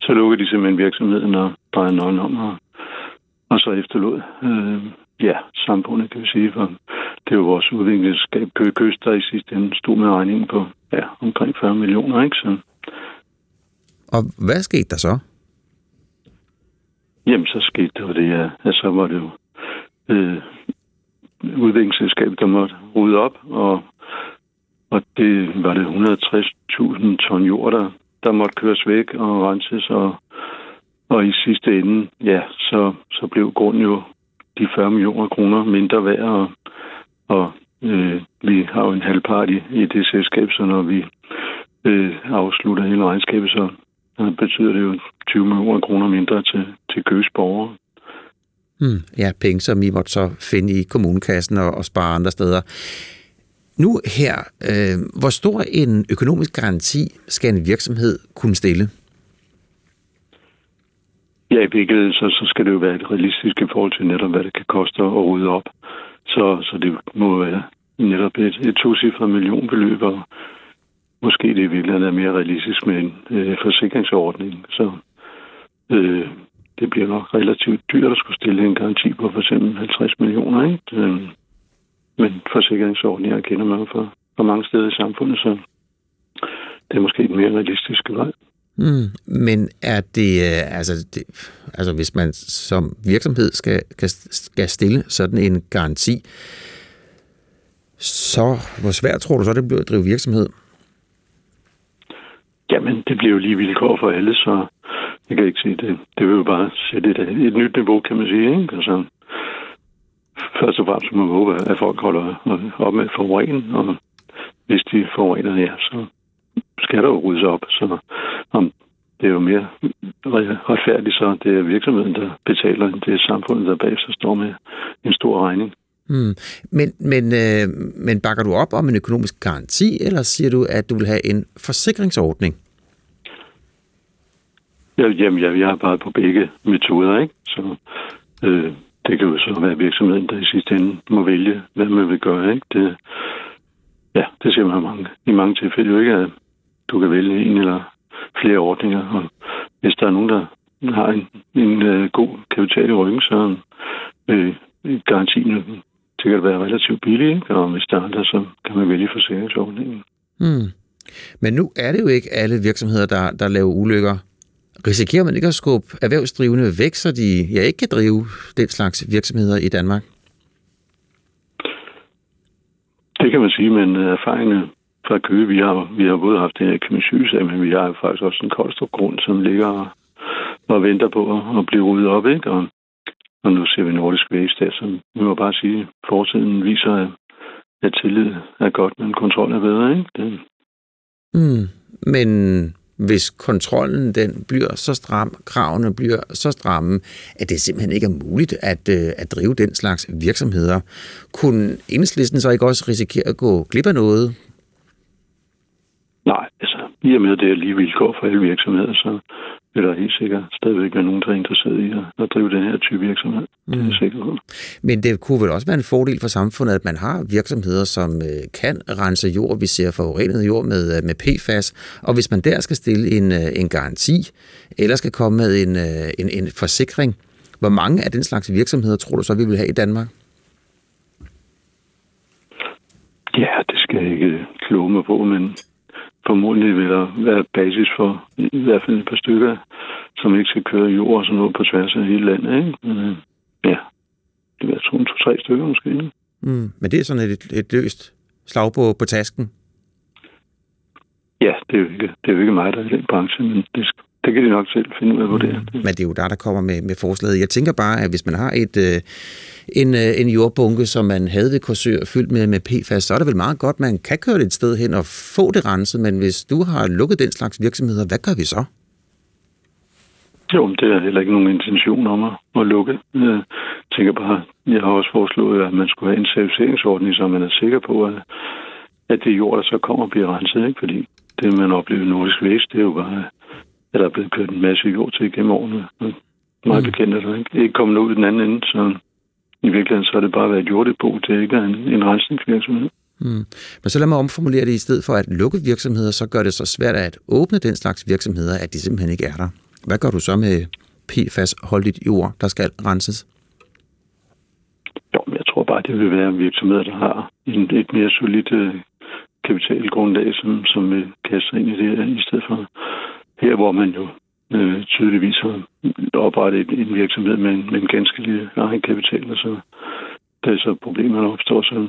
så lukkede de simpelthen virksomheden og drejede nøglen om og og så efterlod øh, ja, samfundet, kan vi sige, for det jo vores udviklingsskab Køge Kyst, der i sidste ende stod med regningen på ja, omkring 40 millioner, ikke? Så. Og hvad skete der så? Jamen, så skete jo det, at, at så var det jo øh, udviklingsselskabet, der måtte rydde op, og, og det var det 160.000 ton jord, der, der måtte køres væk og renses og og i sidste ende, ja, så, så blev grunden jo de 40 millioner kroner mindre værd, og, og øh, vi har jo en halvpart i, i det selskab, så når vi øh, afslutter hele regnskabet, så betyder det jo 20 millioner kroner mindre til, til Køges borgere. Hmm, ja, penge, som I måtte så finde i kommunekassen og, og spare andre steder. Nu her, øh, hvor stor en økonomisk garanti skal en virksomhed kunne stille? Ja, i virkeligheden så, så skal det jo være et realistisk i forhold til netop, hvad det kan koste at rydde op. Så, så det må være netop et, et to-cifret millionbeløb, og måske det i virkeligheden er mere realistisk med en øh, forsikringsordning. Så øh, det bliver nok relativt dyrt at skulle stille en garanti på for eksempel 50 millioner. Ikke? Øh, men forsikringsordninger kender man for, for mange steder i samfundet, så det er måske den mere realistisk vej. Mm, men er det, øh, altså, det, altså hvis man som virksomhed skal, skal, skal stille sådan en garanti, så hvor svært tror du så, det bliver at drive virksomhed? Jamen, det bliver jo lige vilkår for alle, så jeg kan ikke sige det. Det vil jo bare sætte et, et nyt niveau, kan man sige. Ikke? Altså, først og fremmest må man håbe, at folk holder op med forurening, og hvis de forurener, ja, så skal der jo ryddes op. Så om det er jo mere retfærdigt, så det er virksomheden, der betaler, det er samfundet, der bagefter står med en stor regning. Hmm. Men, men, øh, men bakker du op om en økonomisk garanti, eller siger du, at du vil have en forsikringsordning? Ja, jamen, ja, jeg har bare på begge metoder, ikke? Så øh, det kan jo så være virksomheden, der i sidste ende må vælge, hvad man vil gøre, ikke? Det, ja, det ser man mange, i mange tilfælde jo ikke, at du kan vælge en eller flere ordninger. Og hvis der er nogen, der har en, en øh, god kapital i ryggen, så øh, garantien sikkert være relativt billig, ikke? og hvis der er andre, så kan man vælge forsikringsordningen. Hmm. Men nu er det jo ikke alle virksomheder, der, der laver ulykker. Risikerer man ikke at skubbe erhvervsdrivende væk, så de ja, ikke kan drive den slags virksomheder i Danmark? Det kan man sige, men erfaringerne fra Køge, vi har, vi har både haft den her kemisygesag, men vi har faktisk også en koldstrup grund, som ligger og, venter på at, at blive ryddet op, ikke? Og, og nu ser vi Nordisk Vækst der, som vi må bare sige, at fortiden viser, at, at tillid er godt, men kontrol er bedre, ikke? Det... Mm, men hvis kontrollen den bliver så stram, kravene bliver så stramme, at det simpelthen ikke er muligt at, øh, at drive den slags virksomheder. Kunne enhedslisten så ikke også risikere at gå glip af noget? Nej, altså i og med, at det er lige vilkår for alle virksomheder, så vil der helt sikkert stadigvæk være nogen, der er interesseret i at, at drive den her type virksomhed. Mm. Det er jeg sikker på. Men det kunne vel også være en fordel for samfundet, at man har virksomheder, som øh, kan rense jord. Vi ser forurenet jord med, øh, med PFAS, og hvis man der skal stille en, øh, en garanti, eller skal komme med en, en, en forsikring, hvor mange af den slags virksomheder tror du så, vi vil have i Danmark? Ja, det skal jeg ikke kloge mig på, men formodentlig vil der være basis for i hvert fald et par stykker, som ikke skal køre jord og sådan noget på tværs af hele landet. Ikke? Men, øh, ja, det vil to, to, tre stykker måske. Ikke? Mm, men det er sådan et, et løst slag på, på tasken? Ja, det er, jo ikke, det er jo ikke mig, der er i den branche, men det, det kan de nok selv finde ud af, hvor det er. Men det er jo der, der kommer med, med forslaget. Jeg tænker bare, at hvis man har et, øh, en, øh, en jordbunke, som man havde ved Korsør, fyldt med, med PFAS, så er det vel meget godt, man kan køre det et sted hen og få det renset, men hvis du har lukket den slags virksomheder, hvad gør vi så? Jo, det er heller ikke nogen intention om at, at lukke. Jeg tænker bare, jeg har også foreslået, at man skulle have en certificeringsordning, så man er sikker på, at, at det jord, der så kommer, bliver renset. Ikke? Fordi det, man oplever i Nordisk Vækst, det er jo bare, der er blevet kørt en masse jord til gennem årene. Meget mm. bekendt er der ikke. Ikke kommet ud den anden ende, så i virkeligheden så har det bare været jorddepot til ikke en, en rensningsvirksomhed. Mm. Men så lad mig omformulere det i stedet for at lukke virksomheder, så gør det så svært at åbne den slags virksomheder, at de simpelthen ikke er der. Hvad gør du så med PFAS-holdigt jord, der skal renses? Jo, jeg tror bare, det vil være virksomheder, der har en, et mere solidt øh, kapitalgrundlag, som, som vil kaste ind i det, i stedet for her, hvor man jo øh, tydeligvis har oprettet en virksomhed med en, med en ganske lille egen kapital, og så da så problemerne opstår, så,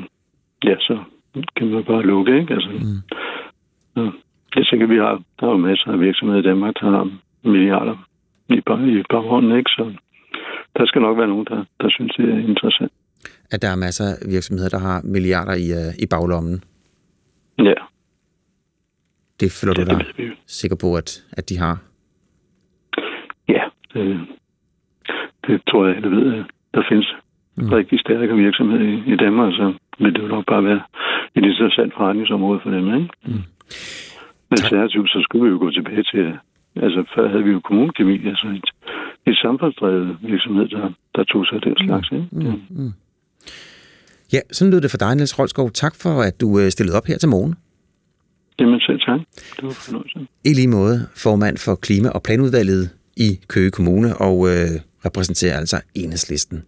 ja, så kan man bare lukke, ikke? Altså, mm. ja. Jeg tænker, vi har, der er jo masser af virksomheder i Danmark, der har milliarder i, i baghånden, ikke? Så der skal nok være nogen, der, der synes, det er interessant. At der er masser af virksomheder, der har milliarder i, uh, i baglommen? Ja. Det føler du dig sikker på, at, at de har? Ja, det, det tror jeg, alle ved. Der findes mm. rigtig stærke virksomheder i, i Danmark, så vil det jo nok bare være et interessant forretningsområde for dem. Ikke? Mm. Men alternativt, så skulle vi jo gå tilbage til, altså før havde vi jo kommunekemi, altså et, et samfundsdrevet virksomhed, der, der tog sig den slags. Ikke? Mm. Mm. Mm. Ja, sådan lød det for dig, Niels Rolskov. Tak for, at du øh, stillede op her til morgen. Jamen selv tak. Det var fornøjelse. I lige måde formand for Klima- og Planudvalget i Køge Kommune og øh, repræsenterer altså enhedslisten.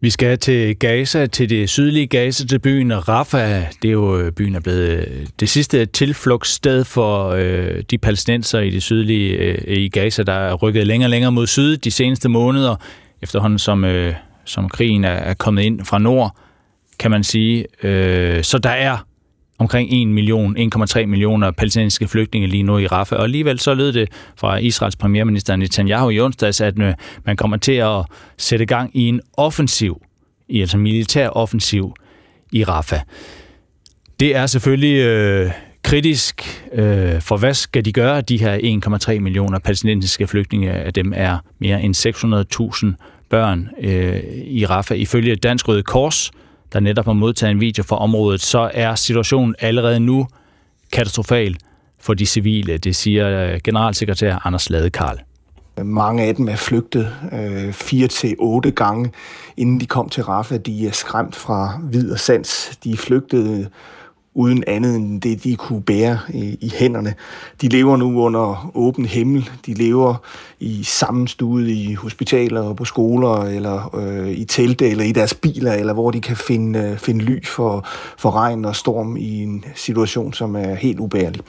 Vi skal til Gaza, til det sydlige Gaza, til byen Rafah. Det er jo byen er blevet det sidste tilflugtssted for øh, de palæstinenser i det sydlige øh, i Gaza, der er rykket længere og længere mod syd de seneste måneder, efterhånden som, øh, som krigen er, er kommet ind fra nord, kan man sige. Øh, så der er omkring 1 million, 1,3 millioner palæstinensiske flygtninge lige nu i Rafah. Og alligevel så lød det fra Israels premierminister Netanyahu i onsdags, at øh, man kommer til at sætte gang i en offensiv, i altså militær offensiv i Rafah. Det er selvfølgelig øh, kritisk, øh, for hvad skal de gøre? De her 1,3 millioner palæstinensiske flygtninge, af dem er mere end 600.000 børn øh, i Rafah. Ifølge Dansk Røde Kors, der netop har modtaget en video fra området, så er situationen allerede nu katastrofal for de civile. Det siger øh, generalsekretær Anders Ladekarl. Mange af dem er flygtet øh, fire til otte gange, inden de kom til Rafa. De er skræmt fra vid og sans. De er flygtet uden andet end det, de kunne bære i, i hænderne. De lever nu under åben himmel. De lever i sammenstuet i hospitaler og på skoler, eller øh, i telte, eller i deres biler, eller hvor de kan finde, øh, finde ly for, for regn og storm i en situation, som er helt ubærlig.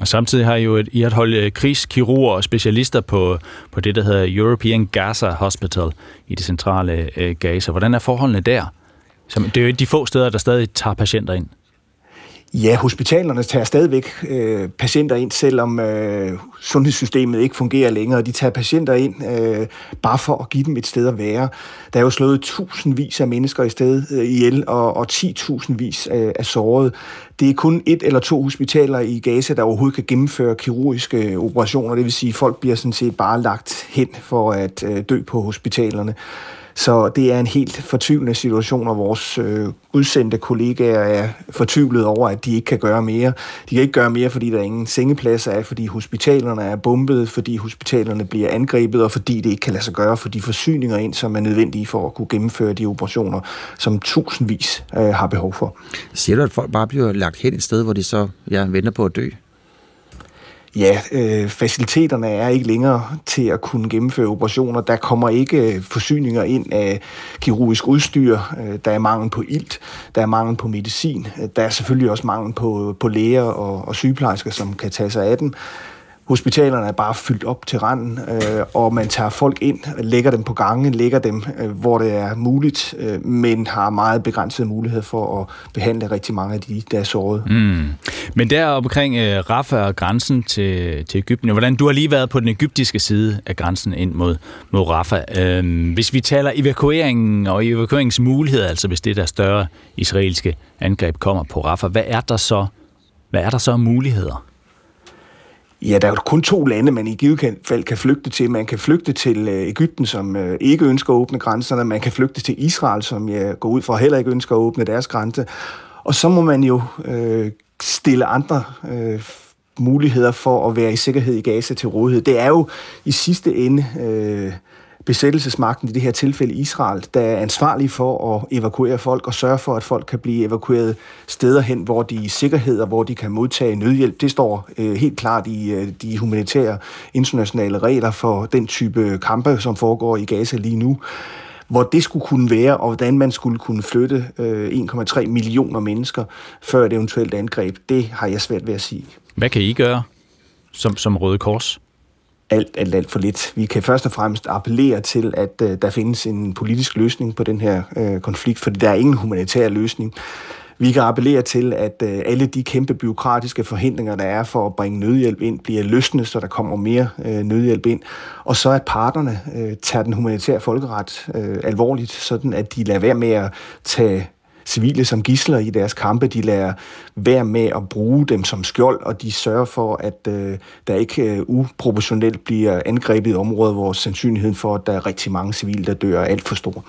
Og samtidig har I jo et, I et hold øh, krigskirurger og specialister på, på det, der hedder European Gaza Hospital i det centrale øh, Gaza. Hvordan er forholdene der? Som, det er jo de få steder, der stadig tager patienter ind. Ja, hospitalerne tager stadigvæk øh, patienter ind, selvom øh, sundhedssystemet ikke fungerer længere. De tager patienter ind øh, bare for at give dem et sted at være. Der er jo slået tusindvis af mennesker i sted øh, ihjel, og, og 10.000 vis øh, er såret. Det er kun et eller to hospitaler i Gaza, der overhovedet kan gennemføre kirurgiske øh, operationer. Det vil sige, at folk bliver sådan set bare lagt hen for at øh, dø på hospitalerne. Så det er en helt fortvivlende situation, og vores øh, udsendte kollegaer er fortvivlet over, at de ikke kan gøre mere. De kan ikke gøre mere, fordi der ingen sengepladser er, fordi hospitalerne er bombet, fordi hospitalerne bliver angrebet, og fordi det ikke kan lade sig gøre for de forsyninger ind, som er nødvendige for at kunne gennemføre de operationer, som tusindvis øh, har behov for. Siger du, at folk bare bliver lagt hen et sted, hvor de så ja, venter på at dø? Ja, øh, faciliteterne er ikke længere til at kunne gennemføre operationer. Der kommer ikke øh, forsyninger ind af kirurgisk udstyr. Øh, der er mangel på ilt. Der er mangel på medicin. Øh, der er selvfølgelig også mangel på, på læger og, og sygeplejersker, som kan tage sig af dem. Hospitalerne er bare fyldt op til randen, øh, og man tager folk ind, lægger dem på gangen, lægger dem, øh, hvor det er muligt, øh, men har meget begrænset mulighed for at behandle rigtig mange af de, der er såret. Mm. Men der omkring øh, Rafa og grænsen til, til Ægypten, hvordan du har lige været på den egyptiske side af grænsen ind mod, mod Rafa. Øh, hvis vi taler evakueringen og evakueringsmuligheder, altså hvis det der større israelske angreb kommer på Rafa, hvad er der så, hvad er der så muligheder? Ja, der er jo kun to lande, man i givet fald kan flygte til. Man kan flygte til øh, Ægypten, som øh, ikke ønsker at åbne grænserne. Man kan flygte til Israel, som jeg går ud fra heller ikke ønsker at åbne deres grænse. Og så må man jo øh, stille andre øh, muligheder for at være i sikkerhed i Gaza til rådighed. Det er jo i sidste ende... Øh, besættelsesmagten, i det her tilfælde Israel, der er ansvarlig for at evakuere folk og sørge for, at folk kan blive evakueret steder hen, hvor de er i sikkerhed og hvor de kan modtage nødhjælp. Det står øh, helt klart i øh, de humanitære internationale regler for den type kampe, som foregår i Gaza lige nu hvor det skulle kunne være, og hvordan man skulle kunne flytte øh, 1,3 millioner mennesker før et eventuelt angreb, det har jeg svært ved at sige. Hvad kan I gøre som, som Røde Kors? Alt, alt, alt for lidt. Vi kan først og fremmest appellere til, at øh, der findes en politisk løsning på den her øh, konflikt, for der er ingen humanitær løsning. Vi kan appellere til, at øh, alle de kæmpe byråkratiske forhindringer, der er for at bringe nødhjælp ind, bliver løsnet, så der kommer mere øh, nødhjælp ind. Og så at parterne øh, tager den humanitære folkeret øh, alvorligt, sådan at de lader være med at tage civile som gisler i deres kampe. De lader være med at bruge dem som skjold, og de sørger for, at øh, der ikke øh, uproportionelt bliver angrebet i områder, hvor sandsynligheden for, at der er rigtig mange civile, der dør, er alt for stor.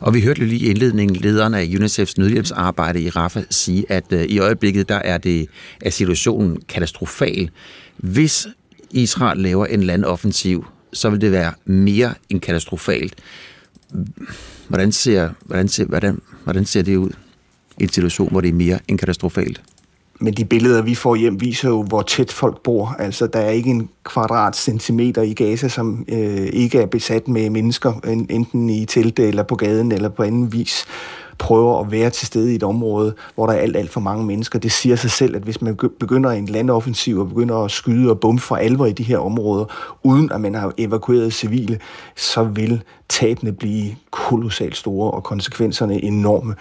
Og vi hørte lige i indledningen lederen af UNICEF's nødhjælpsarbejde i Rafah sige, at øh, i øjeblikket der er, det, er situationen katastrofal. Hvis Israel laver en landoffensiv, så vil det være mere end katastrofalt. Hvordan ser, hvordan ser, hvordan, hvordan ser det ud i en situation, hvor det er mere end katastrofalt? Men de billeder, vi får hjem, viser jo, hvor tæt folk bor. Altså, der er ikke en kvadratcentimeter i Gaza, som øh, ikke er besat med mennesker, enten i telte eller på gaden eller på anden vis prøver at være til stede i et område, hvor der er alt, alt for mange mennesker. Det siger sig selv, at hvis man begynder en landoffensiv og begynder at skyde og bombe for alvor i de her områder, uden at man har evakueret civile, så vil tabene blive kolossalt store og konsekvenserne enorme.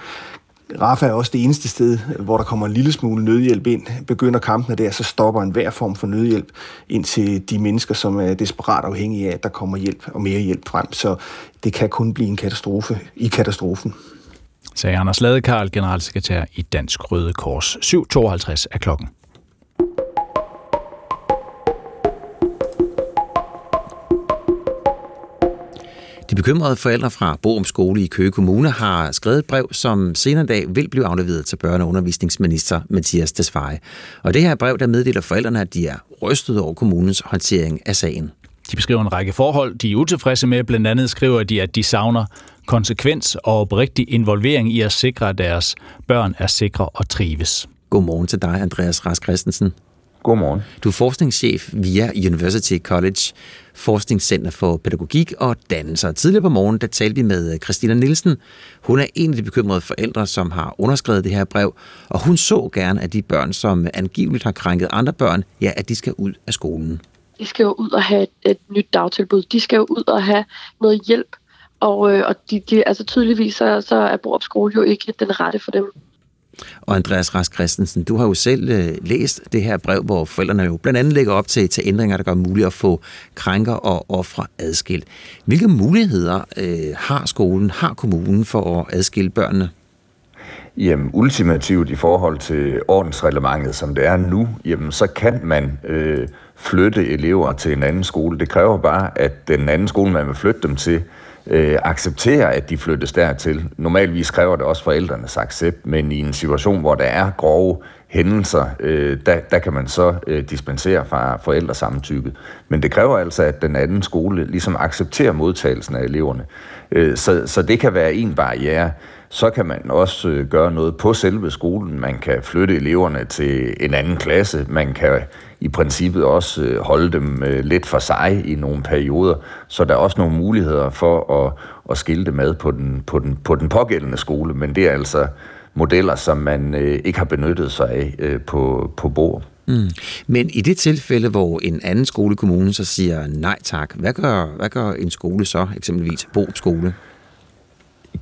Rafa er også det eneste sted, hvor der kommer en lille smule nødhjælp ind. Begynder kampene der, så stopper en hver form for nødhjælp ind til de mennesker, som er desperat afhængige af, at der kommer hjælp og mere hjælp frem. Så det kan kun blive en katastrofe i katastrofen sagde Anders Ladekarl, generalsekretær i Dansk Røde Kors. 7.52 er klokken. De bekymrede forældre fra Borum Skole i Køge Kommune har skrevet et brev, som senere dag vil blive afleveret til børne- og undervisningsminister Mathias Tesfaye. Og det her brev, der meddeler forældrene, at de er rystet over kommunens håndtering af sagen. De beskriver en række forhold, de er utilfredse med. Blandt andet skriver de, at de savner konsekvens og oprigtig involvering i at sikre, at deres børn er sikre og trives. Godmorgen til dig, Andreas Rask Christensen. Godmorgen. Du er forskningschef via University College, Forskningscenter for Pædagogik og Dannelser. Tidligere på morgen, der talte vi med Christina Nielsen. Hun er en af de bekymrede forældre, som har underskrevet det her brev, og hun så gerne, at de børn, som angiveligt har krænket andre børn, ja, at de skal ud af skolen. De skal jo ud og have et, et nyt dagtilbud. De skal jo ud og have noget hjælp. Og, øh, og de, de, altså tydeligvis så, så er Borup skole jo ikke den rette for dem. Og Andreas Rask Christensen, du har jo selv øh, læst det her brev, hvor forældrene jo blandt andet lægger op til, til ændringer, der gør muligt at få krænker og ofre adskilt. Hvilke muligheder øh, har skolen, har kommunen for at adskille børnene? Jamen, ultimativt i forhold til ordensreglementet, som det er nu, jamen, så kan man øh, flytte elever til en anden skole. Det kræver bare, at den anden skole, man vil flytte dem til, øh, accepterer, at de flyttes dertil. Normalvis kræver det også forældrenes accept, men i en situation, hvor der er grove hændelser, øh, der, der kan man så øh, dispensere fra forældresamtykket. Men det kræver altså, at den anden skole ligesom accepterer modtagelsen af eleverne. Øh, så, så det kan være en barriere. Så kan man også øh, gøre noget på selve skolen. Man kan flytte eleverne til en anden klasse. Man kan i princippet også øh, holde dem øh, lidt for sig i nogle perioder. Så der er også nogle muligheder for at, at skille dem ad på den, på, den, på den pågældende skole. Men det er altså modeller, som man øh, ikke har benyttet sig af øh, på, på bord. Mm. Men i det tilfælde, hvor en anden skolekommune så siger nej tak, hvad gør, hvad gør en skole så, eksempelvis Borup skole?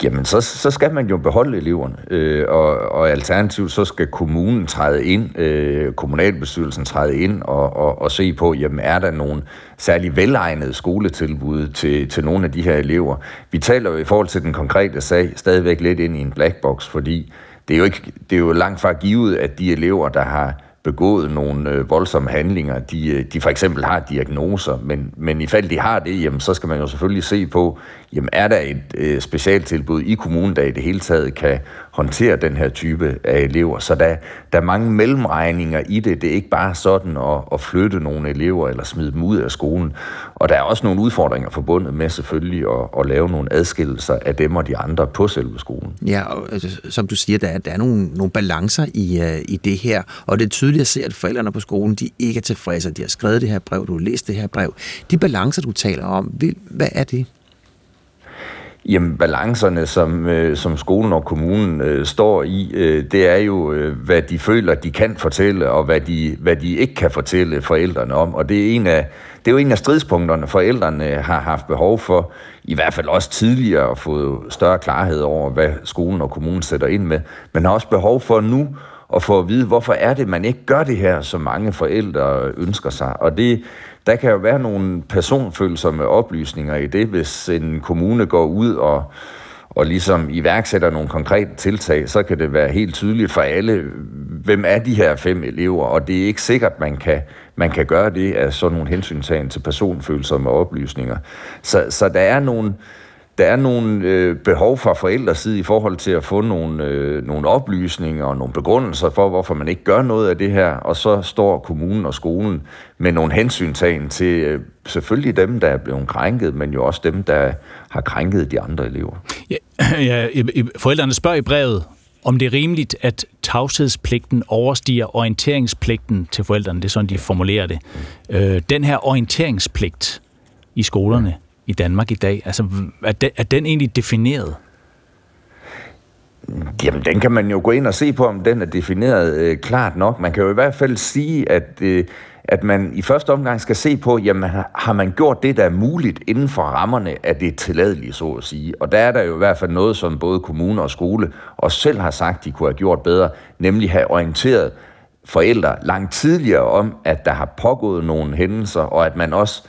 Jamen, så, så skal man jo beholde eleverne, øh, og, og alternativt så skal kommunen træde ind, øh, kommunalbestyrelsen træde ind og, og, og se på, jamen er der nogle særlig velegnede skoletilbud til, til nogle af de her elever. Vi taler jo i forhold til den konkrete sag stadigvæk lidt ind i en black box, fordi det er jo, ikke, det er jo langt fra givet, at de elever, der har begået nogle øh, voldsomme handlinger, de, øh, de for eksempel har diagnoser, men, men i fald de har det, jamen, så skal man jo selvfølgelig se på, jamen er der et øh, specialtilbud i kommunen, der i det hele taget kan håndtere den her type af elever. Så der, der er mange mellemregninger i det. Det er ikke bare sådan at, at flytte nogle elever eller smide dem ud af skolen. Og der er også nogle udfordringer forbundet med selvfølgelig at, at lave nogle adskillelser af dem og de andre på selve skolen. Ja, og altså, som du siger, der er, der er nogle, nogle balancer i, uh, i det her, og det er tydeligt at se, at forældrene på skolen, de ikke er tilfredse. De har skrevet det her brev, du har læst det her brev. De balancer, du taler om, hvad er det? Jamen, balancerne, som, øh, som skolen og kommunen øh, står i, øh, det er jo, øh, hvad de føler, de kan fortælle, og hvad de, hvad de ikke kan fortælle forældrene om. Og det er, en af, det er jo en af stridspunkterne, forældrene har haft behov for, i hvert fald også tidligere, at få større klarhed over, hvad skolen og kommunen sætter ind med. Men har også behov for nu at få at vide, hvorfor er det, man ikke gør det her, som mange forældre ønsker sig. Og det, der kan jo være nogle personfølsomme oplysninger i det, hvis en kommune går ud og, og ligesom iværksætter nogle konkrete tiltag, så kan det være helt tydeligt for alle, hvem er de her fem elever, og det er ikke sikkert, man kan, man kan gøre det af sådan nogle hensyntagen til personfølsomme oplysninger. Så, så der er nogle, der er nogle øh, behov fra forældres side i forhold til at få nogle, øh, nogle oplysninger og nogle begrundelser for, hvorfor man ikke gør noget af det her, og så står kommunen og skolen med nogle hensyntagen til øh, selvfølgelig dem, der er blevet krænket, men jo også dem, der har krænket de andre elever. Ja, ja, forældrene spørger i brevet, om det er rimeligt, at tavshedspligten overstiger orienteringspligten til forældrene. Det er sådan, de formulerer det. Øh, den her orienteringspligt i skolerne, i Danmark i dag? Altså, er den, er den egentlig defineret? Jamen, den kan man jo gå ind og se på, om den er defineret øh, klart nok. Man kan jo i hvert fald sige, at, øh, at man i første omgang skal se på, jamen, har man gjort det, der er muligt inden for rammerne af det tilladelige, så at sige. Og der er der jo i hvert fald noget, som både kommune og skole og selv har sagt, de kunne have gjort bedre, nemlig have orienteret forældre langt tidligere om, at der har pågået nogle hændelser, og at man også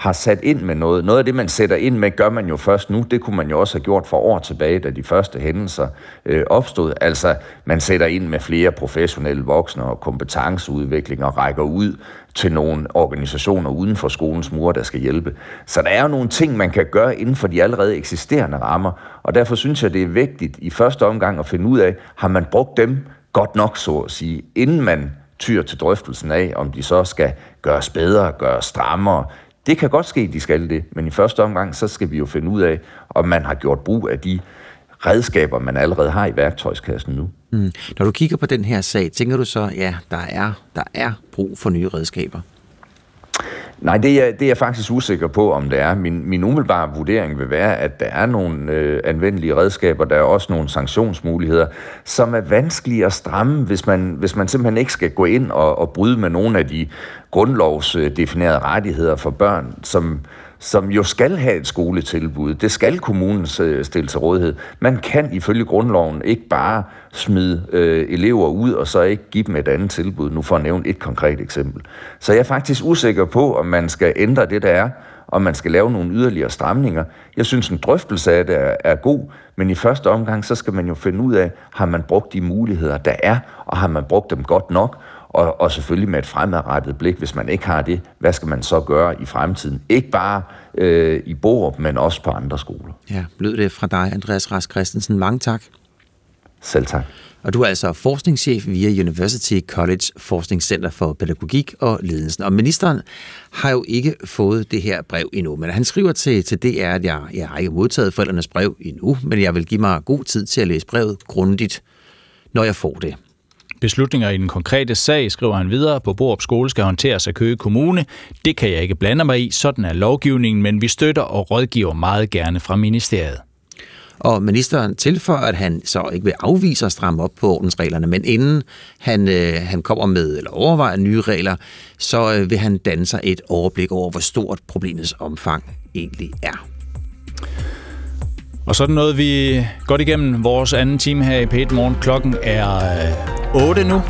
har sat ind med noget. Noget af det, man sætter ind med, gør man jo først nu. Det kunne man jo også have gjort for år tilbage, da de første hændelser øh, opstod. Altså, man sætter ind med flere professionelle voksne og kompetenceudvikling og rækker ud til nogle organisationer uden for skolens mure, der skal hjælpe. Så der er jo nogle ting, man kan gøre inden for de allerede eksisterende rammer, og derfor synes jeg, det er vigtigt i første omgang at finde ud af, har man brugt dem godt nok, så at sige, inden man tyr til drøftelsen af, om de så skal gøres bedre, gøres strammere, det kan godt ske, de skal det, men i første omgang, så skal vi jo finde ud af, om man har gjort brug af de redskaber, man allerede har i værktøjskassen nu. Mm. Når du kigger på den her sag, tænker du så, ja, der er, der er brug for nye redskaber? Nej, det er, det er jeg faktisk usikker på, om det er. Min, min umiddelbare vurdering vil være, at der er nogle øh, anvendelige redskaber, der er også nogle sanktionsmuligheder, som er vanskelige at stramme, hvis man, hvis man simpelthen ikke skal gå ind og, og bryde med nogle af de grundlovsdefinerede rettigheder for børn, som, som jo skal have et skoletilbud. Det skal kommunen stille til rådighed. Man kan ifølge grundloven ikke bare smide øh, elever ud og så ikke give dem et andet tilbud, nu for at nævne et konkret eksempel. Så jeg er faktisk usikker på, om man skal ændre det, der er, om man skal lave nogle yderligere stramninger. Jeg synes, en drøftelse af det er, er god, men i første omgang, så skal man jo finde ud af, har man brugt de muligheder, der er, og har man brugt dem godt nok, og, og selvfølgelig med et fremadrettet blik, hvis man ikke har det, hvad skal man så gøre i fremtiden? Ikke bare øh, i Borup, men også på andre skoler. Ja, lød det fra dig, Andreas Rask Christensen. Mange tak. Selv tak. Og du er altså forskningschef via University College Forskningscenter for Pædagogik og Ledelsen. Og ministeren har jo ikke fået det her brev endnu, men han skriver til, til DR, at jeg, jeg har ikke modtaget forældrenes brev endnu, men jeg vil give mig god tid til at læse brevet grundigt, når jeg får det. Beslutninger i den konkrete sag, skriver han videre, på Borup Skole skal håndteres af Køge Kommune. Det kan jeg ikke blande mig i, sådan er lovgivningen, men vi støtter og rådgiver meget gerne fra ministeriet. Og ministeren tilføjer, at han så ikke vil afvise at stramme op på ordensreglerne, men inden han, øh, han kommer med eller overvejer nye regler, så øh, vil han danne sig et overblik over, hvor stort problemets omfang egentlig er. Og sådan noget, vi godt igennem vores anden time her i p Morgen. Klokken er 8 nu.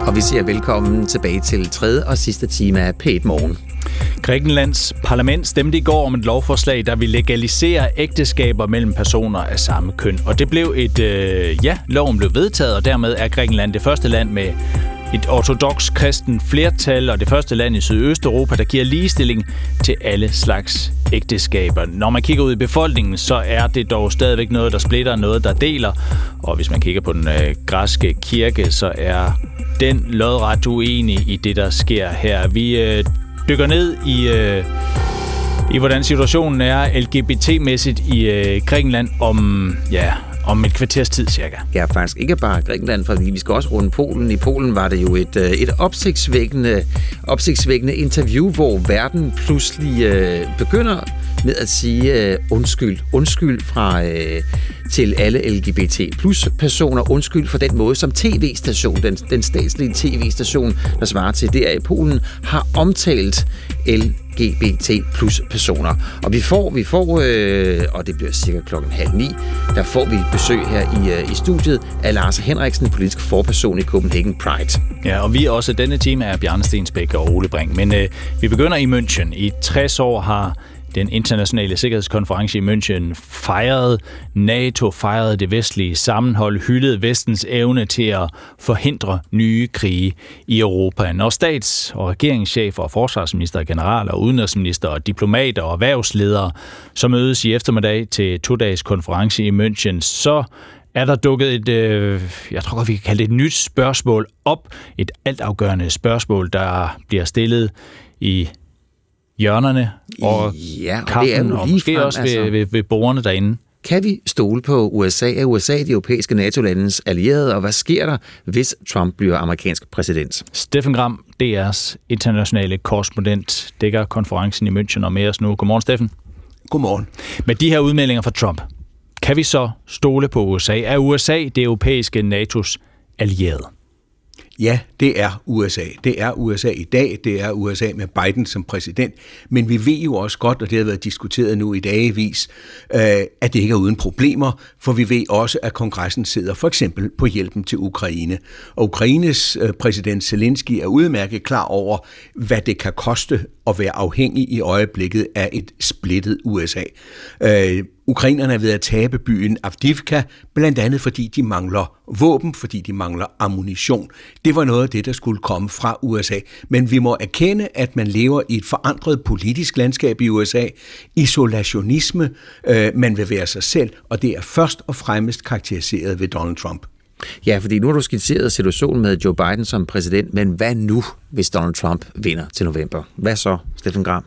Og vi siger velkommen tilbage til tredje og sidste time af p Morgen. Grækenlands parlament stemte i går om et lovforslag, der vil legalisere ægteskaber mellem personer af samme køn. Og det blev et, øh, ja, loven blev vedtaget, og dermed er Grækenland det første land med et ortodox kristen flertal og det første land i Sydøsteuropa, der giver ligestilling til alle slags ægteskaber. Når man kigger ud i befolkningen, så er det dog stadigvæk noget, der splitter, noget, der deler. Og hvis man kigger på den øh, græske kirke, så er den lodret uenig i det, der sker her. Vi øh, dykker ned i... Øh, i hvordan situationen er LGBT-mæssigt i øh, Grækenland om, ja, om et kvarters tid cirka. Ja, faktisk ikke bare Grækenland, for vi skal også runde Polen. I Polen var det jo et, øh, et opsigtsvækkende, opsigtsvækkende interview, hvor verden pludselig øh, begynder med at sige øh, undskyld. Undskyld fra øh, til alle LGBT plus personer. Undskyld for den måde, som tv-station, den, den statslige tv-station, der svarer til der i Polen, har omtalt LGBT plus personer. Og vi får, vi får øh, og det bliver cirka klokken halv ni, der får vi et besøg her i, øh, i studiet af Lars Henriksen, politisk forperson i Copenhagen Pride. Ja, og vi er også denne time er Bjarne Stensbæk og Ole Bring. Men øh, vi begynder i München. I 60 år har den internationale sikkerhedskonference i München fejrede NATO, fejrede det vestlige sammenhold, hyldede vestens evne til at forhindre nye krige i Europa. Når stats- og regeringschefer og forsvarsminister, generaler, udenrigsminister og diplomater og erhvervsledere så mødes i eftermiddag til to-dages konference i München, så er der dukket et, øh, jeg tror godt, vi kan kalde det et nyt spørgsmål op. Et altafgørende spørgsmål, der bliver stillet i hjørnerne og ja, og kaffen, det er jo og måske frem, også altså. ved, ved, ved bordene derinde. Kan vi stole på USA? Er USA de europæiske NATO-landes allierede, og hvad sker der, hvis Trump bliver amerikansk præsident? Steffen Gram, DR's internationale korrespondent, dækker konferencen i München og med os nu. Godmorgen, Steffen. Godmorgen. Med de her udmeldinger fra Trump, kan vi så stole på USA? Er USA det europæiske NATO's allierede? Ja, det er USA. Det er USA i dag. Det er USA med Biden som præsident. Men vi ved jo også godt, og det har været diskuteret nu i dagevis, øh, at det ikke er uden problemer, for vi ved også, at kongressen sidder for eksempel på hjælpen til Ukraine. Og Ukraines øh, præsident Zelensky er udmærket klar over, hvad det kan koste at være afhængig i øjeblikket af et splittet USA. Øh, Ukrainerne er ved at tabe byen Avdivka, blandt andet fordi de mangler våben, fordi de mangler ammunition. Det var noget af det, der skulle komme fra USA. Men vi må erkende, at man lever i et forandret politisk landskab i USA. Isolationisme, øh, man vil være sig selv, og det er først og fremmest karakteriseret ved Donald Trump. Ja, fordi nu har du skitseret situationen med Joe Biden som præsident, men hvad nu, hvis Donald Trump vinder til november? Hvad så, Steffen Graham?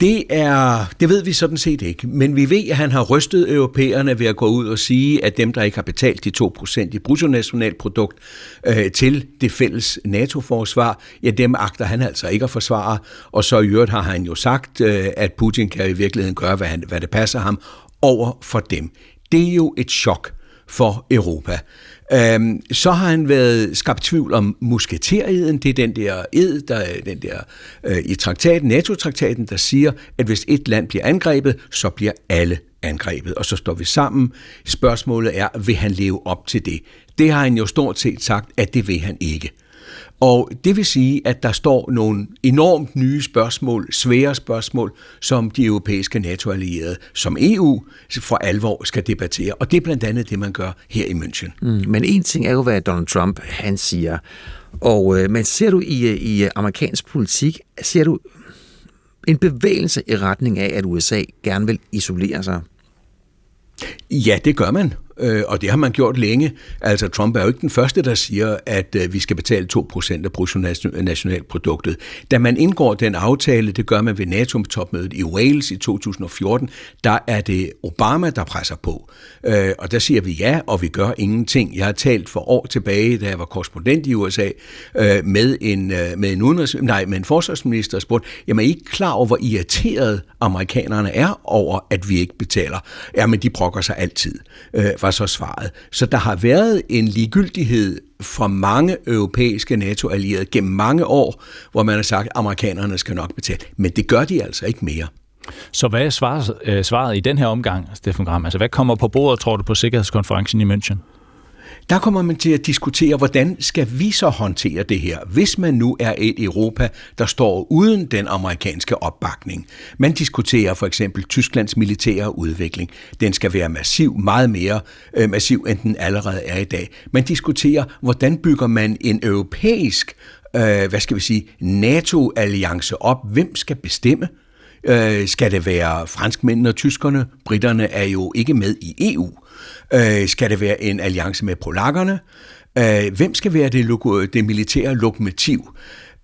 Det er, det ved vi sådan set ikke, men vi ved, at han har rystet europæerne ved at gå ud og sige, at dem, der ikke har betalt de 2% i bruttonationalprodukt øh, til det fælles NATO-forsvar, ja, dem agter han altså ikke at forsvare. Og så i øvrigt har han jo sagt, øh, at Putin kan i virkeligheden gøre, hvad, han, hvad det passer ham over for dem. Det er jo et chok for Europa. Øhm, så har han været skabt tvivl om musketereden. Det er den der ed, der er den der øh, i traktaten, NATO-traktaten, der siger, at hvis et land bliver angrebet, så bliver alle angrebet, og så står vi sammen. Spørgsmålet er, vil han leve op til det? Det har han jo stort set sagt, at det vil han ikke. Og det vil sige, at der står nogle enormt nye spørgsmål, svære spørgsmål, som de europæiske NATO-allierede, som EU for alvor skal debattere. Og det er blandt andet det, man gør her i München. Mm, men en ting er jo, hvad Donald Trump han siger. Og, øh, men ser du i, i amerikansk politik, ser du en bevægelse i retning af, at USA gerne vil isolere sig? Ja, det gør man. Øh, og det har man gjort længe. Altså, Trump er jo ikke den første, der siger, at øh, vi skal betale 2% af bruttonationalproduktet. Da man indgår den aftale, det gør man ved NATO-topmødet i Wales i 2014, der er det Obama, der presser på. Øh, og der siger vi ja, og vi gør ingenting. Jeg har talt for år tilbage, da jeg var korrespondent i USA, øh, med en, øh, med en, udenrigs, nej, med en forsvarsminister, og spurgte, jamen er I ikke klar over, hvor irriteret amerikanerne er over, at vi ikke betaler? Jamen, de brokker sig altid Øh, var så svaret. Så der har været en ligegyldighed fra mange europæiske NATO-allierede gennem mange år, hvor man har sagt, at amerikanerne skal nok betale. Men det gør de altså ikke mere. Så hvad er svaret, øh, svaret i den her omgang, Steffen Gram? Altså, hvad kommer på bordet, tror du, på Sikkerhedskonferencen i München? Der kommer man til at diskutere, hvordan skal vi så håndtere det her, hvis man nu er et Europa, der står uden den amerikanske opbakning. Man diskuterer for eksempel Tysklands militære udvikling. Den skal være massiv, meget mere øh, massiv, end den allerede er i dag. Man diskuterer, hvordan bygger man en europæisk, øh, hvad skal vi sige, NATO-alliance op. Hvem skal bestemme? Øh, skal det være franskmændene og tyskerne? Britterne er jo ikke med i EU. Øh, skal det være en alliance med polakkerne? Øh, hvem skal være det, det militære lokomotiv?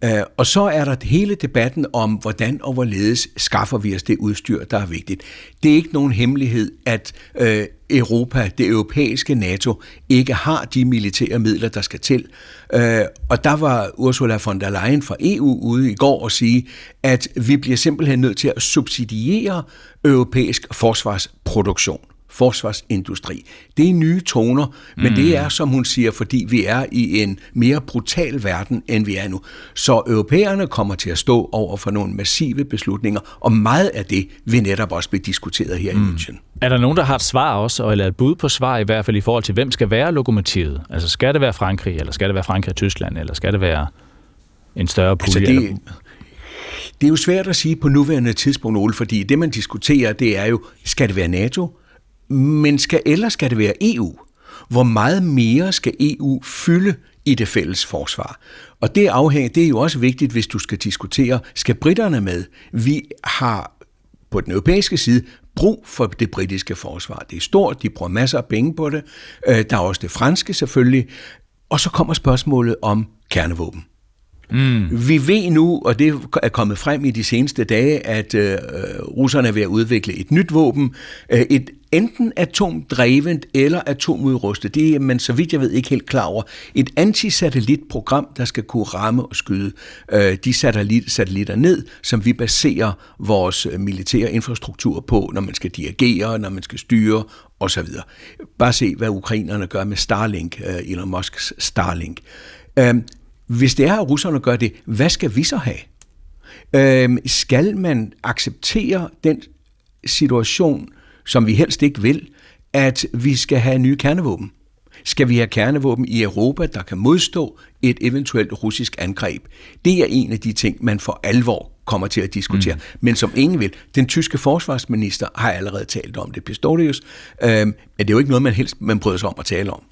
Øh, og så er der hele debatten om, hvordan og hvorledes skaffer vi os det udstyr, der er vigtigt. Det er ikke nogen hemmelighed, at øh, Europa, det europæiske NATO, ikke har de militære midler, der skal til. Øh, og der var Ursula von der Leyen fra EU ude i går og sige, at vi bliver simpelthen nødt til at subsidiere europæisk forsvarsproduktion forsvarsindustri. Det er nye toner, men mm. det er, som hun siger, fordi vi er i en mere brutal verden, end vi er nu. Så europæerne kommer til at stå over for nogle massive beslutninger, og meget af det vil netop også blive diskuteret her mm. i München. Er der nogen, der har et svar også, eller et bud på svar i hvert fald i forhold til, hvem skal være lokomotivet? Altså skal det være Frankrig, eller skal det være Frankrig og Tyskland, eller skal det være en større pulje? Altså det, det er jo svært at sige på nuværende tidspunkt, Ole, fordi det, man diskuterer, det er jo, skal det være NATO? Men skal, eller skal det være EU? Hvor meget mere skal EU fylde i det fælles forsvar? Og det, afhænger, det er jo også vigtigt, hvis du skal diskutere, skal britterne med? Vi har på den europæiske side brug for det britiske forsvar. Det er stort, de bruger masser af penge på det. Øh, der er også det franske selvfølgelig. Og så kommer spørgsmålet om kernevåben. Mm. Vi ved nu, og det er kommet frem i de seneste dage, at øh, russerne er ved at udvikle et nyt våben. Øh, et enten atomdrevet eller atomudrustet. Det er man, så vidt jeg ved, ikke helt klar over. Et antisatellitprogram, der skal kunne ramme og skyde øh, de satellit, satellitter ned, som vi baserer vores øh, militære infrastruktur på, når man skal dirigere, når man skal styre osv. Bare se, hvad ukrainerne gør med Starlink, øh, Elon Musks Starlink. Øh, hvis det er, at russerne gør det, hvad skal vi så have? Øh, skal man acceptere den situation, som vi helst ikke vil, at vi skal have nye kernevåben? Skal vi have kernevåben i Europa, der kan modstå et eventuelt russisk angreb? Det er en af de ting, man for alvor kommer til at diskutere, mm. men som ingen vil. Den tyske forsvarsminister har allerede talt om det, Pistorius, øh, men det er jo ikke noget, man helst man bryder sig om at tale om.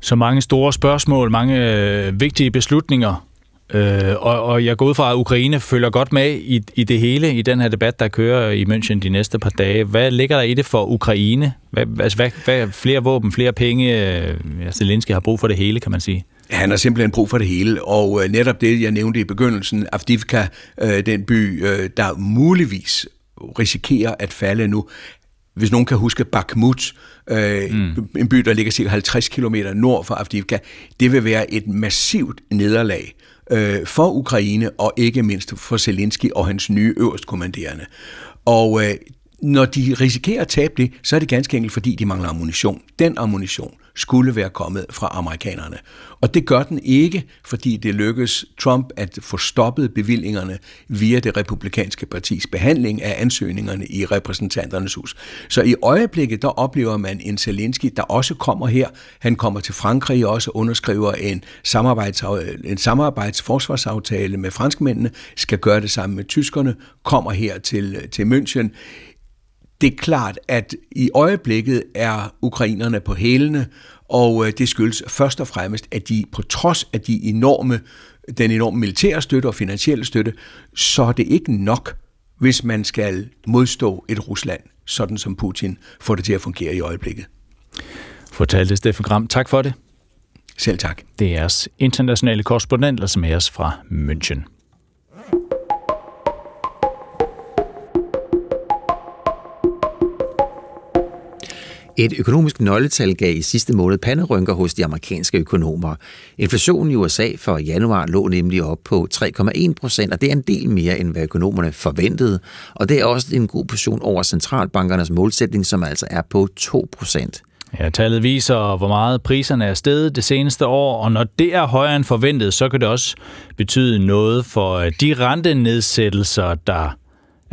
Så mange store spørgsmål, mange øh, vigtige beslutninger, øh, og, og jeg går ud fra, at Ukraine følger godt med i, i det hele, i den her debat, der kører i München de næste par dage. Hvad ligger der i det for Ukraine? Hvad, altså, hvad, hvad flere våben, flere penge? Øh, Zelensky har brug for det hele, kan man sige. Han har simpelthen brug for det hele, og øh, netop det, jeg nævnte i begyndelsen, Avdivka, øh, den by, øh, der muligvis risikerer at falde nu. Hvis nogen kan huske Bakhmut, øh, mm. en by, der ligger cirka 50 km nord for Avdivka, det vil være et massivt nederlag øh, for Ukraine, og ikke mindst for Zelensky og hans nye øverstkommanderende. Og øh, når de risikerer at tabe det, så er det ganske enkelt, fordi de mangler ammunition. Den ammunition skulle være kommet fra amerikanerne. Og det gør den ikke, fordi det lykkes Trump at få stoppet bevillingerne via det republikanske partis behandling af ansøgningerne i repræsentanternes hus. Så i øjeblikket, der oplever man en Zelensky, der også kommer her. Han kommer til Frankrig og også underskriver en, samarbejds, en samarbejdsforsvarsaftale med franskmændene, skal gøre det samme med tyskerne, kommer her til, til München det er klart, at i øjeblikket er ukrainerne på hælene, og øh, det skyldes først og fremmest, at de på trods af de enorme, den enorme militære støtte og finansielle støtte, så er det ikke nok, hvis man skal modstå et Rusland, sådan som Putin får det til at fungere i øjeblikket. Fortalte Steffen Gram. Tak for det. Selv tak. Det er jeres internationale korrespondent, som er os fra München. Et økonomisk nøgletal gav i sidste måned panderynker hos de amerikanske økonomer. Inflationen i USA for januar lå nemlig op på 3,1 procent, og det er en del mere, end hvad økonomerne forventede. Og det er også en god portion over centralbankernes målsætning, som altså er på 2 procent. Ja, tallet viser, hvor meget priserne er steget det seneste år, og når det er højere end forventet, så kan det også betyde noget for øh, de rentenedsættelser, der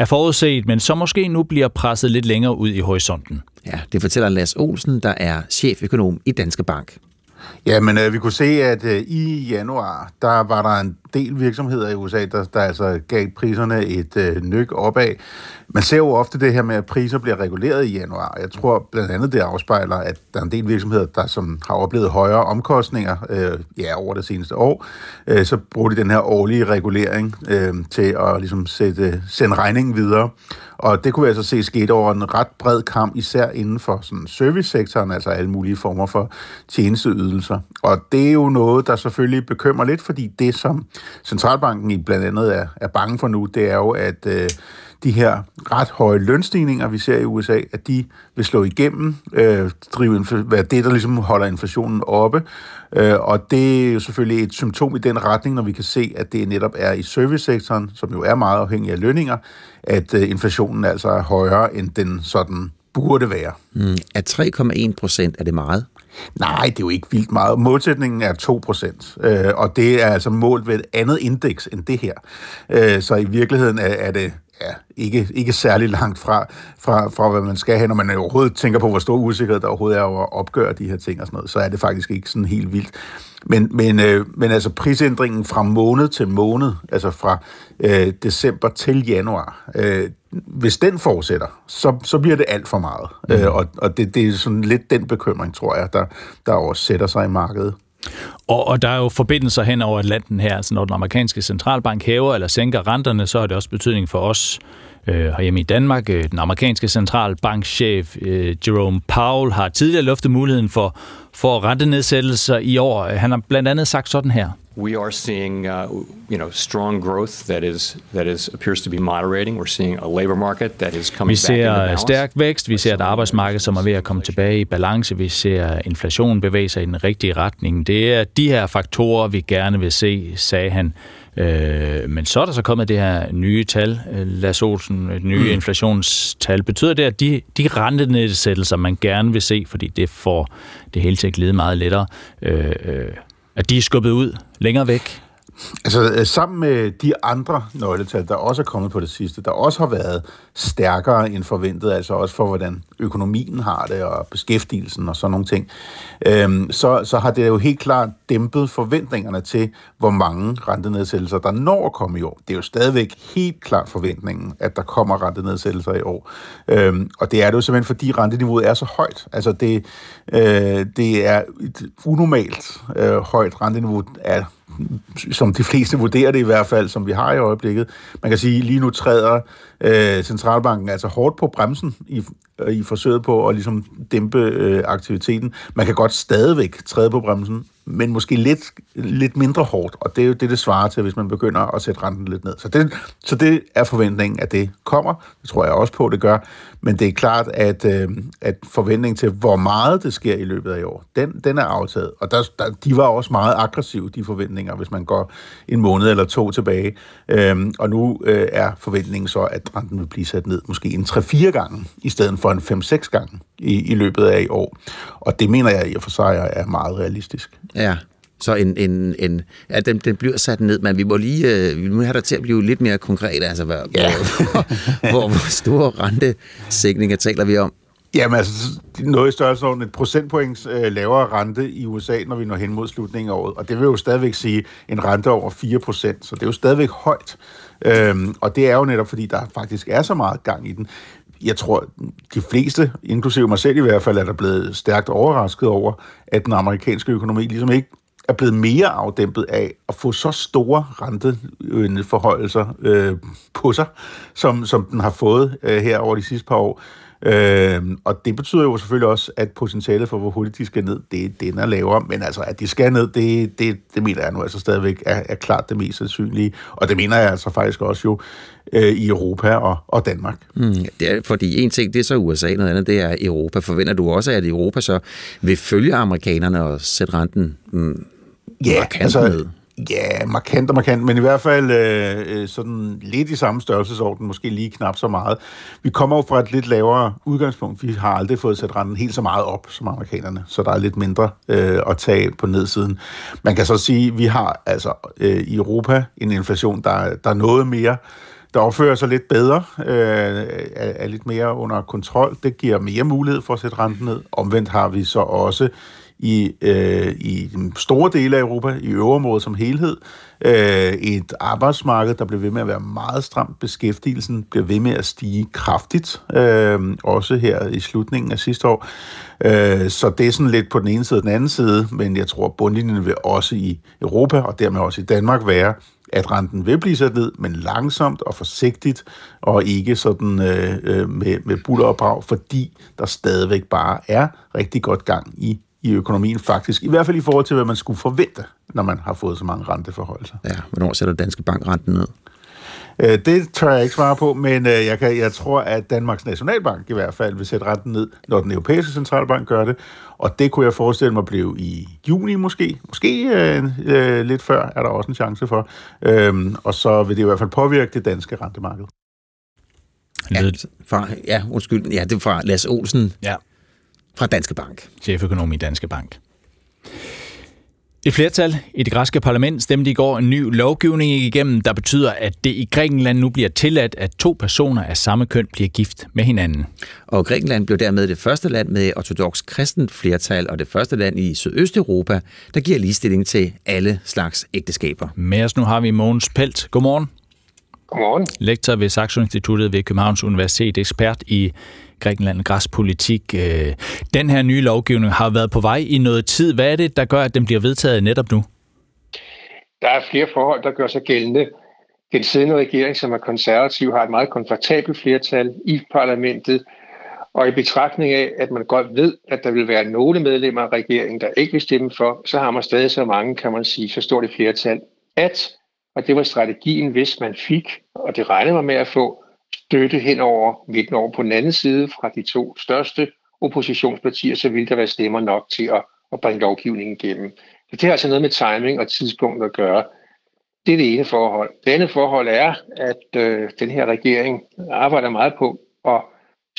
er forudset, men som måske nu bliver presset lidt længere ud i horisonten. Ja, det fortæller Lars Olsen, der er cheføkonom i Danske Bank. Ja, men øh, vi kunne se, at øh, i januar, der var der en del virksomheder i USA, der, der altså gav priserne et øh, nyk opad. Man ser jo ofte det her med, at priser bliver reguleret i januar. Jeg tror blandt andet, det afspejler, at der er en del virksomheder, der som har oplevet højere omkostninger øh, ja, over det seneste år. Øh, så bruger de den her årlige regulering øh, til at ligesom sætte, sende regningen videre. Og det kunne vi altså se skete over en ret bred kamp, især inden for sådan servicesektoren, altså alle mulige former for tjenesteydelser. Og det er jo noget, der selvfølgelig bekymrer lidt, fordi det, som centralbanken i blandt andet er, er bange for nu, det er jo, at øh, de her ret høje lønstigninger, vi ser i USA, at de vil slå igennem, øh, drive være det, der ligesom holder inflationen oppe. Øh, og det er jo selvfølgelig et symptom i den retning, når vi kan se, at det netop er i servicesektoren, som jo er meget afhængig af lønninger, at øh, inflationen altså er højere, end den sådan burde være. Mm. Er 3,1 procent, er det meget? Nej, det er jo ikke vildt meget. Målsætningen er 2 procent, øh, og det er altså målt ved et andet indeks end det her. Øh, så i virkeligheden er, er det ja, ikke, ikke særlig langt fra, fra, fra, hvad man skal have, når man overhovedet tænker på, hvor stor usikkerhed der overhovedet er over at opgøre de her ting og sådan noget, så er det faktisk ikke sådan helt vildt. Men, men, øh, men altså prisændringen fra måned til måned, altså fra øh, december til januar, øh, hvis den fortsætter, så, så bliver det alt for meget. Mm. Øh, og og det, det er sådan lidt den bekymring, tror jeg, der, der også sætter sig i markedet. Og, og der er jo forbindelser hen over Atlanten her. Altså når den amerikanske centralbank hæver eller sænker renterne, så har det også betydning for os øh, herhjemme i Danmark. Øh, den amerikanske centralbankchef øh, Jerome Powell har tidligere luftet muligheden for, for rentenedsættelser i år. Han har blandt andet sagt sådan her. We are seeing, uh, you know, strong growth that is that is appears to be moderating. We're seeing a labor market that is coming vi ser stærk vækst, vi ser et arbejdsmarked, som er ved at komme tilbage i balance, vi ser inflationen bevæge sig i den rigtige retning. Det er de her faktorer, vi gerne vil se, sagde han. Øh, men så er der så kommet det her nye tal, Lars Olsen, et nye mm. inflationstal. Betyder det, at de, de rentenedsættelser, man gerne vil se, fordi det får det hele til at glide meget lettere, øh, øh, at de er skubbet ud længere væk? Altså øh, sammen med de andre nøgletal, der også er kommet på det sidste, der også har været stærkere end forventet, altså også for, hvordan økonomien har det, og beskæftigelsen og sådan nogle ting, øhm, så, så har det jo helt klart dæmpet forventningerne til, hvor mange rentenedsættelser, der når at komme i år. Det er jo stadigvæk helt klart forventningen, at der kommer rentenedsættelser i år. Øhm, og det er det jo simpelthen, fordi renteniveauet er så højt. Altså det, øh, det er et unormalt øh, højt renteniveau af som de fleste vurderer det i hvert fald, som vi har i øjeblikket. Man kan sige, lige nu træder øh, centralbanken altså hårdt på bremsen i, i forsøget på at ligesom dæmpe øh, aktiviteten. Man kan godt stadigvæk træde på bremsen, men måske lidt, lidt mindre hårdt, og det er jo det, det svarer til, hvis man begynder at sætte renten lidt ned. Så det, så det er forventningen, at det kommer. Det tror jeg også på, at det gør. Men det er klart, at, øh, at forventningen til, hvor meget det sker i løbet af i år, den, den er aftaget. Og der, der, de var også meget aggressive, de forventninger, hvis man går en måned eller to tilbage. Øh, og nu øh, er forventningen så, at renten vil blive sat ned måske en 3-4 gange, i stedet for en 5-6 gange i, i løbet af i år. Og det mener jeg i og for sig er meget realistisk. Ja, så en, en, en, ja, den, den bliver sat ned, men vi må lige øh, vi må have dig til at blive lidt mere konkret, altså hvor, ja. hvor, hvor, hvor store rentesækninger taler vi om? Jamen altså, noget i størrelsesorden et procentpoints øh, lavere rente i USA, når vi når hen mod slutningen af året. Og det vil jo stadigvæk sige en rente over 4 procent, så det er jo stadigvæk højt. Øhm, og det er jo netop, fordi der faktisk er så meget gang i den. Jeg tror, de fleste, inklusive mig selv i hvert fald, er der blevet stærkt overrasket over, at den amerikanske økonomi ligesom ikke er blevet mere afdæmpet af at få så store renteforholdelser øh, på sig, som, som den har fået øh, her over de sidste par år. Øh, og det betyder jo selvfølgelig også, at potentialet for, hvor hurtigt de skal ned, det, den er lavere. Men altså, at de skal ned, det, det, det mener jeg nu altså stadigvæk er, er klart det mest sandsynlige. Og det mener jeg altså faktisk også jo øh, i Europa og, og Danmark. Mm, det er, fordi en ting, det er så USA, noget andet, det er Europa. Forventer du også, at Europa så vil følge amerikanerne og sætte renten mm, Ja, markant altså, ned? Ja, markant og markant, men i hvert fald øh, øh, sådan lidt i samme størrelsesorden, måske lige knap så meget. Vi kommer jo fra et lidt lavere udgangspunkt. Vi har aldrig fået sat renten helt så meget op som amerikanerne, så der er lidt mindre øh, at tage på nedsiden. Man kan så sige, at vi har altså øh, i Europa en inflation, der, der er noget mere der opfører sig lidt bedre, øh, er, er lidt mere under kontrol. Det giver mere mulighed for at sætte renten ned. Omvendt har vi så også i, øh, i store dele af Europa, i øverområdet som helhed. Øh, et arbejdsmarked, der bliver ved med at være meget stramt. Beskæftigelsen bliver ved med at stige kraftigt, øh, også her i slutningen af sidste år. Øh, så det er sådan lidt på den ene side og den anden side, men jeg tror, at bundlinjen vil også i Europa, og dermed også i Danmark, være, at renten vil blive sat ned, men langsomt og forsigtigt, og ikke sådan øh, øh med, med buller og brag, fordi der stadigvæk bare er rigtig godt gang i i økonomien faktisk, i hvert fald i forhold til, hvad man skulle forvente, når man har fået så mange renteforholdelser. Ja, hvornår sætter Danske Bank renten ned? Øh, det tør jeg ikke svare på, men øh, jeg, kan, jeg tror, at Danmarks Nationalbank i hvert fald vil sætte renten ned, når den europæiske centralbank gør det. Og det kunne jeg forestille mig blive i juni måske. Måske øh, øh, lidt før er der også en chance for. Øhm, og så vil det i hvert fald påvirke det danske rentemarked. Ja, fra, ja undskyld. Ja, det er fra Lars Olsen. Ja fra Danske Bank. Cheføkonom i Danske Bank. Et flertal i det græske parlament stemte i går en ny lovgivning igennem, der betyder, at det i Grækenland nu bliver tilladt, at to personer af samme køn bliver gift med hinanden. Og Grækenland blev dermed det første land med ortodox kristent flertal, og det første land i Sydøsteuropa, der giver ligestilling til alle slags ægteskaber. Med os nu har vi Mogens Pelt. Godmorgen. Godmorgen. Lektor ved Saxo Instituttet ved Københavns Universitet, ekspert i Grækenland græspolitik. Øh, den her nye lovgivning har været på vej i noget tid. Hvad er det, der gør, at den bliver vedtaget netop nu? Der er flere forhold, der gør sig gældende. Den siddende regering, som er konservativ, har et meget komfortabelt flertal i parlamentet, og i betragtning af, at man godt ved, at der vil være nogle medlemmer af regeringen, der ikke vil stemme for, så har man stadig så mange, kan man sige, så stort et flertal, at, og det var strategien, hvis man fik, og det regnede man med at få, støtte hen over midten over på den anden side fra de to største oppositionspartier, så vil der være stemmer nok til at, at bringe lovgivningen igennem. Så det har altså noget med timing og tidspunkt at gøre. Det er det ene forhold. Det andet forhold er, at øh, den her regering arbejder meget på at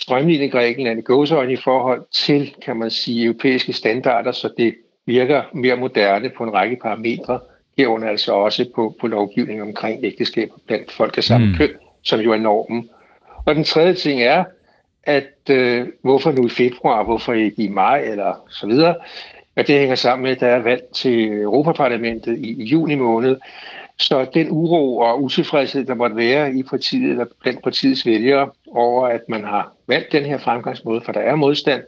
strømligne Grækenland i gåsøjne i forhold til, kan man sige, europæiske standarder, så det virker mere moderne på en række parametre, herunder altså også på, på lovgivning omkring ægteskab blandt folk af samme mm. køn som jo er normen. Og den tredje ting er, at øh, hvorfor nu i februar, hvorfor ikke i maj eller så videre, at det hænger sammen med, at der er valg til Europaparlamentet i, i juni måned. Så den uro og utilfredshed, der måtte være i partiet eller blandt partiets vælgere over, at man har valgt den her fremgangsmåde, for der er modstand,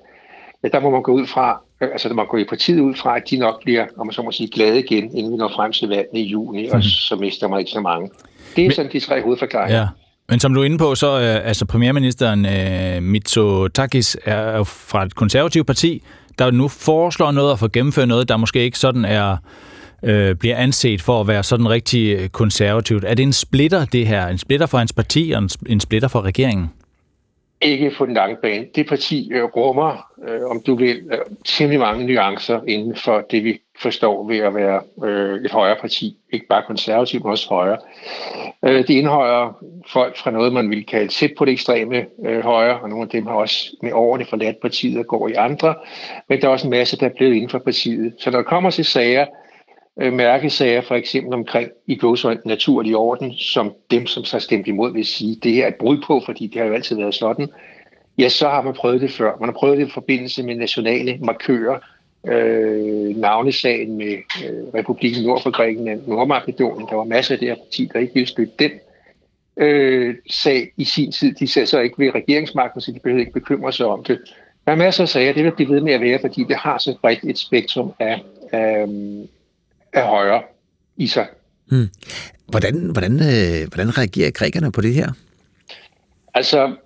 ja, der må man gå ud fra, altså der må gå i partiet ud fra, at de nok bliver, om man så må sige, glade igen, inden vi når frem til valget i juni, mm. og mhm. så mister man ikke så mange. Det er Men, sådan de tre hovedforklaringer. Ja. Men som du er inde på, så er øh, altså premierministeren øh, Mitsotakis er jo fra et konservativt parti, der nu foreslår noget at får gennemført noget, der måske ikke sådan er øh, bliver anset for at være sådan rigtig øh, konservativt. Er det en splitter, det her? En splitter for hans parti og en, en splitter for regeringen? Ikke på den lange bane. Det parti øh, rummer, øh, om du vil, øh, temmelig mange nuancer inden for det, vi forstår ved at være øh, et højre parti. Ikke bare konservativt, men også højre. Øh, det indeholder folk fra noget, man vil kalde tæt på det ekstreme øh, højre, og nogle af dem har også med årene forladt partiet og går i andre. Men der er også en masse, der er blevet inden for partiet. Så når der kommer til sager, øh, mærkesager, for eksempel omkring i gåsøjne naturlig orden, som dem, som så stemt imod, vil sige, det her er et brud på, fordi det har jo altid været sådan, ja, så har man prøvet det før. Man har prøvet det i forbindelse med nationale markører, øh, navnesagen med øh, Republiken Nord for Grækenland, Nordmakedonien. Der var masser af det her parti, der ikke ville støtte den øh, sag i sin tid. De ser så ikke ved regeringsmagten, så de behøver ikke bekymre sig om det. Der er masser af sager, det vil blive ved med at være, fordi det har så bredt et spektrum af, af, af højre i sig. Hmm. Hvordan, hvordan, øh, hvordan reagerer grækerne på det her? Altså,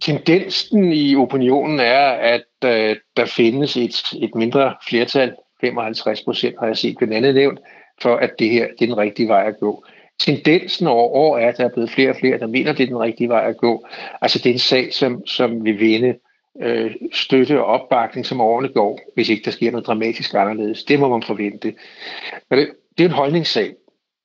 tendensen i opinionen er, at øh, der findes et, et mindre flertal, 55 procent har jeg set blandt andet nævnt, for at det her det er den rigtige vej at gå. Tendensen over år er, at der er blevet flere og flere, der mener, det er den rigtige vej at gå. Altså det er en sag, som, som vil vinde øh, støtte og opbakning, som årene går, hvis ikke der sker noget dramatisk anderledes. Det må man forvente. Men det, det er en holdningssag.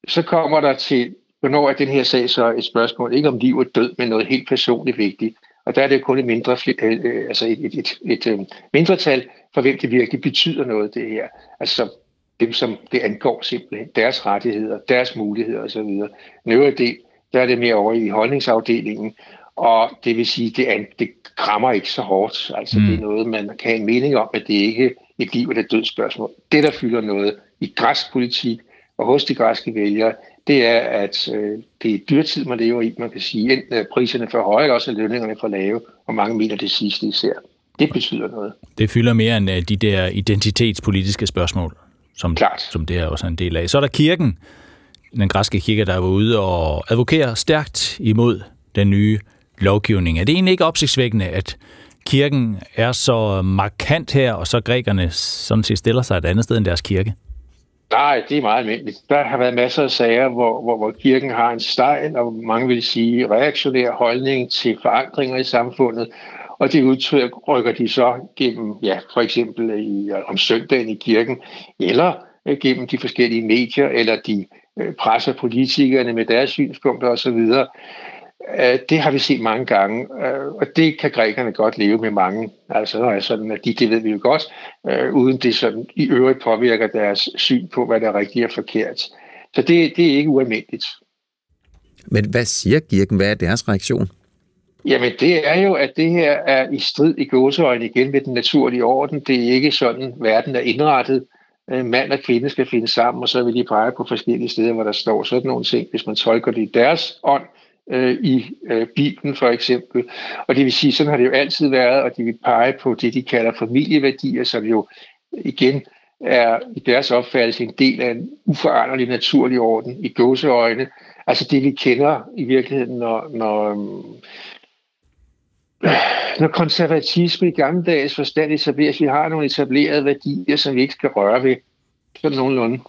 Så kommer der til, hvornår er den her sag så et spørgsmål, ikke om liv og død, men noget helt personligt vigtigt. Og der er det kun et, mindre, øh, øh, altså et, et, et, et, et mindretal, for hvem det virkelig betyder noget, det her. Altså dem, som det angår simpelthen, deres rettigheder, deres muligheder osv. Den øvrige del, der er det mere over i holdningsafdelingen, og det vil sige, det, an, det krammer ikke så hårdt. Altså mm. det er mm. noget, man kan have en mening om, at det ikke er et liv eller et dødsspørgsmål. Det, der fylder noget i græsk politik og hos de græske vælgere, det er, at øh, det er dyrtid, man lever i. Man kan sige, enten er priserne for høje, eller også er lønningerne for lave, og mange mener det sidste især. Det betyder noget. Det fylder mere end øh, de der identitetspolitiske spørgsmål, som, Klart. som det er også en del af. Så er der kirken, den græske kirke, der er ude og advokerer stærkt imod den nye lovgivning. Er det egentlig ikke opsigtsvækkende, at kirken er så markant her, og så grækerne sådan set stiller sig et andet sted end deres kirke? Nej, det er meget almindeligt. Der har været masser af sager, hvor, hvor, hvor kirken har en stejl, og mange vil sige reaktionær holdning til forandringer i samfundet, og det udtryk rykker de så gennem, ja, for eksempel i, øh, om søndagen i kirken, eller øh, gennem de forskellige medier, eller de øh, presser politikerne med deres synspunkter osv. Øh, det har vi set mange gange, øh, og det kan grækerne godt leve med mange. Altså er sådan, at de, det ved vi jo godt, øh, uden det sådan i øvrigt påvirker deres syn på, hvad der er rigtigt og forkert. Så det, det er ikke ualmindeligt. Men hvad siger kirken? Hvad er deres reaktion? Jamen det er jo, at det her er i strid i gåseøjne igen med den naturlige orden. Det er ikke sådan, verden er indrettet. Mand og kvinde skal finde sammen, og så vil de pege på forskellige steder, hvor der står sådan nogle ting. Hvis man tolker det i deres ånd, øh, Øh, i øh, Bibelen for eksempel. Og det vil sige, sådan har det jo altid været, og de vil pege på det, de kalder familieværdier, som jo igen er i deres opfattelse en del af en uforanderlig naturlig orden i gåseøjne. Altså det, vi kender i virkeligheden, når, når, øh, når konservatisme i gammeldags forstand etableres, vi har nogle etablerede værdier, som vi ikke skal røre ved. Sådan nogenlunde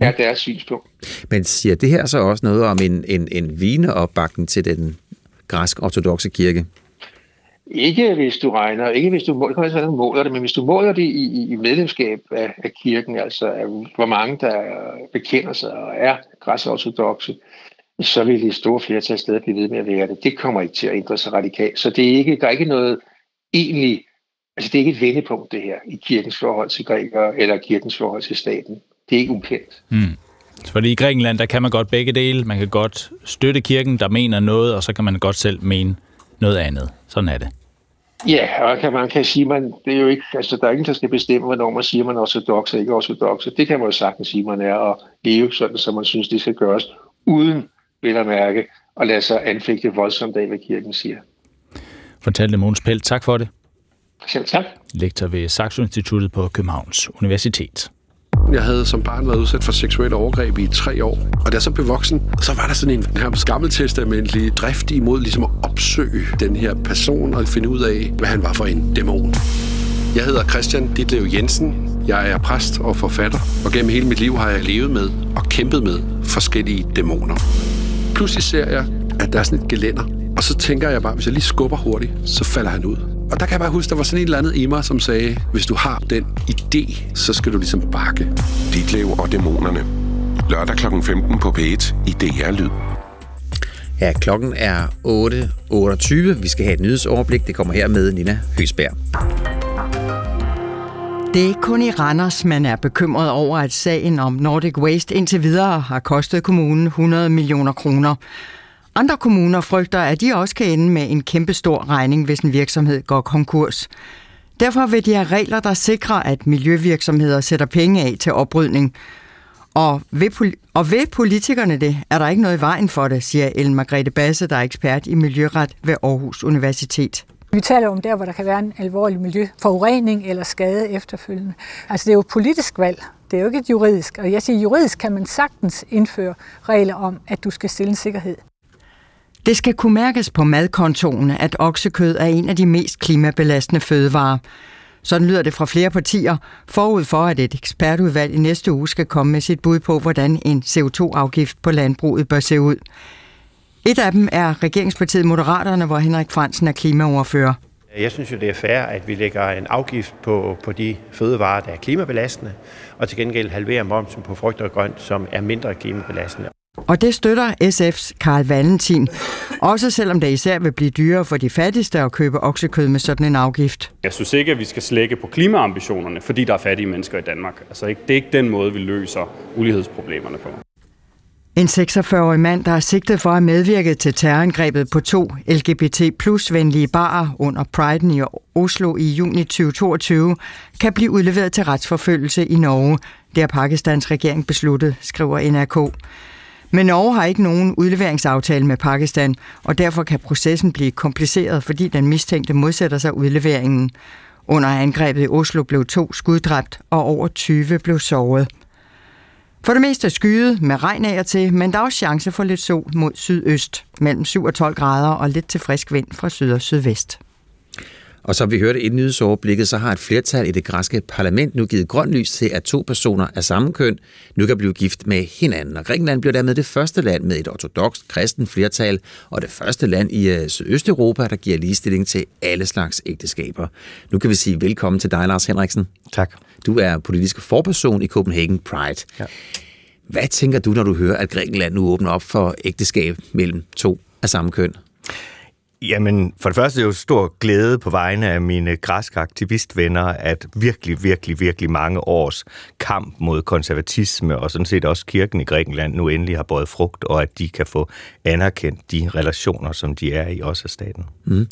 er deres synspunkt. Men siger det her så også noget om en, en, en vigende opbakning til den græsk-ortodoxe kirke? Ikke hvis du regner, ikke hvis du måler, du måler det, men hvis du måler det i, i medlemskab af, af kirken, altså af, hvor mange der bekender sig og er græsk-ortodoxe, så vil det store flertal stadig blive ved med at være det. Det kommer ikke til at ændre sig radikalt. Så det er ikke, der er ikke noget egentlig, altså det er ikke et vendepunkt det her i kirkens forhold til grækere eller kirkens forhold til staten det er ikke ukendt. Mm. Fordi i Grækenland, der kan man godt begge dele. Man kan godt støtte kirken, der mener noget, og så kan man godt selv mene noget andet. Sådan er det. Ja, og kan man kan sige, man, det er jo ikke, altså der er ingen, der skal bestemme, hvornår man siger, man er ortodox og ikke ortodox. Det kan man jo sagtens sige, man er, og leve sådan, som man synes, det skal gøres, uden, vil at mærke, at lade sig anfægte voldsomt af, hvad kirken siger. Fortalte Måns Pelt, tak for det. Selv tak. Lektor ved Saxo Instituttet på Københavns Universitet. Jeg havde som barn været udsat for seksuelle overgreb i tre år. Og da jeg så blev voksen, så var der sådan en her gammeltestamentlig drift imod ligesom at opsøge den her person og finde ud af, hvad han var for en dæmon. Jeg hedder Christian Ditlev Jensen. Jeg er præst og forfatter, og gennem hele mit liv har jeg levet med og kæmpet med forskellige dæmoner. Pludselig ser jeg, at der er sådan et gelænder, og så tænker jeg bare, hvis jeg lige skubber hurtigt, så falder han ud. Og der kan jeg bare huske, der var sådan et eller andet i mig, som sagde, hvis du har den idé, så skal du ligesom bakke. Ditlev og dæmonerne. Lørdag kl. 15 på P1 i DR Lyd. Ja, klokken er 8.28. Vi skal have et nyhedsoverblik. Det kommer her med Nina Høsberg. Det er ikke kun i Randers, man er bekymret over, at sagen om Nordic Waste indtil videre har kostet kommunen 100 millioner kroner. Andre kommuner frygter, at de også kan ende med en kæmpe stor regning, hvis en virksomhed går konkurs. Derfor vil de have regler, der sikrer, at miljøvirksomheder sætter penge af til oprydning. Og ved, og ved politikerne det, er der ikke noget i vejen for det, siger Ellen Margrethe Basse, der er ekspert i miljøret ved Aarhus Universitet. Vi taler om der, hvor der kan være en alvorlig miljøforurening eller skade efterfølgende. Altså det er jo et politisk valg. Det er jo ikke et juridisk. Og jeg siger, juridisk kan man sagtens indføre regler om, at du skal stille en sikkerhed. Det skal kunne mærkes på madkontoen, at oksekød er en af de mest klimabelastende fødevarer. Sådan lyder det fra flere partier, forud for at et ekspertudvalg i næste uge skal komme med sit bud på, hvordan en CO2-afgift på landbruget bør se ud. Et af dem er regeringspartiet Moderaterne, hvor Henrik Fransen er klimaoverfører. Jeg synes jo, det er fair, at vi lægger en afgift på, på de fødevarer, der er klimabelastende, og til gengæld halverer momsen på frugt og grønt, som er mindre klimabelastende. Og det støtter SF's Karl Valentin, også selvom det især vil blive dyrere for de fattigste at købe oksekød med sådan en afgift. Jeg synes ikke, at vi skal slække på klimaambitionerne, fordi der er fattige mennesker i Danmark. Altså, det er ikke den måde, vi løser ulighedsproblemerne på. En 46-årig mand, der er sigtet for at have medvirket til terrorangrebet på to LGBT plus venlige barer under Priden i Oslo i juni 2022, kan blive udleveret til retsforfølgelse i Norge. Det har Pakistans regering besluttet, skriver NRK. Men Norge har ikke nogen udleveringsaftale med Pakistan, og derfor kan processen blive kompliceret, fordi den mistænkte modsætter sig udleveringen. Under angrebet i Oslo blev to skuddræbt, og over 20 blev såret. For det meste skyet med regn af og til, men der er også chance for lidt sol mod sydøst, mellem 7 og 12 grader og lidt til frisk vind fra syd og sydvest. Og som vi hørte i nyhedsoverblikket, så har et flertal i det græske parlament nu givet grøn lys til, at to personer af samme køn nu kan blive gift med hinanden. Og Grækenland bliver dermed det første land med et ortodoxt kristen flertal, og det første land i øh, Sydøsteuropa, der giver ligestilling til alle slags ægteskaber. Nu kan vi sige velkommen til dig, Lars Henriksen. Tak. Du er politisk forperson i Copenhagen Pride. Ja. Hvad tænker du, når du hører, at Grækenland nu åbner op for ægteskab mellem to af samme køn? Jamen, for det første er det jo stor glæde på vegne af mine græske aktivistvenner, at virkelig, virkelig, virkelig mange års kamp mod konservatisme og sådan set også kirken i Grækenland nu endelig har båret frugt, og at de kan få anerkendt de relationer, som de er i også af staten. Mm.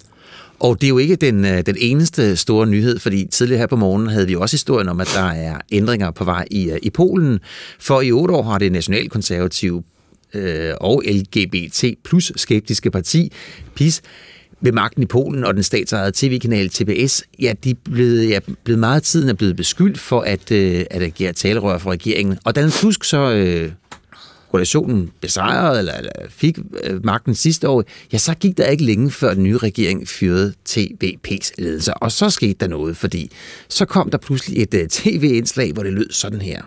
Og det er jo ikke den, øh, den eneste store nyhed, fordi tidligere her på morgenen havde vi også historien om, at der er ændringer på vej i, øh, i Polen. For i otte år har det nationalkonservative øh, og LGBT plus skeptiske parti, PiS, ved magten i Polen og den statsejede tv-kanal TBS, ja, de blev, blevet, ja, blevet meget tiden er blevet beskyldt for at, øh, at agere talerør for regeringen. Og Donald Tusk så øh, koalitionen besejrede eller, eller fik øh, magten sidste år, ja, så gik der ikke længe før den nye regering fyrede TVP's ledelse. Og så skete der noget, fordi så kom der pludselig et øh, tv-indslag, hvor det lød sådan her.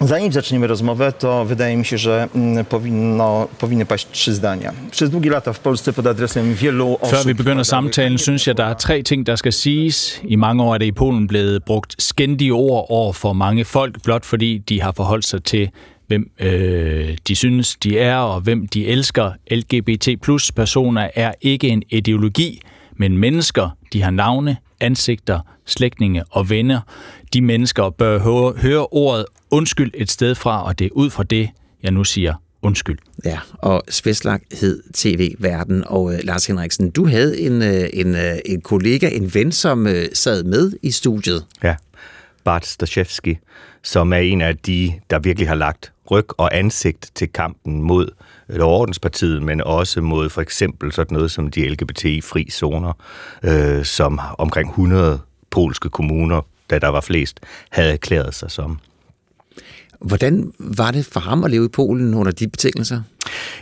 Zanim zaczniemy rozmowę, to wydaje mi się, że mm, powinno, powinny paść trzy zdania. Przez długie lata w Polsce pod adresem wielu osób... Før vi begynder samtalen, synes jeg, der er tre ting, der skal siges. I mange år er det i Polen blevet brugt skændige ord over for mange folk, blot fordi de har forholdt sig til, hvem øh, de synes, de er, og hvem de elsker. LGBT plus personer er ikke en ideologi, men mennesker. De har navne, ansigter, slægtninge og venner. De mennesker bør høre, høre ordet undskyld et sted fra, og det er ud fra det, jeg nu siger undskyld. Ja, og Sveslag hed TV-verden, og uh, Lars Henriksen, du havde en, uh, en, uh, en kollega, en ven, som uh, sad med i studiet. Ja, Bart Staszewski, som er en af de, der virkelig har lagt ryg og ansigt til kampen mod Lovordenspartiet, men også mod for eksempel sådan noget som de LGBT-fri zoner, øh, som omkring 100 polske kommuner, da der var flest, havde erklæret sig som. Hvordan var det for ham at leve i Polen under de betingelser?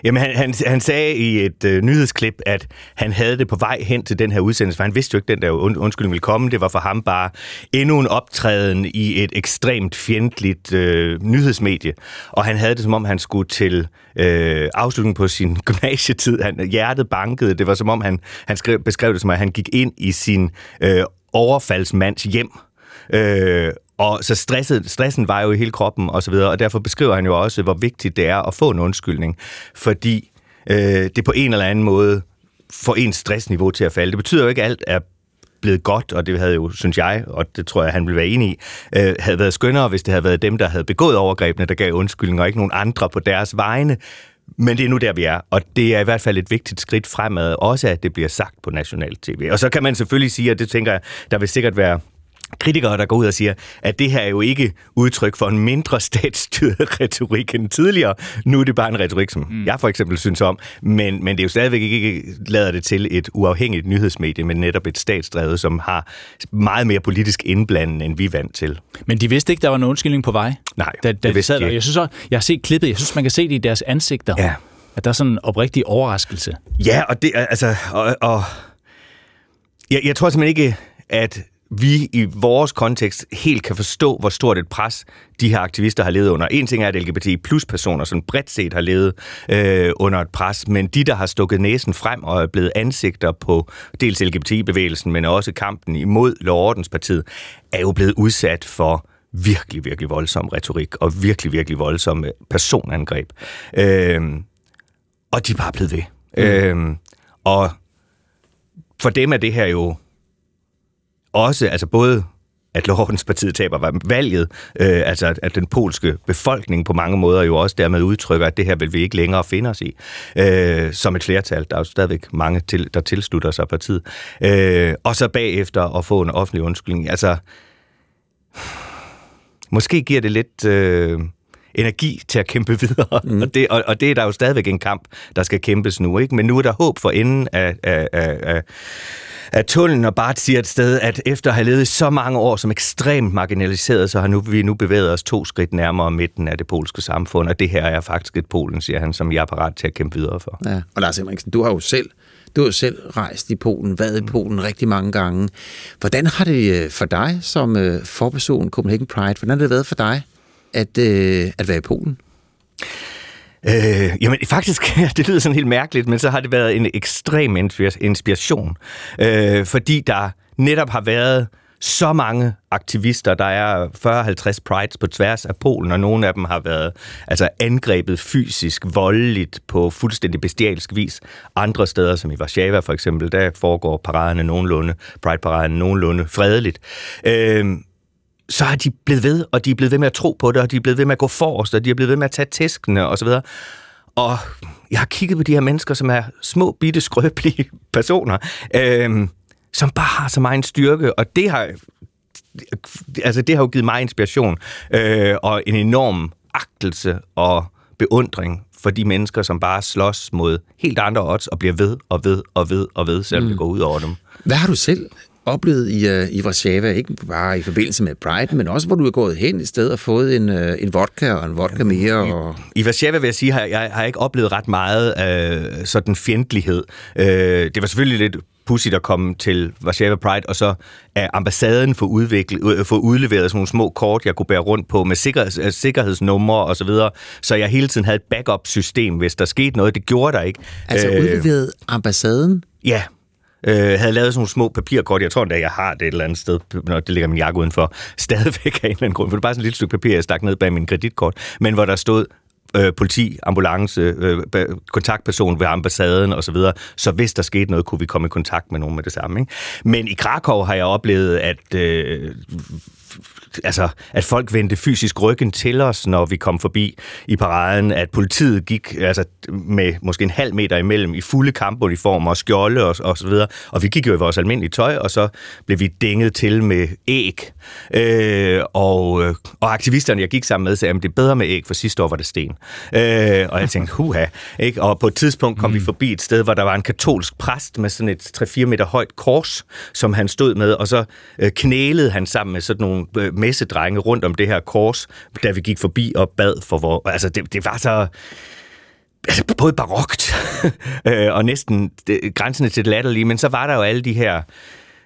Jamen, han, han, han sagde i et øh, nyhedsklip, at han havde det på vej hen til den her udsendelse, for han vidste jo ikke, den der und, undskyldning ville komme. Det var for ham bare endnu en optræden i et ekstremt fjendtligt øh, nyhedsmedie. Og han havde det, som om han skulle til øh, afslutningen på sin gymnasietid. Han, hjertet bankede. Det var som om, han, han skrev, beskrev det som, at han gik ind i sin øh, overfaldsmands hjem. Øh, og så stresset, stressen var jo i hele kroppen og så videre, og derfor beskriver han jo også, hvor vigtigt det er at få en undskyldning, fordi øh, det på en eller anden måde får ens stressniveau til at falde. Det betyder jo ikke, at alt er blevet godt, og det havde jo, synes jeg, og det tror jeg, han ville være enig i, øh, havde været skønnere, hvis det havde været dem, der havde begået overgrebene, der gav undskyldning, og ikke nogen andre på deres vegne. Men det er nu der, vi er, og det er i hvert fald et vigtigt skridt fremad, også at det bliver sagt på national tv. Og så kan man selvfølgelig sige, og det tænker jeg, der vil sikkert være kritikere, der går ud og siger, at det her er jo ikke udtryk for en mindre statsstyret retorik end tidligere. Nu er det bare en retorik, som mm. jeg for eksempel synes om, men, men det er jo stadigvæk ikke lader det til et uafhængigt nyhedsmedie, men netop et statsdrevet, som har meget mere politisk indblanding, end vi er vant til. Men de vidste ikke, der var en undskyldning på vej? Nej, da, da det vidste de Jeg synes også, jeg har set klippet, jeg synes, man kan se det i deres ansigter. Ja. At der er sådan en oprigtig overraskelse. Ja, og det altså... Og, og jeg, jeg tror simpelthen ikke, at vi i vores kontekst helt kan forstå, hvor stort et pres de her aktivister har levet under. En ting er, at LGBT plus personer sådan bredt set har levet øh, under et pres, men de, der har stukket næsen frem og er blevet ansigter på dels LGBT-bevægelsen, men også kampen imod Lordenspartiet, er jo blevet udsat for virkelig, virkelig voldsom retorik og virkelig, virkelig voldsomme personangreb. Øh, og de er bare blevet ved. Mm. Øh, og for dem er det her jo også, altså både at Lorenspartiet taber valget, øh, altså at den polske befolkning på mange måder jo også dermed udtrykker, at det her vil vi ikke længere finde os i, øh, som et flertal. Der er jo stadigvæk mange, til, der tilslutter sig partiet. Øh, og så bagefter at få en offentlig undskyldning. Altså, måske giver det lidt... Øh, energi til at kæmpe videre. Mm. Og, det, og, og det er der jo stadigvæk en kamp, der skal kæmpes nu. ikke. Men nu er der håb for enden af, af, af, af at tunnelen og Bart siger et sted, at efter at have levet så mange år som ekstremt marginaliseret, så har nu, vi nu bevæget os to skridt nærmere midten af det polske samfund, og det her er faktisk et Polen, siger han, som jeg er parat til at kæmpe videre for. Ja. Og Lars Henriksen, du har jo selv du har selv rejst i Polen, været i Polen rigtig mange gange. Hvordan har det øh, for dig som øh, forperson Copenhagen Pride, hvordan har det været for dig at, øh, at være i Polen? Øh, jamen faktisk, det lyder sådan helt mærkeligt, men så har det været en ekstrem inspiration, øh, fordi der netop har været så mange aktivister. Der er 40-50 prides på tværs af Polen, og nogle af dem har været altså, angrebet fysisk, voldeligt på fuldstændig bestialsk vis. Andre steder, som i Warszawa for eksempel, der foregår paraderne nogenlunde, pride-paraderne nogenlunde fredeligt. Øh, så er de blevet ved, og de er blevet ved med at tro på det, og de er blevet ved med at gå forrest, og de er blevet ved med at tage tæskene osv. Og jeg har kigget på de her mennesker, som er små, bitte, skrøbelige personer, øh, som bare har så meget styrke, og det har, altså det har jo givet mig inspiration, øh, og en enorm agtelse og beundring for de mennesker, som bare slås mod helt andre odds, og bliver ved og ved og ved og ved, selvom mm. det går ud over dem. Hvad har du selv oplevet i, uh, i Warszawa, ikke bare i forbindelse med Pride, men også hvor du er gået hen i stedet og fået en, uh, en vodka og en vodka mere. Og... I, i Warszawa vil jeg sige, har jeg har ikke oplevet ret meget uh, sådan fjendtlighed. Uh, det var selvfølgelig lidt pudsigt at komme til Warszawa Pride, og så er ambassaden for, udviklet, for udleveret sådan nogle små kort, jeg kunne bære rundt på med sikkerheds, sikkerhedsnumre og så videre, så jeg hele tiden havde et backup-system, hvis der skete noget. Det gjorde der ikke. Altså udleveret ambassaden? Ja, øh, havde lavet sådan nogle små papirkort. Jeg tror endda, jeg har det et eller andet sted, når det ligger min jakke udenfor. Stadigvæk af en eller anden grund. For det er bare sådan et lille stykke papir, jeg stak ned bag min kreditkort. Men hvor der stod øh, politi, ambulance, øh, kontaktperson ved ambassaden osv., så, så hvis der skete noget, kunne vi komme i kontakt med nogen med det samme. Ikke? Men i Krakow har jeg oplevet, at øh, altså, at folk vendte fysisk ryggen til os, når vi kom forbi i paraden, at politiet gik altså, med måske en halv meter imellem i fulde kampuniformer og skjolde og, og så videre. Og vi gik jo i vores almindelige tøj, og så blev vi dænget til med æg. Øh, og, øh, og aktivisterne, jeg gik sammen med, sagde, at det er bedre med æg, for sidste år var det sten. Øh, og jeg tænkte, huha. Ikke? Og på et tidspunkt kom mm. vi forbi et sted, hvor der var en katolsk præst med sådan et 3-4 meter højt kors, som han stod med, og så øh, knælede han sammen med sådan nogle øh, messedrenge rundt om det her kors, da vi gik forbi og bad for vores... Altså, det, det var så altså, både barokt øh, og næsten det, grænsende til det latterlige, men så var der jo alle de her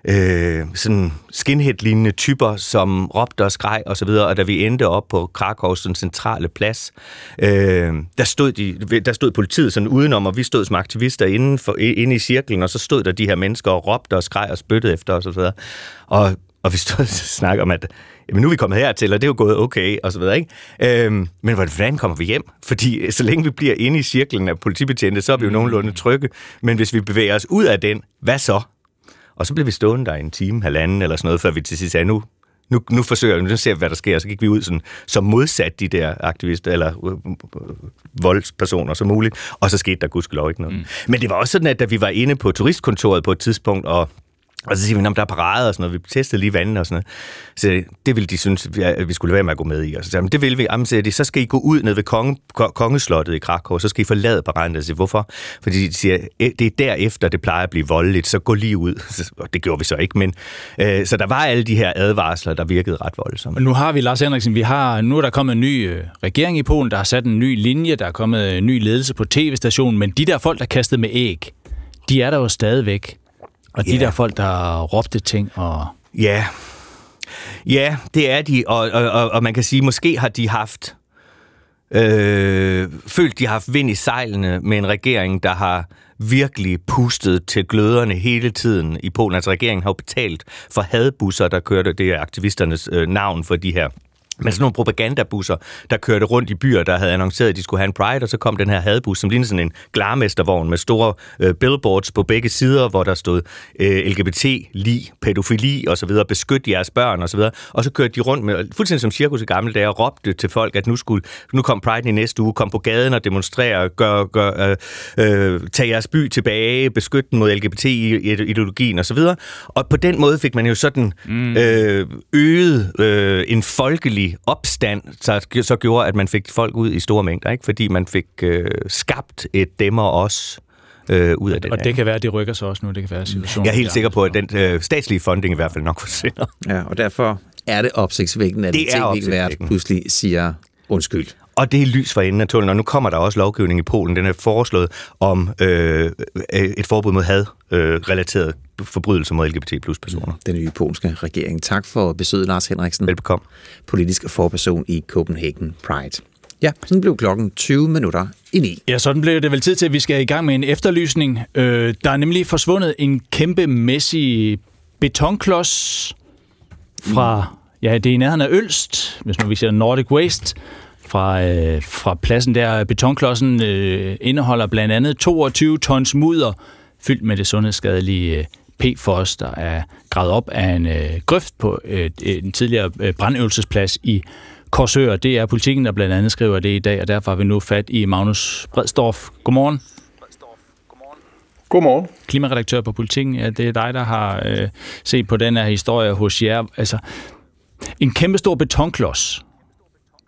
øh, sådan skinhead-lignende typer, som råbte og skreg og så videre, og da vi endte op på Krakows sådan centrale plads, øh, der, stod de, der stod politiet sådan udenom, og vi stod som aktivister inde, for, inde i cirklen, og så stod der de her mennesker og råbte og skreg og spyttede efter os og så videre. Og, og vi stod og snakkede om, at jamen nu er vi kommet hertil, og det er jo gået okay, og så videre, ikke? Øhm, men hvordan kommer vi hjem? Fordi så længe vi bliver inde i cirklen af politibetjente, så er vi jo nogenlunde trygge. Men hvis vi bevæger os ud af den, hvad så? Og så blev vi stående der en time, halvanden eller sådan noget, før vi til sidst sagde, nu, nu, nu forsøger vi, nu ser vi, hvad der sker. Så gik vi ud sådan, som modsat de der aktivister, eller øh, øh, voldspersoner som muligt, og så skete der gudskelov ikke noget. Mm. Men det var også sådan, at da vi var inde på turistkontoret på et tidspunkt, og og så siger vi, at der er parade og sådan noget. Vi testede lige vandet og sådan noget. Så det ville de synes, at vi skulle være med at gå med i. Og så sagde det vil vi. Jamen, siger de, så skal I gå ud ned ved konge, kongeslottet i Krakow, så skal I forlade paraden. Og siger, hvorfor? Fordi de siger, det er derefter, det plejer at blive voldeligt, så gå lige ud. Og det gjorde vi så ikke, men øh, så der var alle de her advarsler, der virkede ret voldsomme. Nu har vi, Lars Henriksen, vi har, nu er der kommet en ny øh, regering i Polen, der har sat en ny linje, der er kommet øh, en ny ledelse på tv-stationen, men de der folk, der kastede med æg, de er der jo stadigvæk. Og de yeah. der folk, der råbte ting og... Ja, ja det er de, og, og, og, og man kan sige, måske har de haft... Øh, følt, de har haft vind i sejlene med en regering, der har virkelig pustet til gløderne hele tiden i Polen. Altså regeringen har jo betalt for hadbusser, der kørte, det er aktivisternes øh, navn for de her men sådan nogle propagandabusser, der kørte rundt i byer, der havde annonceret, at de skulle have en Pride, og så kom den her hadbus, som lignede sådan en glarmestervogn med store øh, billboards på begge sider, hvor der stod øh, LGBT, li, pædofili og så videre, beskyt jeres børn og så videre. Og så kørte de rundt med, fuldstændig som cirkus i gamle dage, og råbte til folk, at nu, skulle, nu kom Pride i næste uge, kom på gaden og demonstrere, gør, gør, øh, øh, tag jeres by tilbage, beskyt den mod LGBT-ideologien og så videre. Og på den måde fik man jo sådan mm. øh, øget øh, en folkelig opstand, så, så gjorde, at man fik folk ud i store mængder, ikke? fordi man fik øh, skabt et dem og os øh, ud af det. Og det kan være, at det rykker sig også nu. Det kan være situationen. Jeg er helt sikker på, at den øh, statslige funding i hvert fald nok forsvinder. Ja, og derfor er det opsigtsvækkende, at det er tv-vært pludselig siger undskyld. Og det er lys for enden af tunnelen, og nu kommer der også lovgivning i Polen. Den er foreslået om øh, et forbud mod had øh, relateret forbrydelser mod LGBT plus personer. Den nye polske regering. Tak for besøget, Lars Henriksen. Velbekomme. Politisk forperson i Copenhagen Pride. Ja, sådan blev klokken 20 minutter i 9. Ja, sådan blev det vel tid til, at vi skal i gang med en efterlysning. Øh, der er nemlig forsvundet en kæmpe mæssig betonklods fra, ja, det er i nærheden af Ølst, hvis nu vi ser Nordic Waste, fra, øh, fra pladsen der. Betonklodsen øh, indeholder blandt andet 22 tons mudder, fyldt med det sundhedsskadelige øh, PFOS, der er gravet op af en øh, grøft på øh, en tidligere øh, brandøvelsesplads i Korsør. Det er politikken, der blandt andet skriver det i dag, og derfor har vi nu fat i Magnus Bredstorff. Godmorgen. Godmorgen. Klimaredaktør på Politikken. Ja, det er dig, der har øh, set på den her historie hos jer. Altså, en kæmpe stor betonklods,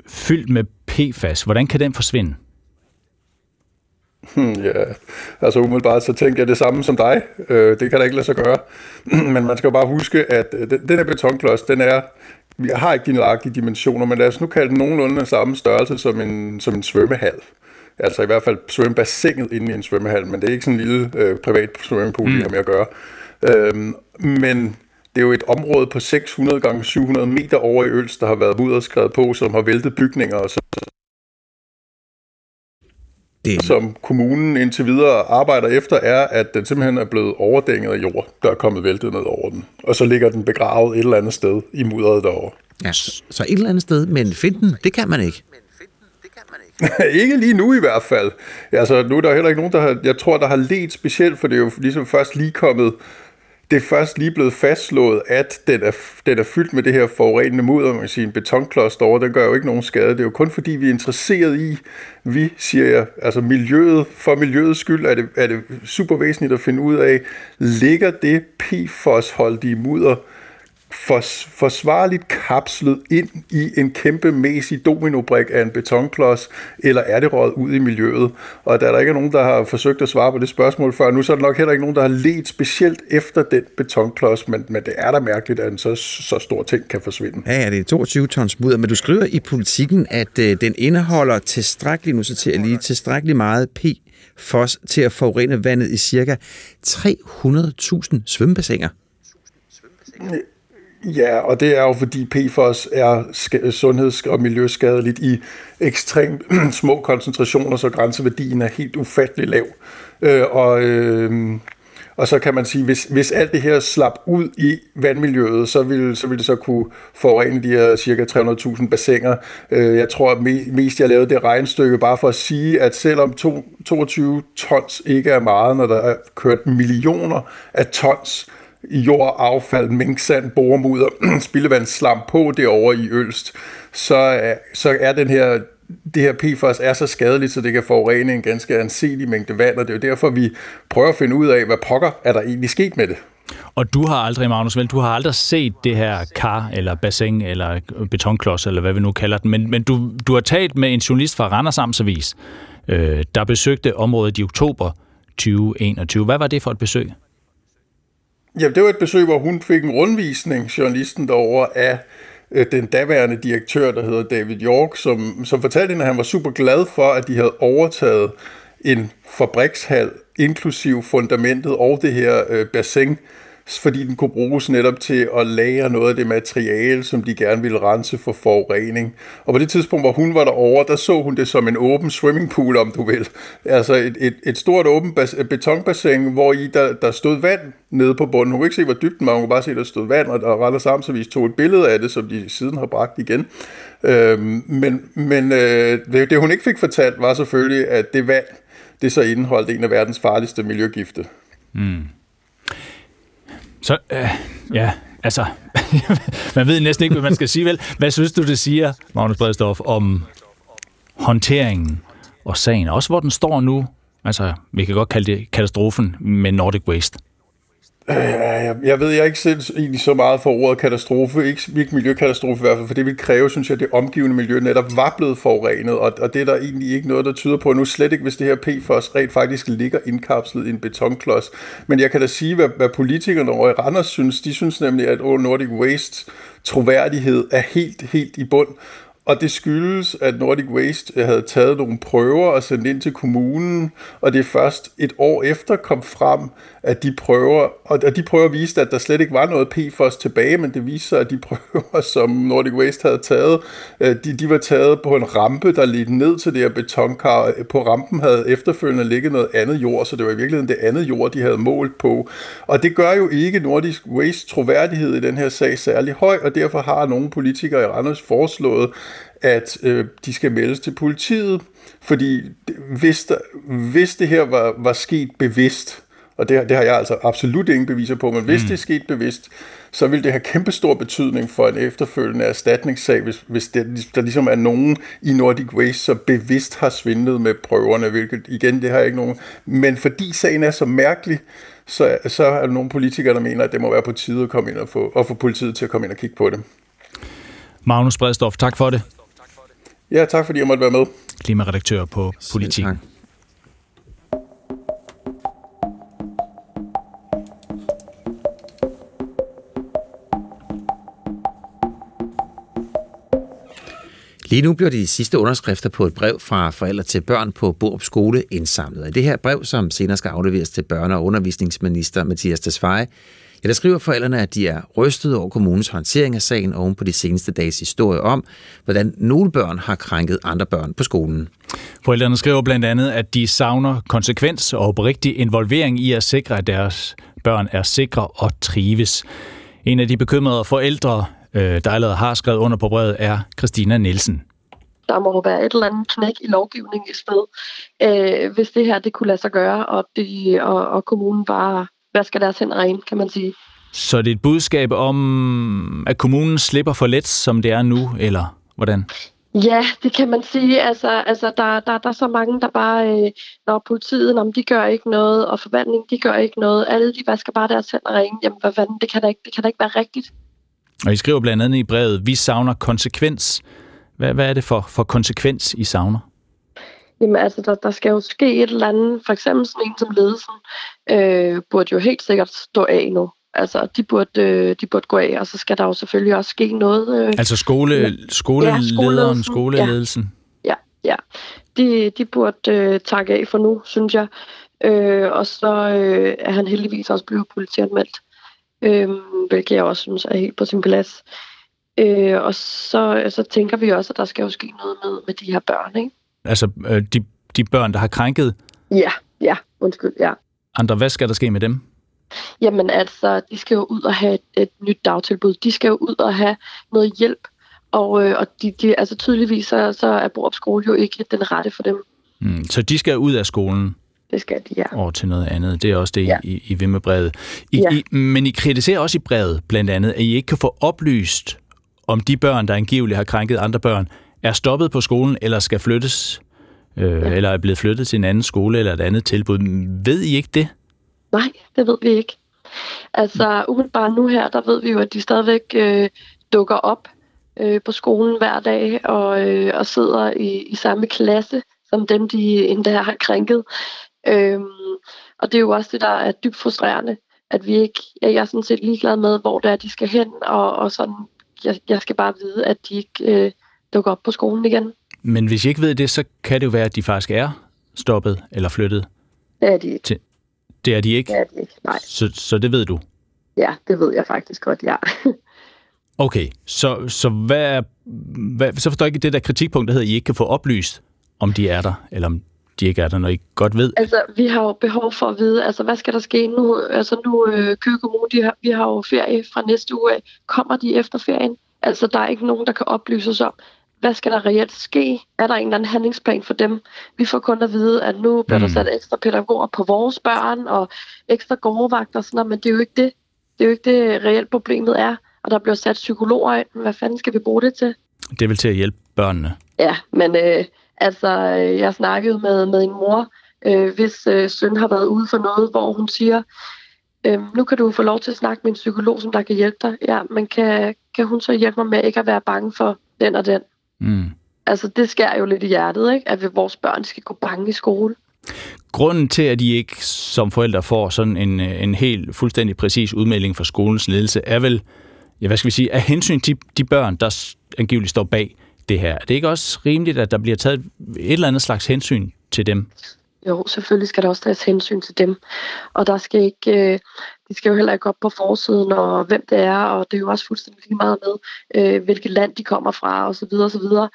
fyldt med PFAS. Hvordan kan den forsvinde? Ja, altså umiddelbart så tænker jeg det samme som dig. Øh, det kan da ikke lade sig gøre. men man skal jo bare huske, at øh, den, den her betonklods, den er, vi har ikke de nøjagtige dimensioner, men lad os nu kalde den nogenlunde samme størrelse som en, som en svømmehal. Altså i hvert fald svømmebassinet inde i en svømmehal, men det er ikke sådan en lille øh, privat swimmingpool, mm. vi har med at gøre. Øhm, men det er jo et område på 600 gange 700 meter over i Øls, der har været mudderskrevet på, som har væltet bygninger og så det... som kommunen indtil videre arbejder efter, er, at den simpelthen er blevet overdænget af jord, der er kommet væltet ned over den. Og så ligger den begravet et eller andet sted i mudderet derovre. Ja, så et eller andet sted, men finde den, det kan man ikke. ikke lige nu i hvert fald. Altså, nu er der heller ikke nogen, der har, jeg tror, der har let specielt, for det er jo ligesom først lige kommet det er først lige blevet fastslået, at den er, den er fyldt med det her forurenende mudder, man kan sige, en betonklods derovre, den gør jo ikke nogen skade. Det er jo kun fordi, vi er interesseret i, vi siger jeg, altså miljøet, for miljøets skyld er det, er det super væsentligt at finde ud af, ligger det PFOS-holdige mudder for, forsvarligt kapslet ind i en kæmpe mæssig dominobrik af en betonklods, eller er det råd ud i miljøet? Og da der ikke er nogen, der har forsøgt at svare på det spørgsmål før nu, så er der nok heller ikke nogen, der har let specielt efter den betonklods, men, men det er da mærkeligt, at en så, så stor ting kan forsvinde. Ja, ja, det er 22 tons mudder, men du skriver i politikken, at øh, den indeholder tilstrækkeligt, nu så jeg lige, tilstrækkeligt meget PFOS til at forurene vandet i cirka 300.000 svømmebassiner. Ja, og det er jo fordi PFOS er sundheds- og miljøskadeligt i ekstremt små koncentrationer, så grænseværdien er helt ufattelig lav. Øh, og, øh, og så kan man sige, hvis, hvis alt det her slap ud i vandmiljøet, så ville, så ville det så kunne forurene de her cirka 300.000 bassiner. Øh, jeg tror at mest, jeg lavede det regnstykke bare for at sige, at selvom to, 22 tons ikke er meget, når der er kørt millioner af tons jord, affald, minksand, boremudder, spildevandsslam på derovre i Ølst, så, øh, så er den her det her PFAS er så skadeligt, så det kan forurene en ganske anselig mængde vand, og det er jo derfor, vi prøver at finde ud af, hvad pokker er der egentlig sket med det. Og du har aldrig, Magnus Vel, du har aldrig set det her kar, eller bassin, eller betonklods, eller hvad vi nu kalder den, men, men du, du har talt med en journalist fra Randers Amtsavis, øh, der besøgte området i oktober 2021. Hvad var det for et besøg? Jamen, det var et besøg, hvor hun fik en rundvisning, journalisten derover af øh, den daværende direktør, der hedder David York, som, som fortalte hende, at han var super glad for, at de havde overtaget en fabrikshal, inklusiv fundamentet og det her øh, bassin, fordi den kunne bruges netop til at lære noget af det materiale, som de gerne ville rense for forurening. Og på det tidspunkt, hvor hun var derovre, der så hun det som en åben swimmingpool, om du vil. Altså et, et, et stort åbent bas, betonbassin, hvor i der, der stod vand nede på bunden. Hun kunne ikke se, hvor dybt man kunne bare se, at der stod vand, og, og Randers Amtsavis tog et billede af det, som de siden har bragt igen. Øhm, men men øh, det, det, hun ikke fik fortalt, var selvfølgelig, at det vand, det så indeholdt en af verdens farligste miljøgifte. Mm. Så, øh, ja, altså, man ved næsten ikke, hvad man skal sige, vel? Hvad synes du, det siger, Magnus Bredstorff, om håndteringen og sagen, også hvor den står nu? Altså, vi kan godt kalde det katastrofen med Nordic Waste. Jeg, jeg ved, jeg ikke selv egentlig så meget for ordet katastrofe, ikke, ikke miljøkatastrofe i hvert fald, for det vil kræve, synes jeg, at det omgivende miljø netop var blevet forurenet, og, og det er der egentlig ikke noget, der tyder på nu, slet ikke hvis det her PFOS rent faktisk ligger indkapslet i en betonklods. Men jeg kan da sige, hvad, hvad politikerne over i Randers synes. De synes nemlig, at Nordic Waste troværdighed er helt, helt i bund, og det skyldes, at Nordic Waste havde taget nogle prøver og sendt ind til kommunen, og det er først et år efter kom frem, at de prøver, og de prøver viste, at der slet ikke var noget PFOS tilbage, men det viste sig, at de prøver, som Nordic Waste havde taget, øh, de, de var taget på en rampe, der ledte ned til det her betonkar. På rampen havde efterfølgende ligget noget andet jord, så det var i virkeligheden det andet jord, de havde målt på. Og det gør jo ikke Nordic Waste troværdighed i den her sag særlig høj, og derfor har nogle politikere i Randers foreslået, at øh, de skal meldes til politiet, fordi hvis, der, hvis det her var, var sket bevidst, og det, det har jeg altså absolut ingen beviser på, men hvis mm. det er sket bevidst, så vil det have kæmpestor betydning for en efterfølgende erstatningssag, hvis, hvis det, der ligesom er nogen i Nordic Waste, som bevidst har svindlet med prøverne, hvilket igen, det har jeg ikke nogen. Men fordi sagen er så mærkelig, så, så er der nogle politikere, der mener, at det må være på tide at komme ind og få, og få politiet til at komme ind og kigge på det. Magnus Bredstorff, tak for det. Ja, tak fordi jeg måtte være med. Klimaredaktør på Politiken. Lige nu bliver de sidste underskrifter på et brev fra forældre til børn på Borup Skole indsamlet. I det her brev, som senere skal afleveres til børne- og undervisningsminister Mathias Tesfaye, Ja, der skriver forældrene, at de er rystet over kommunens håndtering af sagen oven på de seneste dages historie om, hvordan nogle børn har krænket andre børn på skolen. Forældrene skriver blandt andet, at de savner konsekvens og oprigtig involvering i at sikre, at deres børn er sikre og trives. En af de bekymrede forældre, øh, der allerede har skrevet under på brevet, er Christina Nielsen der må være et eller andet knæk i lovgivningen i sted, øh, hvis det her det kunne lade sig gøre, og, de, og, og kommunen bare vasker deres hænder rene, kan man sige. Så det er et budskab om, at kommunen slipper for let, som det er nu, eller hvordan? Ja, det kan man sige. Altså, altså der, der, der er så mange, der bare, øh, når politiet, når de gør ikke noget, og forvandling, de gør ikke noget. Alle de vasker bare deres hænder rene. Jamen, hvad fanden, det kan da ikke, det kan da ikke være rigtigt. Og I skriver blandt andet i brevet, vi savner konsekvens. Hvad, hvad er det for, for konsekvens, I savner? Jamen altså, der, der skal jo ske et eller andet. For eksempel sådan en som ledelsen øh, burde jo helt sikkert stå af nu. Altså, de burde, øh, de burde gå af, og så skal der jo selvfølgelig også ske noget. Øh, altså skole, skolelederen, ja, skoleledelsen? Ja, ja. ja. De, de burde øh, takke af for nu, synes jeg. Øh, og så øh, er han heldigvis også blevet politianmeldt, øh, hvilket jeg også synes er helt på sin plads. Øh, og så, så tænker vi også, at der skal jo ske noget med, med de her børn, ikke? Altså øh, de, de børn, der har krænket? Ja, ja, undskyld, ja. Andre, hvad skal der ske med dem? Jamen altså, de skal jo ud og have et, et nyt dagtilbud. De skal jo ud og have noget hjælp. Og, øh, og de, de, altså tydeligvis så, så er Borup skole jo ikke den rette for dem. Mm, så de skal ud af skolen? Det skal de, ja. Over til noget andet. Det er også det, ja. I, I vil med brevet. I, ja. I, men I kritiserer også i brevet, blandt andet, at I ikke kan få oplyst, om de børn, der angiveligt har krænket andre børn, er stoppet på skolen eller skal flyttes, øh, ja. eller er blevet flyttet til en anden skole eller et andet tilbud. Ved I ikke det? Nej, det ved vi ikke. Altså umiddelbart nu her, der ved vi jo, at de stadigvæk øh, dukker op øh, på skolen hver dag og, øh, og sidder i, i samme klasse som dem, de endda har krænket. Øhm, og det er jo også det, der er dybt frustrerende, at vi ikke, jeg er sådan set ligeglad med, hvor det er, de skal hen, og, og sådan, jeg, jeg skal bare vide, at de ikke øh, dukker op på skolen igen. Men hvis I ikke ved det, så kan det jo være, at de faktisk er stoppet eller flyttet. Det er de ikke. Til, det er de ikke? Det er de ikke, nej. Så, så det ved du? Ja, det ved jeg faktisk godt, ja. okay, så, så hvad er, hvad, så forstår jeg ikke det der kritikpunkt, der hedder, at I ikke kan få oplyst, om de er der, eller om de ikke er der, når I godt ved? Altså, vi har jo behov for at vide, altså, hvad skal der ske nu? Altså, nu øh, Køge Kommune, de har, vi har jo ferie fra næste uge af. Kommer de efter ferien? Altså, der er ikke nogen, der kan oplyse os om, hvad skal der reelt ske? Er der en eller anden handlingsplan for dem? Vi får kun at vide, at nu bliver mm. der sat ekstra pædagoger på vores børn, og ekstra gårdvagter og sådan noget, men det er jo ikke det. Det er jo ikke det, reelt problemet er. Og der bliver sat psykologer ind. Hvad fanden skal vi bruge det til? Det vel til at hjælpe børnene? Ja, men øh, altså, jeg snakkede med, med en mor, øh, hvis øh, søn har været ude for noget, hvor hun siger, øh, nu kan du få lov til at snakke med en psykolog, som der kan hjælpe dig. Ja, men kan, kan hun så hjælpe mig med ikke at være bange for den og den? Mm. Altså, det skærer jo lidt i hjertet, ikke? at vores børn skal gå bange i skole. Grunden til, at de ikke som forældre får sådan en, en helt fuldstændig præcis udmelding fra skolens ledelse, er vel, ja, hvad skal vi sige, af hensyn til de børn, der angiveligt står bag det her. Er det ikke også rimeligt, at der bliver taget et eller andet slags hensyn til dem? Jo, selvfølgelig skal der også tages hensyn til dem. Og der skal ikke, øh, de skal jo heller ikke op på forsiden, og hvem det er, og det er jo også fuldstændig lige meget med, øh, hvilket land de kommer fra, og så videre, og så videre.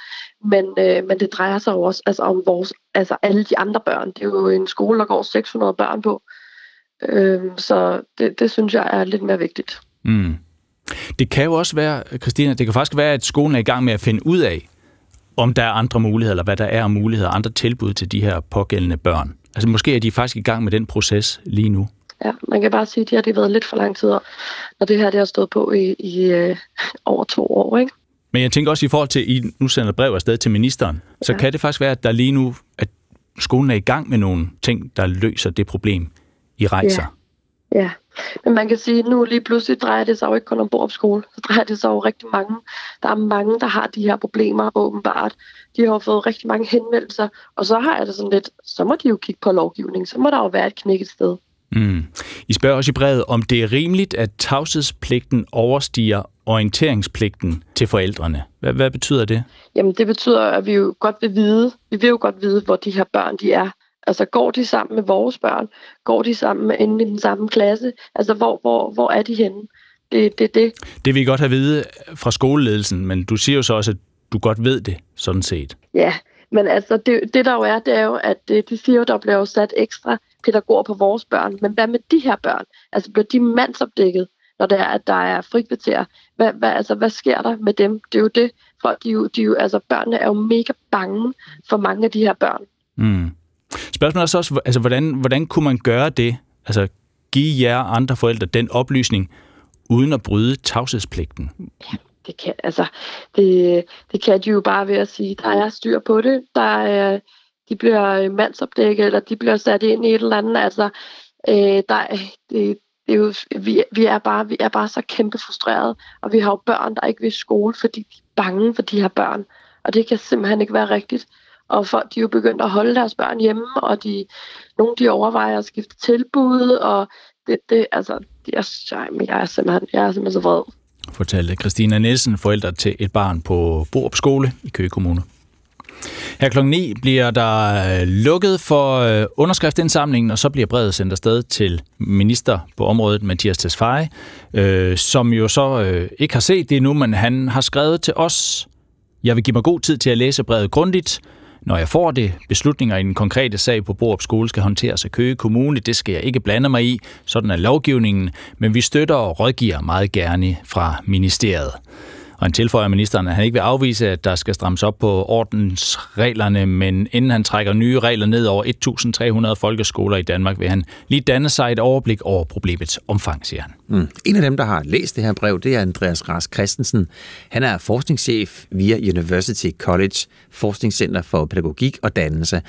Men, øh, men det drejer sig jo også altså, om vores, altså alle de andre børn. Det er jo en skole, der går 600 børn på. Øh, så det, det synes jeg er lidt mere vigtigt. Mm. Det kan jo også være, Christina, det kan faktisk være, at skolen er i gang med at finde ud af, om der er andre muligheder, eller hvad der er af muligheder, andre tilbud til de her pågældende børn. Altså måske er de faktisk i gang med den proces lige nu. Ja, man kan bare sige, at de har det været lidt for lang tid, når det her det har stået på i, i øh, over to år. Ikke? Men jeg tænker også i forhold til, at I nu sender brev afsted til ministeren, så ja. kan det faktisk være, at der lige nu, at skolen er i gang med nogle ting, der løser det problem, I rejser. Ja, ja. Men man kan sige, at nu lige pludselig drejer det sig jo ikke kun om Borup skole. Så drejer det sig jo rigtig mange. Der er mange, der har de her problemer åbenbart. De har fået rigtig mange henvendelser. Og så har jeg det sådan lidt, så må de jo kigge på lovgivning. Så må der jo være et knækket sted. Mm. I spørger også i brevet, om det er rimeligt, at tavshedspligten overstiger orienteringspligten til forældrene. Hvad, hvad betyder det? Jamen det betyder, at vi jo godt vil vide, vi vil jo godt vide, hvor de her børn de er. Altså går de sammen med vores børn? Går de sammen inde i den samme klasse? Altså hvor, hvor, hvor er de henne? Det, det, det. det vil I godt have vide fra skoleledelsen, men du siger jo så også, at du godt ved det, sådan set. Ja, men altså det, det der jo er, det er jo, at øh, de siger jo, der bliver jo sat ekstra pædagoger på vores børn. Men hvad med de her børn? Altså bliver de mandsopdækket, når det er, at der er frikvarter? Hvad, hvad, altså, hvad sker der med dem? Det er jo det. Folk, de, jo, de jo, altså, børnene er jo mega bange for mange af de her børn. Mm. Spørgsmålet er så også, altså, hvordan, hvordan kunne man gøre det? Altså, give jer andre forældre den oplysning, uden at bryde tavshedspligten? Ja, det kan, altså, det, det kan de jo bare ved at sige, der er styr på det, der er, de bliver øh, mandsopdækket, eller de bliver sat ind i et eller andet, altså, øh, der, det, det er jo, vi, vi, er bare, vi er bare så kæmpe frustrerede, og vi har jo børn, der ikke vil i skole, fordi de er bange for de her børn. Og det kan simpelthen ikke være rigtigt. Og folk de er jo begyndt at holde deres børn hjemme, og de, nogle de overvejer at skifte tilbud, og det, det altså, jeg, jeg, er simpelthen, jeg er simpelthen så vred. Fortalte Christina Nielsen, forældre til et barn på Borup Skole i Køge Kommune. Her kl. 9 bliver der øh, lukket for øh, underskriftindsamlingen, og så bliver brevet sendt afsted til minister på området, Mathias Tesfaye, øh, som jo så øh, ikke har set det endnu, men han har skrevet til os, jeg vil give mig god tid til at læse brevet grundigt, når jeg får det, beslutninger i den konkrete sag på Borup Skole skal håndteres af Køge Kommune. Det skal jeg ikke blande mig i. Sådan er lovgivningen. Men vi støtter og rådgiver meget gerne fra ministeriet. Og han tilføjer ministeren, at han ikke vil afvise, at der skal strammes op på ordensreglerne, men inden han trækker nye regler ned over 1.300 folkeskoler i Danmark, vil han lige danne sig et overblik over problemets omfang, siger han. Mm. En af dem, der har læst det her brev, det er Andreas Rask Christensen. Han er forskningschef via University College, Forskningscenter for Pædagogik og Dannelse.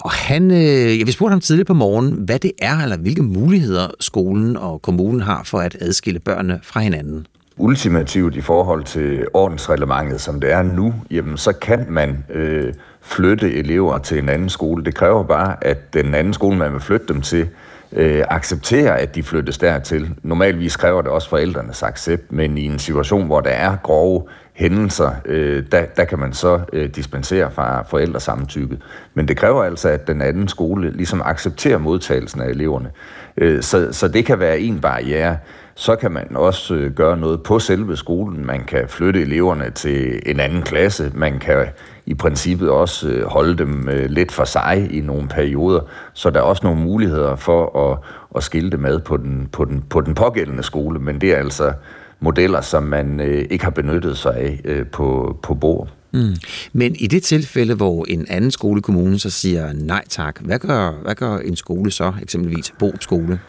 Og han, øh, jeg vil spurgte ham tidligt på morgen, hvad det er, eller hvilke muligheder skolen og kommunen har for at adskille børnene fra hinanden ultimativt i forhold til ordensreglementet, som det er nu, jamen så kan man øh, flytte elever til en anden skole. Det kræver bare, at den anden skole, man vil flytte dem til, øh, accepterer, at de flyttes dertil. Normalvis kræver det også forældrenes accept, men i en situation, hvor der er grove hændelser, øh, der, der kan man så øh, dispensere fra forældresamtykket. Men det kræver altså, at den anden skole ligesom accepterer modtagelsen af eleverne. Øh, så, så det kan være en barriere så kan man også øh, gøre noget på selve skolen. Man kan flytte eleverne til en anden klasse. Man kan i princippet også øh, holde dem øh, lidt for sig i nogle perioder. Så der er også nogle muligheder for at, at skille dem med på den, på, den, på den pågældende skole. Men det er altså modeller, som man ikke har benyttet sig af på, på bord. Mm. Men i det tilfælde, hvor en anden skolekommune så siger nej tak, hvad gør, hvad gør en skole så, eksempelvis Bo skole?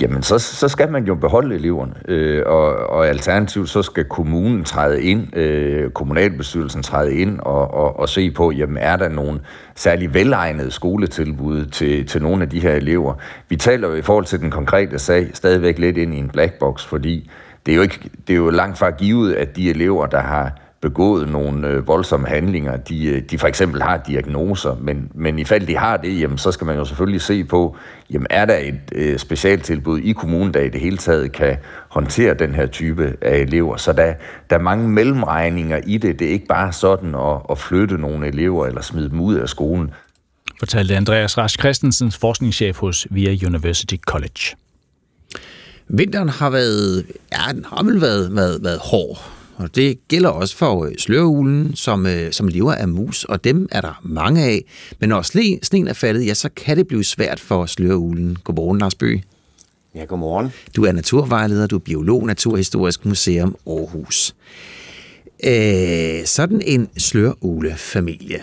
Jamen, så, så skal man jo beholde eleverne, øh, og, og alternativt så skal kommunen træde ind, øh, kommunalbestyrelsen træde ind og, og, og se på, jamen er der nogle særlig velegnede skoletilbud til, til nogle af de her elever. Vi taler jo i forhold til den konkrete sag stadigvæk lidt ind i en black box, fordi det er jo, ikke, det er jo langt fra givet, at de elever, der har begået nogle øh, voldsomme handlinger, de, øh, de for eksempel har diagnoser, men, men i fald de har det, jamen, så skal man jo selvfølgelig se på, jamen, er der et øh, specialtilbud i kommunen, der i det hele taget kan håndtere den her type af elever. Så der, der er mange mellemregninger i det. Det er ikke bare sådan at, at flytte nogle elever eller smide dem ud af skolen. Fortalte Andreas Rasch Christensens forskningschef hos VIA University College. Vinteren har været, ja, den har vel været, været, været hård og det gælder også for øh, sløreuglen, som, øh, som lever af mus, og dem er der mange af. Men når sneen er faldet, ja, så kan det blive svært for sløreuglen. Godmorgen, Lars Bøge. Ja, godmorgen. Du er naturvejleder, du er biolog, Naturhistorisk Museum Aarhus. Øh, sådan en sløreulefamilie.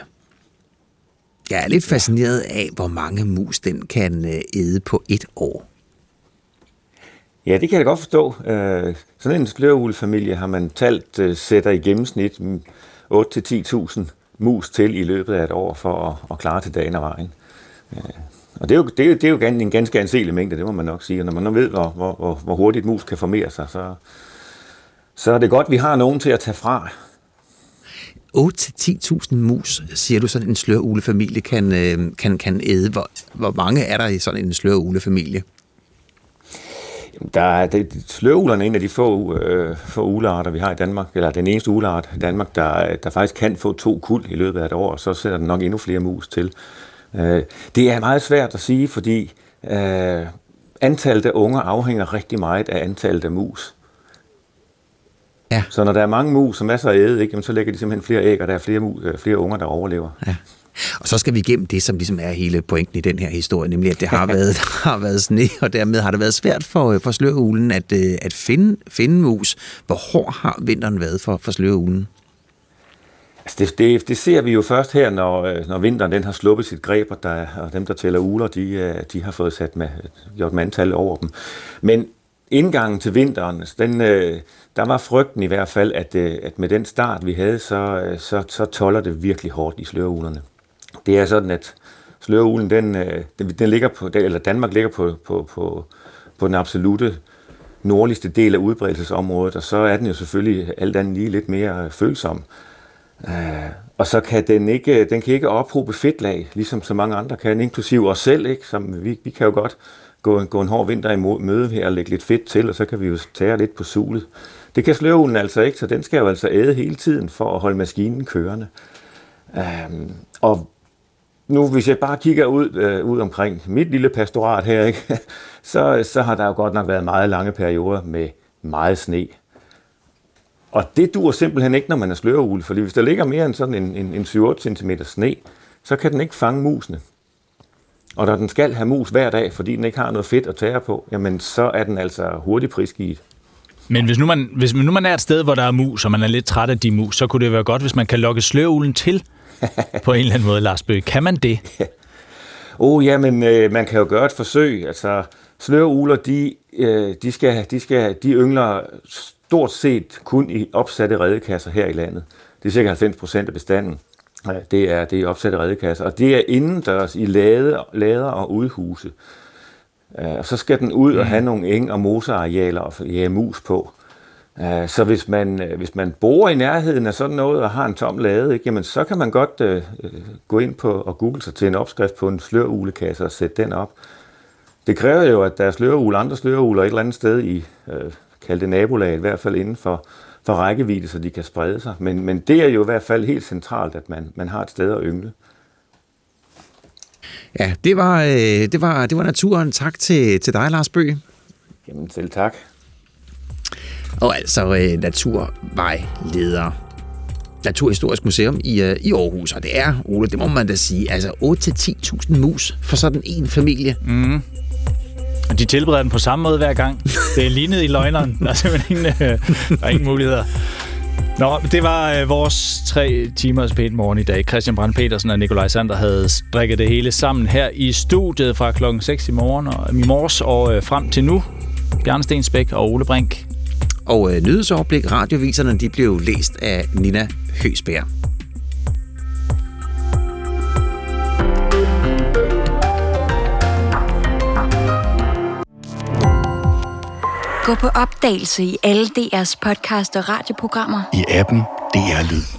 Jeg er lidt fascineret af, hvor mange mus den kan øh, æde på et år. Ja, det kan jeg godt forstå. Øh, sådan en sløreulefamilie har man talt øh, sætter i gennemsnit 8-10.000 mus til i løbet af et år for at, at klare til dagen og vejen. Øh, og det er, jo, det, er jo, det er jo en ganske anselig mængde, det må man nok sige. Og når man nu ved, hvor, hvor, hvor hurtigt mus kan formere sig, så, så er det godt, at vi har nogen til at tage fra. 8-10.000 mus, siger du, sådan en sløreulefamilie kan, øh, kan, kan æde. Hvor, hvor mange er der i sådan en sløreulefamilie? Der er, det, sløvulerne er en af de få, øh, få ulearter, vi har i Danmark, eller den eneste uleart i Danmark, der, der faktisk kan få to kuld i løbet af et år, og så sætter den nok endnu flere mus til. Øh, det er meget svært at sige, fordi øh, antallet af unger afhænger rigtig meget af antallet af mus. Ja. Så når der er mange mus som masser af æde, ikke, så lægger de simpelthen flere æg, og der er flere, mus, øh, flere unger, der overlever. Ja. Og så skal vi igennem det, som ligesom er hele pointen i den her historie, nemlig at det har været, der har været sne, og dermed har det været svært for, for sløreuglen at, øh, at finde, finde mus. Hvor hård har vinteren været for, for sløreuglen? Altså det, det, det ser vi jo først her, når, øh, når vinteren den har sluppet sit greb, og, der, og dem, der tæller uler, de, øh, de har fået sat med, gjort med antal over dem. Men indgangen til vinteren, den, der var frygten i hvert fald, at, at med den start, vi havde, så, så, så toller det virkelig hårdt i sløreulerne. Det er sådan, at sløreulen, den, øh, den, den ligger på, eller Danmark ligger på, på, på, på den absolute nordligste del af udbredelsesområdet, og så er den jo selvfølgelig alt andet lige lidt mere øh, følsom. Uh, og så kan den ikke, den kan ikke ophobe fedtlag, ligesom så mange andre kan, inklusiv os selv, ikke? Som vi, vi kan jo godt gå, gå en hård vinter i møde her og lægge lidt fedt til, og så kan vi jo tage lidt på sulet. Det kan sløvhulen altså ikke, så den skal jo altså æde hele tiden for at holde maskinen kørende. Um, og nu, hvis jeg bare kigger ud, øh, ud omkring mit lille pastorat her, ikke? Så, så har der jo godt nok været meget lange perioder med meget sne. Og det dur simpelthen ikke, når man er sløreugle, fordi hvis der ligger mere end sådan en, en, en 7-8 cm sne, så kan den ikke fange musene. Og når den skal have mus hver dag, fordi den ikke har noget fedt at tære på, jamen så er den altså hurtigt prisgivet. Men hvis nu, man, hvis nu man er et sted, hvor der er mus, og man er lidt træt af de mus, så kunne det være godt, hvis man kan lokke sløreulen til på en eller anden måde, Lars Bøge. Kan man det? oh, ja, men øh, man kan jo gøre et forsøg. Altså, sløreuler, de, øh, de, skal, de, skal, de yngler stort set kun i opsatte redekasser her i landet. Det er cirka 90 procent af bestanden. Det er, det er opsatte redekasser, og det er indendørs i lade, lader og udhuse. Og så skal den ud og have nogle eng- og mosearealer og jage mus på. Så hvis man, hvis man bor i nærheden af sådan noget og har en tom lade, ikke, jamen så kan man godt uh, gå ind på og google sig til en opskrift på en slørulekasse og sætte den op. Det kræver jo, at der er slørule, andre sløreuler et eller andet sted i, uh, kald det nabolag, i hvert fald inden for, for rækkevidde, så de kan sprede sig. Men, men det er jo i hvert fald helt centralt, at man, man har et sted at yngle. Ja, det var, øh, det var, det var naturen. Tak til, til dig, Lars Bøge. Jamen, selv tak. Og altså øh, naturvejleder. Naturhistorisk Museum i, øh, i Aarhus, og det er, Ole, det må man da sige, altså 8-10.000 mus for sådan en familie. Mm. Og de tilbereder den på samme måde hver gang. Det er lignet i løgneren. Der er simpelthen ingen, øh, der er ingen muligheder. Nå, det var øh, vores tre timers pænt morgen i dag. Christian Brandt Petersen og Nikolaj Sander havde strikket det hele sammen her i studiet fra klokken 6 i morgen og i morges og øh, frem til nu. Bjarne Stensbæk og Ole Brink. Og øh, nyhedsoverblik, radioviserne, de blev læst af Nina Høsbjerg. Gå på opdagelse i alle DR's podcast og radioprogrammer. I appen DR Lyd.